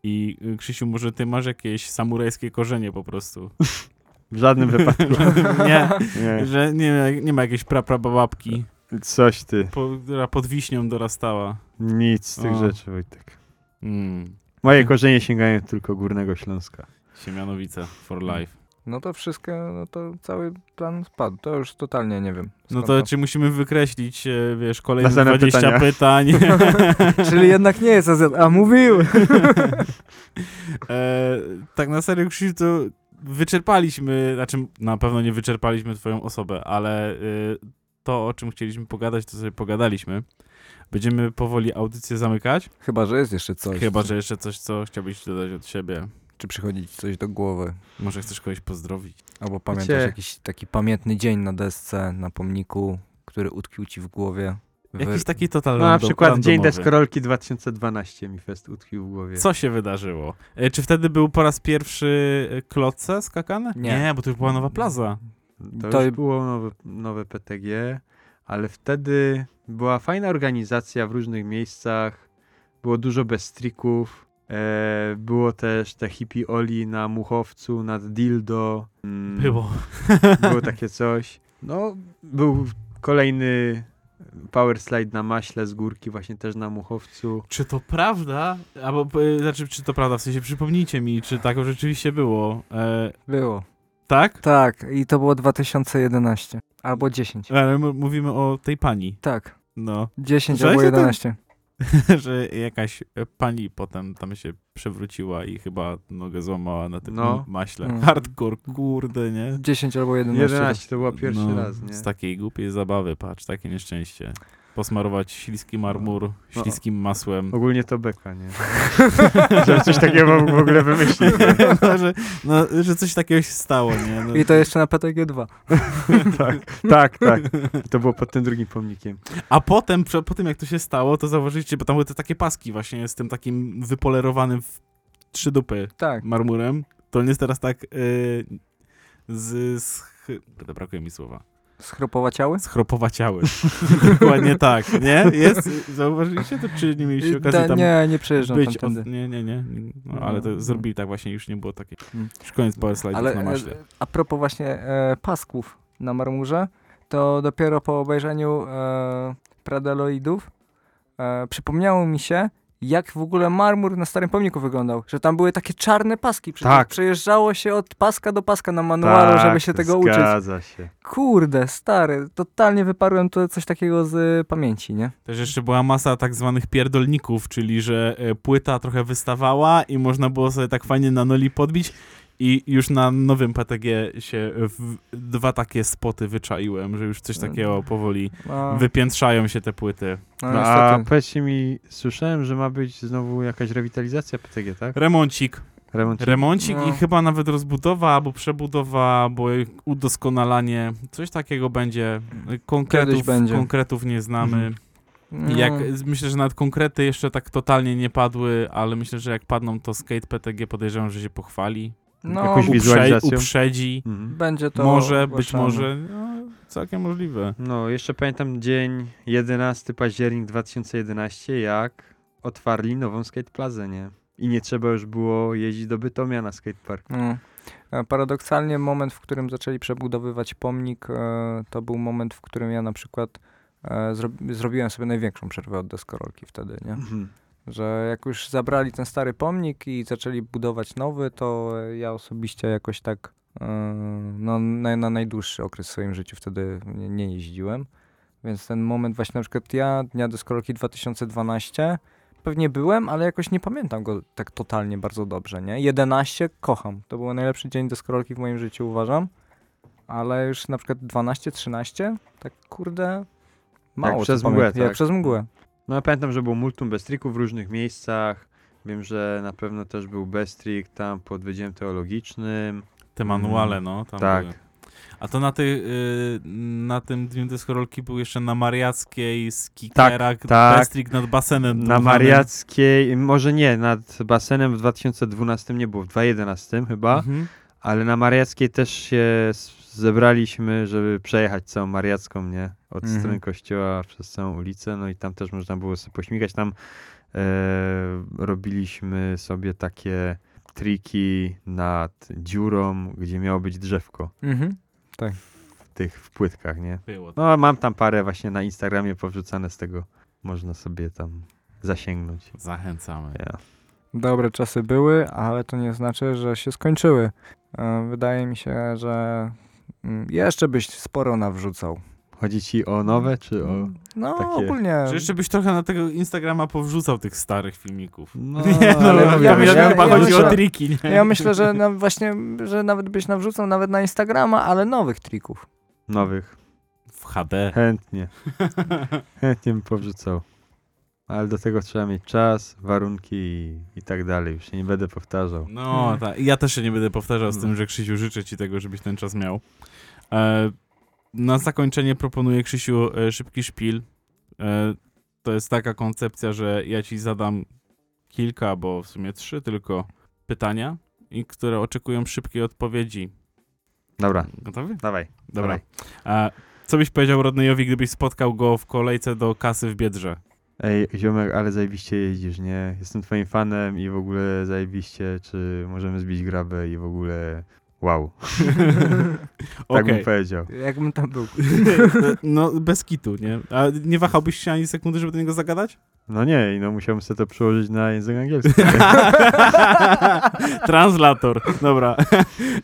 I y, Krzysiu, może ty masz jakieś samurajskie korzenie po prostu? W żadnym wypadku. nie, Nie. że nie, nie ma jakiejś praprababki, Coś ty. po, która pod wiśnią dorastała. Nic z tych O. rzeczy, Wojtek. Mm. Moje korzenie sięgają tylko Górnego Śląska. Siemianowice for life. No to wszystko, no to cały plan spadł. To już totalnie nie wiem. No skąd to czy musimy wykreślić, e, wiesz, kolejne Następne 20 pytań? Czyli jednak nie jest AZ, a mówił! e, tak na serio, Krzysiu, to wyczerpaliśmy, znaczy na pewno nie wyczerpaliśmy twoją osobę, ale e, to, o czym chcieliśmy pogadać, to sobie pogadaliśmy. Będziemy powoli audycję zamykać, Chyba, że jest jeszcze coś. chyba, że jeszcze coś, co chciałbyś dodać od siebie. Czy przychodzi ci coś do głowy? Może chcesz kogoś pozdrowić. Albo pamiętasz Wiecie- jakiś taki pamiętny dzień na desce, na pomniku, który utkwił ci w głowie? Wy- Jakiś taki total No na przykład Dzień randomowy. Deskorolki 2012 mi fest utkwił w głowie. Co się wydarzyło? E, czy wtedy był po raz pierwszy e, klocce skakane? Nie. bo to już była nowa plaza. To, To- już było nowe, nowe PTG, ale wtedy była fajna organizacja w różnych miejscach, było dużo bez trików, e, było też te hippie oli na Muchowcu, nad Dildo. mm, Było. Było takie coś. No, był kolejny power slide na maśle z górki, właśnie też na Muchowcu. Czy to prawda? Albo, e, znaczy, czy to prawda? W sensie, przypomnijcie mi, czy tak rzeczywiście było. E, Było. tak? Tak, i to było 2011. Albo 10. Ale mówimy o tej pani. Tak, No, 10 Że albo się to- 11. że jakaś pani potem tam się przewróciła i chyba nogę złamała na tym No. maśle. Mm. Hardcore, kurde, nie? 10 albo 11. 11 to była pierwszy No, raz, nie? Z takiej głupiej zabawy, patrz, takie nieszczęście. Posmarować śliski marmur No. śliskim masłem. Ogólnie to beka, nie? Żeby coś takiego w ogóle wymyślić. Nie? że, no, że coś takiego się stało, nie? No, I to jeszcze na PTG 2. tak, tak, tak. I to było pod tym drugim pomnikiem. A potem, prze- po tym jak to się stało, to zauważyliście, bo tam były te takie paski właśnie z tym takim wypolerowanym w trzy dupy Tak. marmurem. To on jest teraz tak yy, z... z brakuje mi słowa. Schropowaciały? schropowaciały. Dokładnie tak, nie? Jest, zauważyliście to, czy nie mieliście okazji tam nie, nie przejeżdżam być? tam Od... Nie, nie, nie. No, ale to zrobili tak właśnie, już nie było takiej. Mm. Już koniec power slide'ów Ale na e, maśle. a propos właśnie e, pasków na marmurze, to dopiero po obejrzeniu e, Pradeloidów e, przypomniało mi się, jak w ogóle marmur na Starym Pomniku wyglądał. Że tam były takie czarne paski. Przecież Tak. Przejeżdżało się od paska do paska na manualu, żeby się tego uczyć. Tak, Zgadza się. Kurde, stary, totalnie wyparłem to coś takiego z y, pamięci, nie? Też jeszcze była masa tak zwanych pierdolników, czyli że e, płyta trochę wystawała i można było sobie tak fajnie na noli podbić i już na nowym PTG się w, dwa takie spoty wyczaiłem, że już coś takiego powoli No, wypiętrzają się te płyty. no, No, a powiedzcie mi, słyszałem, że ma być znowu jakaś rewitalizacja PTG, tak? Remoncik. Remont. Remoncik No. i chyba nawet rozbudowa albo przebudowa, albo udoskonalanie. Coś takiego będzie. Konkretów, będzie. konkretów nie znamy. No, Jak, myślę, że nawet konkrety jeszcze tak totalnie nie padły, ale myślę, że jak padną, to Skate PTG podejrzewam, że się pochwali. No, jakąś Uprze- wizualizacją? uprzedzi. Mhm. będzie to może, być ogłaszane. może. No, całkiem możliwe. No, jeszcze pamiętam dzień 11 październik 2011, jak otwarli nową skate plazę, nie? I nie trzeba już było jeździć do Bytomia na skatepark. No. E, Paradoksalnie moment, w którym zaczęli przebudowywać pomnik, e, to był moment, w którym ja na przykład e, zro- zrobiłem sobie największą przerwę od deskorolki wtedy, nie? Mhm. Że jak już zabrali ten stary pomnik i zaczęli budować nowy, to ja osobiście jakoś tak e, no, na, na najdłuższy okres w swoim życiu wtedy nie, nie jeździłem. Więc ten moment właśnie na przykład ja, Dnia Deskorolki 2012, pewnie byłem, ale jakoś nie pamiętam go tak totalnie bardzo dobrze, nie? 11 kocham. To był najlepszy dzień deskorolki w moim życiu, uważam. Ale już na przykład 12, 13, tak kurde, mało co przez pamiętam. mgłę, Jak tak. przez mgłę. No ja pamiętam, że było multum bez trików w różnych miejscach. Wiem, że na pewno też był bez trik tam pod Wydziałem Teologicznym. Te manuale, no. Tam Tak. były. A to na, ty, y, na tym dniu deskorolki był jeszcze na Mariackiej z Kikera, tak. Bestrik nad basenem. Na. Mariackiej, może nie, nad basenem w 2012 nie było, w 2011 chyba, Mhm. Ale na Mariackiej też się zebraliśmy, żeby przejechać całą Mariacką, nie? Od Mhm. strony kościoła przez całą ulicę, no i tam też można było sobie pośmigać. Tam e, robiliśmy sobie takie triki nad dziurą, gdzie miało być drzewko Mhm. w tych w płytkach, nie? Było. No mam tam parę właśnie na Instagramie powrzucane z tego, można sobie tam zasięgnąć. Zachęcamy. Ja. Dobre czasy były, ale to nie znaczy, że się skończyły. E, Wydaje mi się, że mm, jeszcze byś sporo nawrzucał. Chodzi ci o nowe, czy o... No, takie- ogólnie. Że jeszcze byś trochę na tego Instagrama powrzucał tych starych filmików. No, nie, no, ale ja, ja ja, chyba ja chodzi myślę- o triki, nie? Ja myślę, że na, właśnie, że nawet byś nawrzucał nawet na Instagrama, ale nowych trików. Nowych. W HD. Chętnie. Chętnie bym powrzucał. Ale do tego trzeba mieć czas, warunki i, i tak dalej. Już się nie będę powtarzał. No, tak. Ja też się nie będę powtarzał z No. tym, że Krzysiu życzę ci tego, żebyś ten czas miał. E, na zakończenie proponuję Krzysiu e, szybki szpil. E, to jest taka koncepcja, że ja ci zadam kilka, bo w sumie trzy tylko pytania, i które oczekują szybkiej odpowiedzi. Dobra, Gotowy? dawaj. Dobra. Dawaj. A co byś powiedział Rodneyowi, gdybyś spotkał go w kolejce do kasy w Biedrze? Ej, ziomek, ale zajebiście jeździsz, nie? Jestem twoim fanem i w ogóle zajebiście, czy możemy zbić grabę i w ogóle wow. Tak bym Okej. powiedział. Jakbym tam był. No, bez kitu, nie? A nie wahałbyś się ani sekundy, żeby do niego zagadać? No nie, no musiałbym sobie to przełożyć na język angielski. Translator. Dobra.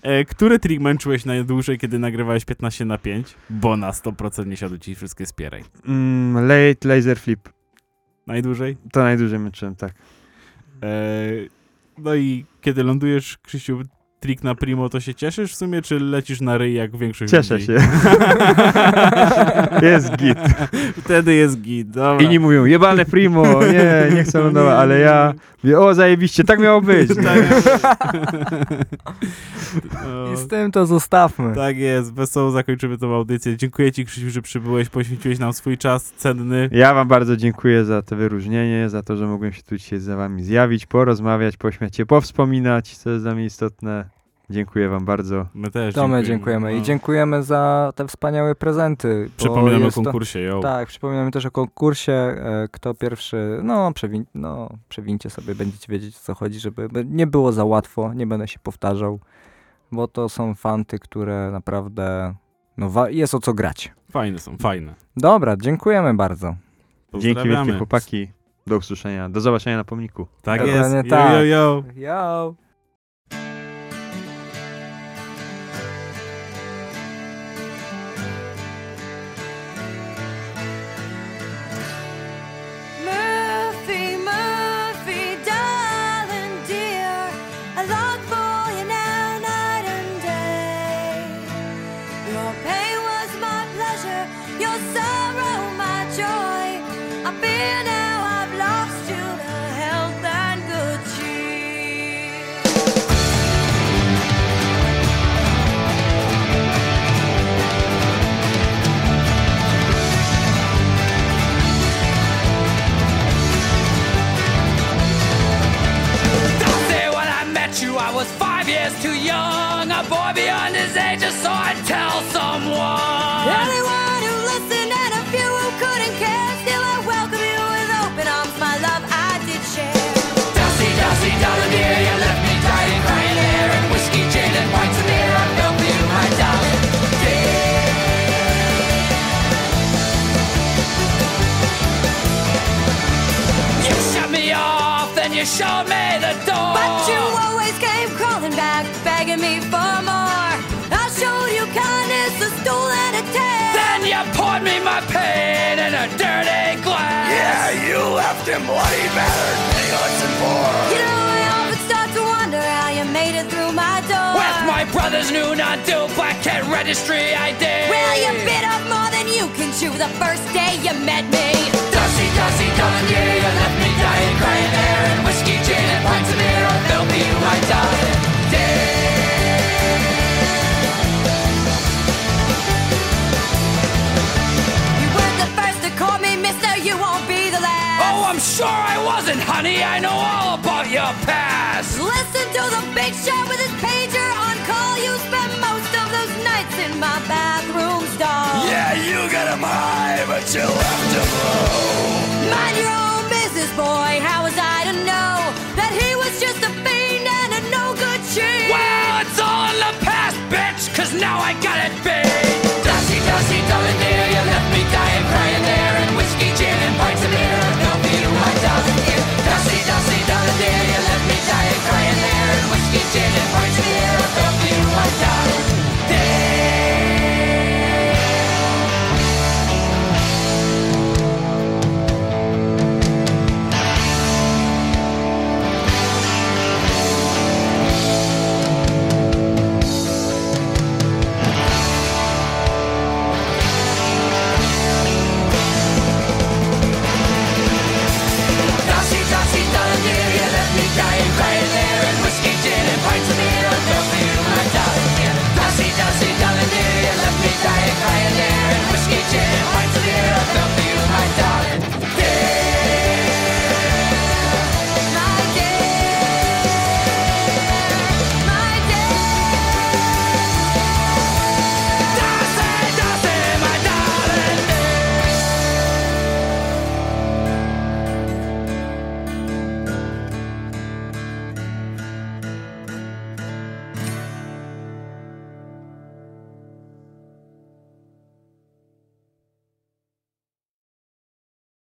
E, który trik męczyłeś najdłużej, kiedy nagrywałeś 15 na 5? Bo na 100% nie siadł ci wszystkie spieraj. mm, late laser flip. Najdłużej? To najdłużej męczyłem, tak. E, no i kiedy lądujesz, Krzysiu, trik na primo, to się cieszysz w sumie, czy lecisz na ryj jak większość Cieszę ludzi? się. Jest git. Wtedy jest git, dobra. Inni mówią, jebane primo, nie, nie chcę lądować, ale ja mówię, o zajebiście, tak miało być. No, I z tym to zostawmy. tak jest, wesoło zakończymy tą audycję. Dziękuję ci, Krzysiu, że przybyłeś, poświęciłeś nam swój czas cenny. Ja wam bardzo dziękuję za to wyróżnienie, za to, że mogłem się tu dzisiaj za wami zjawić, porozmawiać, pośmiać się, powspominać, co jest dla mnie istotne. Dziękuję wam bardzo. My też To my dziękujemy. No. I dziękujemy za te wspaniałe prezenty. bo Przypominamy o jest to- konkursie, yo. Tak, przypominamy też o konkursie. e, Kto pierwszy, no, przewin, no przewincie sobie, będziecie wiedzieć o co chodzi, żeby by nie było za łatwo, nie będę się powtarzał, bo to są fanty, które naprawdę, no wa- jest o co grać. Fajne są, fajne. Dobra, dziękujemy bardzo. Dzięki wielkie Pozdrawiamy. chłopaki. Do usłyszenia. Do zobaczenia na pomniku. Tak Dokładnie jest. tak. Yo, yo, yo. Yo! Years too young. A boy beyond his age, just so I'd tell someone. Anyone who listened and a few who couldn't care, still I welcome you with open arms. My love I did share. Dusty, dusty, darling you left him bloody battered, penniless and poor. You know, I often start to wonder how you made it through my door. With my brother's new non-due black cat registry ID. Well, you bit off more than you can chew the first day you met me. Dusty, dusty, darling dear, you left me dying, crying there. And whiskey, gin, and pints of beer, I felt for you, my darling. you won't be the last. Oh, I'm sure I wasn't, honey. I know all about your past. Listen to the big shot with his pager on call. You spent most of those nights in my bathroom stall. Yeah, you got a high, but you'll have to blow. Mind your own business, boy. How was I to know that he was just a fiend and a no good cheat? Well, it's all in the past, bitch, cause now I got it bitch.